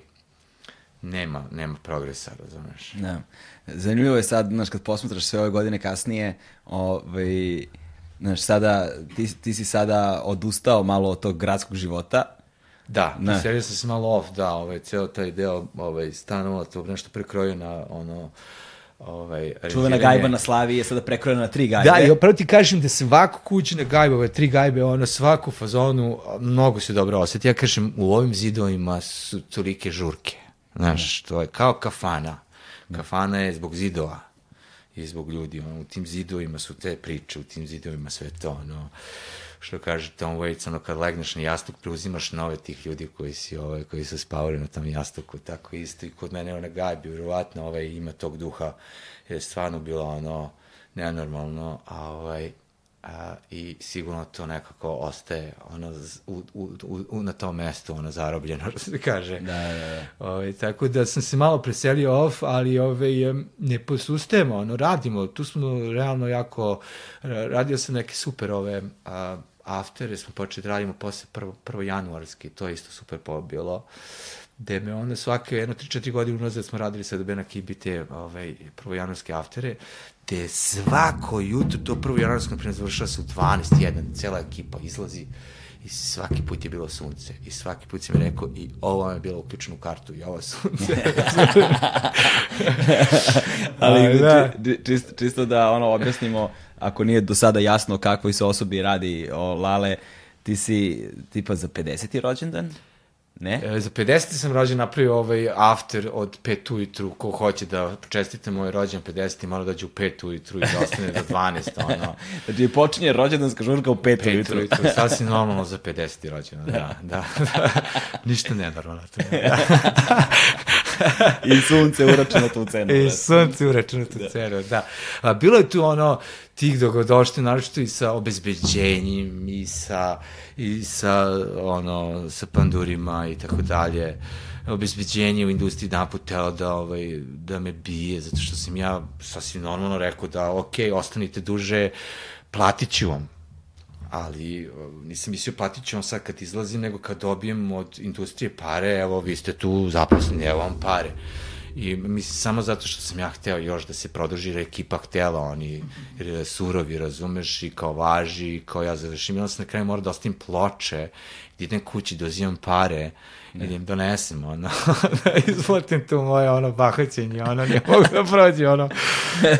nema, nema progresa, razumeš? Da. Zanimljivo je sad, znaš, kad posmatraš sve ove godine kasnije, ovaj, znaš, sada, ti, ti si sada odustao malo od tog gradskog života, Da, ne. serio sam se malo off, da, ovaj, ceo taj deo ovaj, stanova, to nešto prekrojio na ono, ovaj, Čuvena gajba na Slavi je sada prekrojena na tri gajbe. Da, i opravo ti kažem da svako kućne gajbe, ove tri gajbe, ono, svaku fazonu, mnogo se dobro osjeti. Ja kažem, u ovim zidovima su tolike žurke. Znaš, to je kao kafana. Kafana je zbog zidova i zbog ljudi. Ono, u tim zidovima su te priče, u tim zidovima sve to, ono, što kaže Tom Waits, ono, kad legneš na jastuk, preuzimaš nove tih ljudi koji, si, ovaj, koji su spavali na tom jastuku, tako isto i kod mene ona gajbi, vjerovatno, ovaj, ima tog duha, je stvarno bilo, ono, nenormalno, a ovaj, a, i sigurno to nekako ostaje ono u, u, u, na tom mestu ono zarobljeno što se kaže. Da, da, da. Ove, ovaj, tako da sam se malo preselio off ali ove, ne posustajemo ono radimo. Tu smo realno jako radio sam neke super ove a, aftere smo počeli da radimo posle prvo, prvo januarski to je isto super bilo gde me onda svake jedno, tri, četiri godine unazad smo radili sa Debena Kibite ovaj, prvo januarske aftere, gde svako jutro, to prvo januarsko, naprimjer, završava se u 12.1, cela ekipa izlazi i svaki put je bilo sunce i svaki put si mi rekao i ovo je bilo uključeno u kartu i ovo sunce. Ali da. čisto, čisto da ono objasnimo, ako nije do sada jasno kakvoj se osobi radi o Lale, ti si tipa za 50. rođendan? Ne? E, za 50. sam rođen napravio ovaj after od 5 ujutru, ko hoće da čestite moj rođen 50. mora da u 5 ujutru i da ostane do 12. Ono. znači počinje rođendanska žurka u 5 ujutru. 5 ujutru, sasvim normalno za 50. rođena, da, da. Ništa nenormalno. Da. I sunce uračeno tu cenu. I sunce uračeno tu da. cenu, da. A, bilo je tu ono, tih dogodošte, naročito i sa obezbeđenjem i sa, i sa, ono, sa pandurima i tako dalje. Obezbeđenje u industriji naput tela da, ovaj, da me bije, zato što sam ja sasvim normalno rekao da, ok, ostanite duže, platit ću vam ali nisam mislio platit ću vam sad kad izlazim, nego kad dobijem od industrije pare, evo, vi ste tu zaposleni, evo vam pare. I mislim, samo zato što sam ja hteo još da se produži, jer ekipa htela, oni surovi, razumeš, i kao važi, i kao ja završim. I onda sam na kraju morao da ostavim ploče, da idem kući, da uzimam pare, ne. i da im donesem, ono, da izplatim tu moje, ono, bahaćenje, ono, ne mogu da prođe, ono,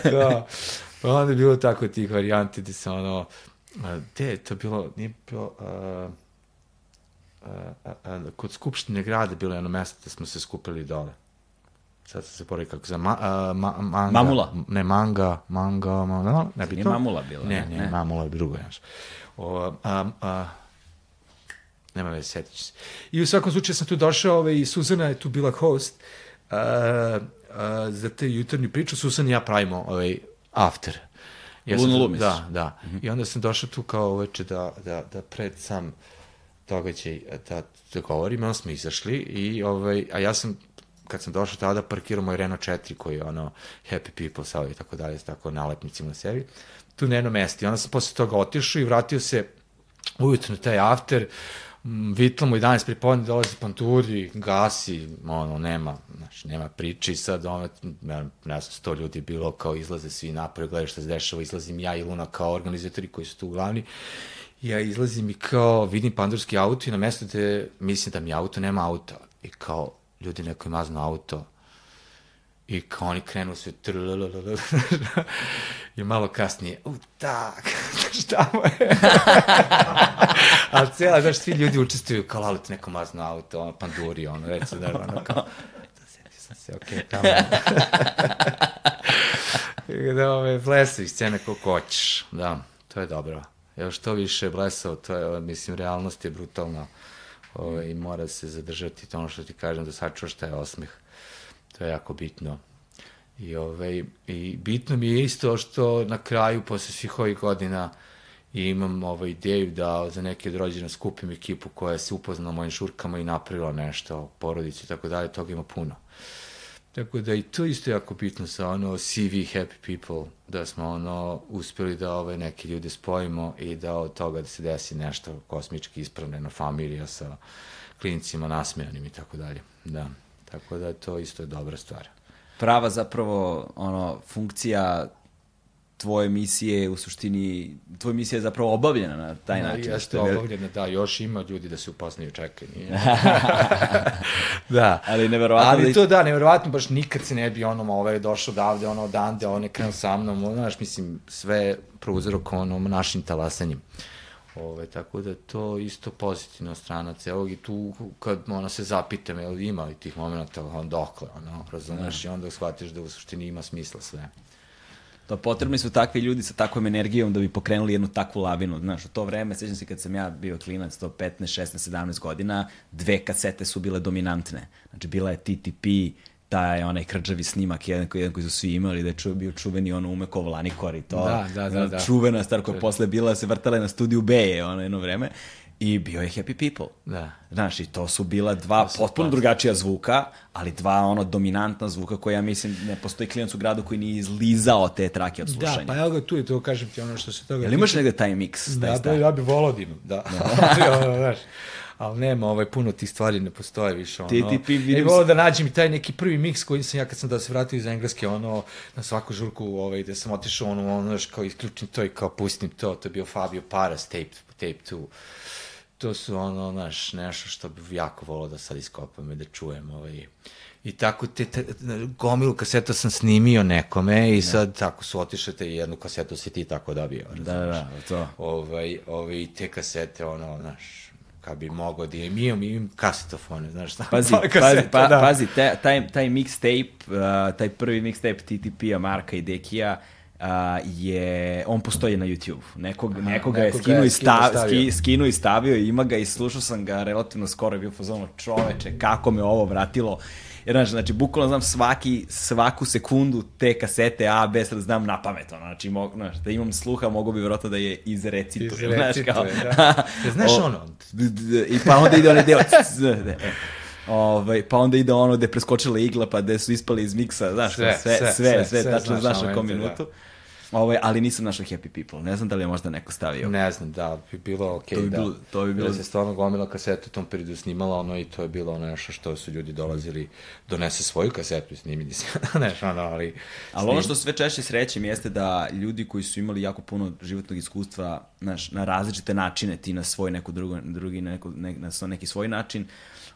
da. Pa onda je bilo tako tih varijanti gde se, ono, gde je to bilo, nije bilo, uh, uh, uh, kod Skupštine grada bilo jedno mesto da smo se skupili dole sad se pored kako za ma, ma, manga. Mamula. Ne, manga, manga, manga, ne bi to. Mamula bila. Ne, ne, ne. Mamula je drugo, znaš. O, a, a, nema već, setit se. I u svakom slučaju sam tu došao ovaj, i Suzana je tu bila host uh, uh, za te jutarnju priču. Suzana i ja pravimo ovaj, after. Ja Luno Lumis. Da, da. Mm -hmm. I onda sam došao tu kao uveče da, da, da pred sam događaj da, da govorim, onda smo izašli i ovaj, a ja sam kad sam došao tada, parkirao moj Renault 4 koji je ono Happy People sao i tako dalje, tako nalepnicima na sebi, tu na jedno mesto. I onda sam posle toga otišao i vratio se ujutro na taj after, vitlamo 11 pripodne, dolazi panturi, gasi, ono, nema, znaš, nema priče i sad, ono, ne, ne znam, sto ljudi bilo, kao izlaze svi napore, gledaju šta se dešava, izlazim ja i Luna kao organizatori koji su tu glavni, ja izlazim i kao vidim pandurski auto i na mesto gde mislim da mi auto nema auta. I kao ljudi neko je mazno auto i kao oni krenu sve i malo kasnije, u tak, šta mu je? Ali cijela, znaš, svi ljudi učestvuju kao lalit neko mazno auto, ono, panduri, ono, već se da, ono, kao, da sjetio sam se, okej, okay, tamo. da, ove, blesavi scene kako hoćeš, da, to je dobro. Evo što više blesao, to je, mislim, realnost je brutalna ovaj, i mora se zadržati to ono što ti kažem, da sačuvaš taj osmeh. To je jako bitno. I, ovaj, I bitno mi je isto što na kraju, posle svih ovih godina, i imam ovaj ideju da za neke od rođena skupim ekipu koja se upoznala mojim šurkama i napravila nešto, porodici i tako dalje, toga ima puno. Tako da i to isto jako bitno sa ono CV Happy People, da smo ono uspeli da ove neke ljude spojimo i da od toga da se desi nešto kosmički ispravljeno familija sa klinicima nasmejanim i tako dalje. Da, tako da to isto je dobra stvar. Prava zapravo ono funkcija tvoje misije u suštini, tvoja misija je zapravo obavljena na taj no, način. Jeste obavljena, da, još ima ljudi da se upoznaju, čekaj, nije. da. Ali neverovatno. Ali da... to da, neverovatno, baš nikad se ne bi ono, ovaj došao odavde, ono odande, on je krenuo sa mnom, znaš, mislim, sve prouzrok ono, našim talasanjem. Ove, tako da to isto pozitivna strana celog i tu kad ona se zapitam, jel ima li tih momenta, on dokle, ono, razumeš, da. i onda shvatiš da u suštini ima smisla sve. To potrebni su takvi ljudi sa takvom energijom da bi pokrenuli jednu takvu lavinu. Znaš, u to vreme, sećam se kad sam ja bio klinac, to 15, 16, 17 godina, dve kasete su bile dominantne. Znači, bila je TTP, taj onaj krđavi snimak, jedan koji, jedan koji su svi imali, da je ču, bio čuveni ono Umekov Lanikor i to. Da, da, da. da. Čuvena stvar koja posle bila, se vrtala na studiju B je ono jedno vreme i bio je Happy People. Da. Znaš, i to su bila dva to potpuno drugačija zvuka, ali dva ono dominantna zvuka koja ja mislim ne postoji klinac u gradu koji nije izlizao te trake od slušanja. Da, pa evo ga tu je to, kažem ti ono što se toga... Jel imaš negde taj miks? Da, taj da, ja bi volao da imam, da. da. znaš, ali nema, ovaj, puno tih stvari ne postoje više. Ono. TTP vidim... Ja volao da nađem i taj neki prvi miks koji sam ja kad sam da se vratio iz Engleske, ono, na svaku žurku, ovaj, da sam otišao, ono, ono, kao isključim to i kao pustim to, to je bio Fabio Paras, tape, tape 2 to su ono, znaš, nešto što bi jako volao da sad iskopam i da čujem. Ovaj. I tako te, te gomilu kaseta sam snimio nekome i sad ne. tako su otišle te jednu kasetu si ti tako dobio. Da, da, da, to. Ovaj, ovaj, te kasete, ono, znaš, kad bi mogao da imam, imam, imam kasetofone, znaš šta? Pazi, pazi, pa, da. pazi, taj, taj mixtape, uh, taj prvi mixtape TTP-a, Marka i Dekija, uh, je, on postoji na YouTube. Nekog, Aha, nekoga je skinu i, stav, ski, skinu i stavio i ima ga i slušao sam ga relativno skoro, je bio fazonu čoveče, kako me ovo vratilo. Jer, znaš, znači, bukvalno znam svaki, svaku sekundu te kasete A, B, sad znam na pamet, ono, znači, mo, znaš, da imam sluha, mogu bi vjerojatno da je izrecituje, znaš, kao... Da. znaš ono? I pa onda ide onaj deo, e. Ovaj, pa onda ide ono gde preskočila igla, pa gde su ispali iz miksa, znaš, sve, sve, sve, sve, sve, sve tačno znaš na kom minutu. Da. Ovaj, ali nisam našao Happy People. Ne znam da li je možda neko stavio. Ne znam, da, bi bilo okej, okay, to bi da. Bilo, to bi bilo... Da se stvarno gomila kaseta u tom periodu snimala, ono, i to je bilo ono nešto što su ljudi dolazili, donese svoju kasetu i snimili se, nešto, ono, ali... Ali ono što sve češće srećem jeste da ljudi koji su imali jako puno životnog iskustva, znaš, na različite načine, ti na svoj neko drugo, drugi, neko, ne, na neki svoj način,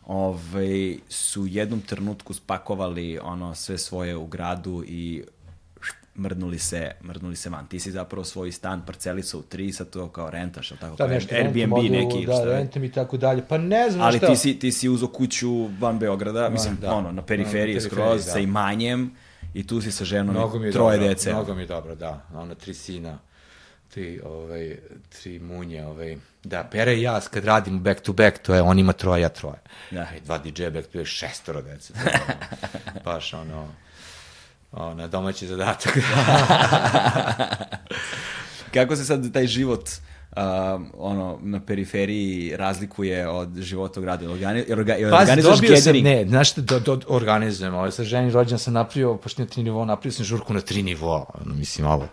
ovaj, su u jednom trenutku spakovali ono sve svoje u gradu i mrnuli se, mrnuli se van. Ti si zapravo svoj stan, parcelica u tri, sad to kao rentaš, ali tako da, nešto, Airbnb modu, neki. Da, rentem i tako dalje. Pa ne znam ali šta. Ali ti si, ti si uzo kuću van Beograda, van, mislim, da. ono, na periferiji, na skroz, da. sa imanjem i tu si sa ženom mnogo i troje dobro, dece. Mnogo mi je dobro, da. Ona tri sina, tri, ovaj, tri munje, ovaj, da, Pere i ja, kad radimo back to back, to je, on ima troje, ja troje. Da. I dva DJ back to je šestoro dece. Baš ono, na domaći zadatak. Kako se sad taj život uh, ono, na periferiji razlikuje od života u gradu? Organi, orga, organizuješ dobio sam, ne, znaš što, do, do, organizujem, ovo, sa ženi rođen sam napravio, pošto na tri nivoa, napravio sam žurku na tri nivoa, ono, mislim, ovo,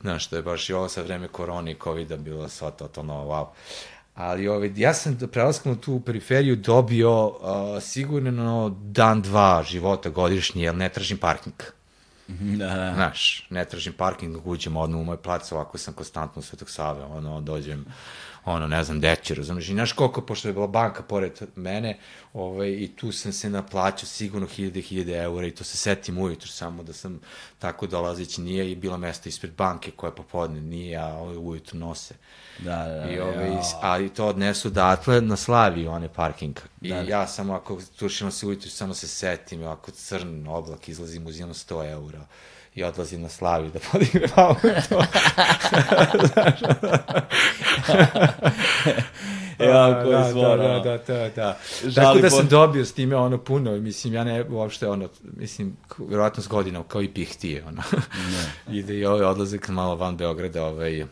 znaš, to je baš i ovo sa vreme korone i COVID-a bilo sva totalno, wow. Ali ovaj, ja sam prelaskom u tu periferiju dobio uh, sigurno dan, dva života godišnji, jer ne tražim parking. Da, da. Znaš, ne tražim parking dok uđem odmah u moj plac, ovako sam konstantno u Svetog Save, ono, dođem, ono, ne znam, deći, razumiješ, i znaš koliko, pošto je bila banka pored mene, ovaj, i tu sam se naplaćao sigurno hiljade, hiljade eura i to se setim ujutru samo da sam tako dolazeći, nije i bila mesta ispred banke koja popodne nije, a ovaj ujutru nose. Da, da, da. I, ovaj, a i to odnesu datle na slavi one parking. I da, da. ja samo ako tušimo se ujutru, samo se setim, ako crn oblak izlazim, uzimam 100 eura i odlazim na slavi da podignem auto. e, ja, koji da, zvon, da, ono. da, da, da. Žali Tako da sam pod- dobio s time ono puno, mislim, ja ne, uopšte ono, mislim, vjerojatno s godinom, kao i pihtije, ono. I da i ovaj odlazak malo van Beograda, ovaj,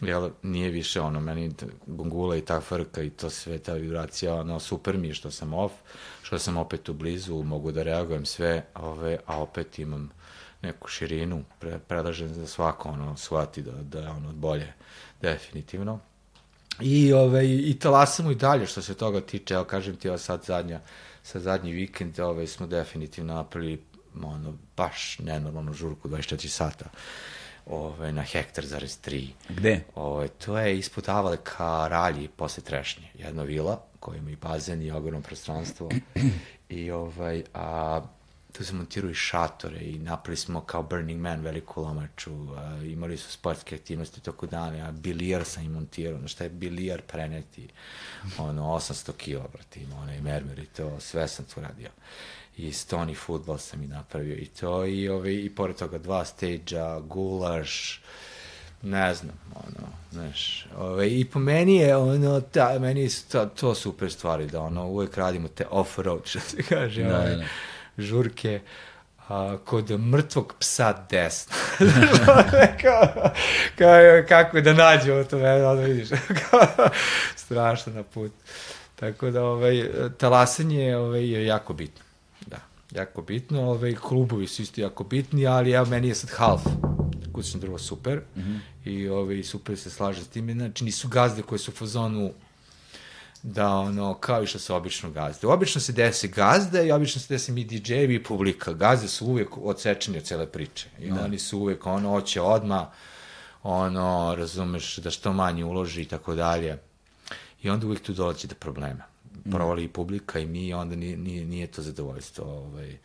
jel, nije više ono, meni gungula i ta frka i to sve, ta vibracija, ono, super mi je što sam off, što sam opet u blizu, mogu da reagujem sve, ove, a opet imam neku širinu, pre, predlažem da svako ono shvati da, da je ono bolje, definitivno. I, ove, i talasamo i dalje što se toga tiče, evo kažem ti, evo sad zadnja, sa zadnji vikend ove, smo definitivno napravili ono, baš nenormalnu žurku 24 sata ove, na hektar zarez 3. Gde? Ove, to je ispod Avale ka Ralji posle Trešnje. Jedna vila koja ima i bazen i ogromno prostranstvo. I ovaj, a, tu se montiraju i šatore i napravili smo kao Burning Man veliku lomaču, a, imali su sportske aktivnosti toko dana, a bilijar sam im montirao, no šta je bilijar preneti, ono, 800 kila, brate, ima onaj mermer i to, sve sam tu radio. I stoni futbol sam i napravio i to, i, ovaj, i pored toga dva stage-a, gulaš, ne znam, ono, znaš, ove, i po meni je, ono, ta, meni su to, to super stvari, da, ono, uvek radimo te off-road, što se kaže, Da, ove, da. Žurke, a, kod mrtvog psa desno. kao, kao, kako da nađe to, ne, ono, vidiš, strašno na put. Tako da, ovaj, talasanje ovaj, je jako bitno. Da, jako bitno. Ovaj, klubovi su isto jako bitni, ali evo, meni je sad half kućno drvo super mm -hmm. i ovaj, super se slaže s tim. Znači, nisu gazde koje su u fazonu da ono, kao i što se obično gazde. Obično se desi gazde i obično se desi mi DJ-evi i publika. Gazde su uvijek odsečeni od cele priče. I da. oni su uvijek, ono, hoće odma ono, razumeš, da što manje uloži i tako dalje. I onda uvijek tu dolazi do problema. Provali i publika i mi, onda nije, nije, nije to zadovoljstvo. Ovaj,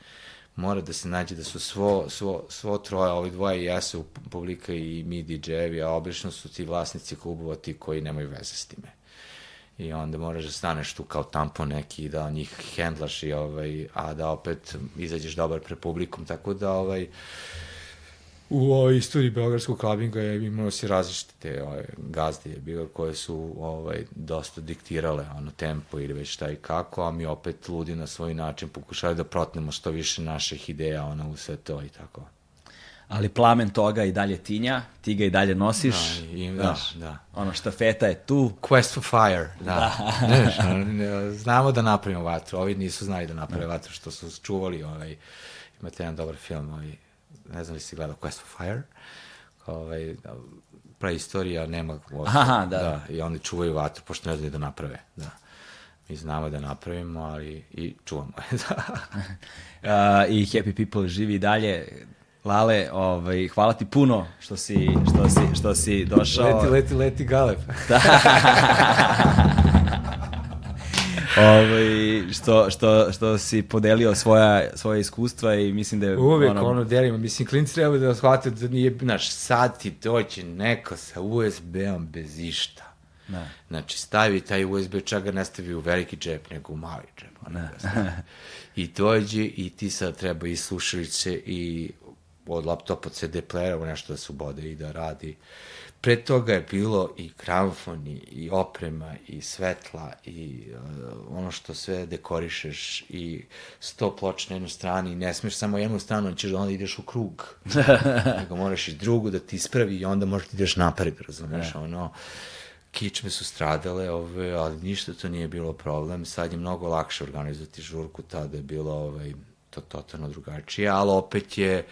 mora da se nađe da su svo, svo, svo troje, ovi dvoje jesu publika i mi DJ-evi, a obično su ti vlasnici klubova ti koji nemaju veze s time. I onda moraš da staneš tu kao tampon neki da njih hendlaš i ovaj, a da opet izađeš dobar pre publikom, tako da ovaj, u ovoj istoriji Beogradskog klabinga je imao si različite ovaj, gazde je bilo koje su ovaj, dosta diktirale ono tempo ili već šta i kako, a mi opet ludi na svoj način pokušali da protnemo što više naših ideja ono, u sve to i tako. Ali plamen toga i dalje tinja, ti ga i dalje nosiš. Da, i, da, znaš, da. Ono, štafeta je tu. Quest for fire, da. Znaš, ne, znamo da napravimo vatru, ovi nisu znali da naprave vatru, što su čuvali, ovaj, imate jedan dobar film, ovaj, ne znam li si gledao Quest for Fire, ovaj, preistorija nema Aha, Aha, da. da. da. i oni čuvaju vatru, pošto ne znaju da naprave, da. Mi znamo da napravimo, ali i čuvamo je, da. Uh, I Happy People živi dalje. Lale, ovaj, hvala ti puno što si, što si, što si došao. Leti, leti, leti galeb. ovaj, što, što, što si podelio svoja, svoje iskustva i mislim da je... Uvek ono, ono delimo, mislim, klinci treba da shvate da nije, znaš, sad ti doće neko sa USB-om bez išta. Da. Znači, stavi taj USB, čak ga ne stavi u veliki džep, nego u mali džep. Ono da. stavi. I dođe i ti sad treba i slušalice i od laptopa CD playera nešto da se ubode i da radi. Pre toga je bilo i gramofon i, i oprema i svetla i uh, ono što sve dekorišeš i sto ploča na jednoj strani i ne smeš samo jednu stranu, ćeš da onda ideš u krug. Nego moraš i drugu da ti ispravi i onda možda ideš napred, razumeš, Da. ono kičme su stradale, ove, ali ništa to nije bilo problem. Sad je mnogo lakše organizovati žurku, tada je bilo ovaj, to totalno drugačije, ali opet je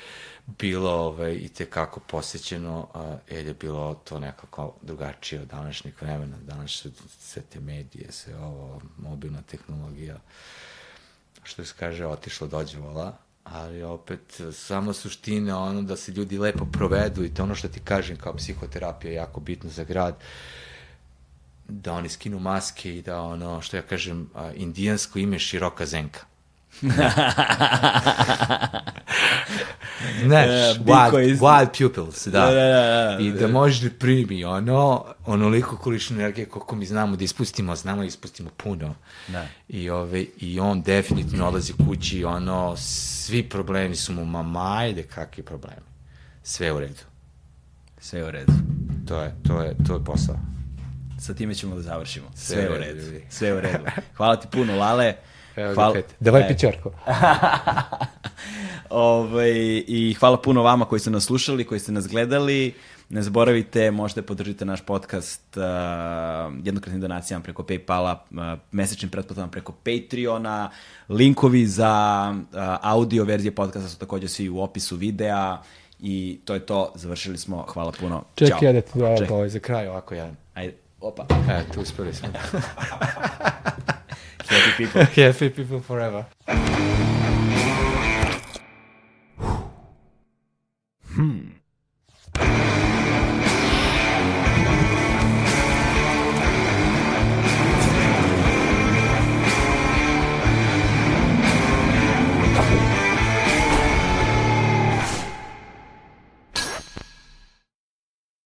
bilo ovaj, i tekako posjećeno, a, jer je bilo to nekako drugačije od današnjeg vremena. Danas su sve te medije, sve ovo, mobilna tehnologija, što se kaže, otišlo dođe vola, ali opet samo suština ono da se ljudi lepo provedu i to ono što ti kažem kao psihoterapija je jako bitno za grad da oni skinu maske i da ono što ja kažem indijansko ime široka zenka Znaš, E, wild, wild pupils, da. Da, da, da, da. I da možeš da primi ono, onoliko količinu energije koliko mi znamo da ispustimo, znamo da ispustimo puno. Da. I, ove, I on definitivno odlazi kući i ono, svi problemi su mu, ma majde, kakvi problemi. Sve u redu. Sve u redu. To je, to je, to je posao. sa time ćemo da završimo. Sve, Sve u redu. Ljudi. Sve u redu. Hvala ti puno, Lale. Evo hvala. Davaj e. pićarko. Ove, ovaj, I hvala puno vama koji ste nas slušali, koji ste nas gledali. Ne zaboravite, možete podržite naš podcast uh, jednokratnim donacijama preko Paypala, uh, mesečnim pretplatama preko Patreona. Linkovi za uh, audio verzije podcasta su takođe svi u opisu videa. I to je to, završili smo, hvala puno. Čekaj, ja da ti ovaj za kraj ovako jedan. Ajde, opa. E, tu uspeli smo. happy people. yeah, happy people forever. hmm.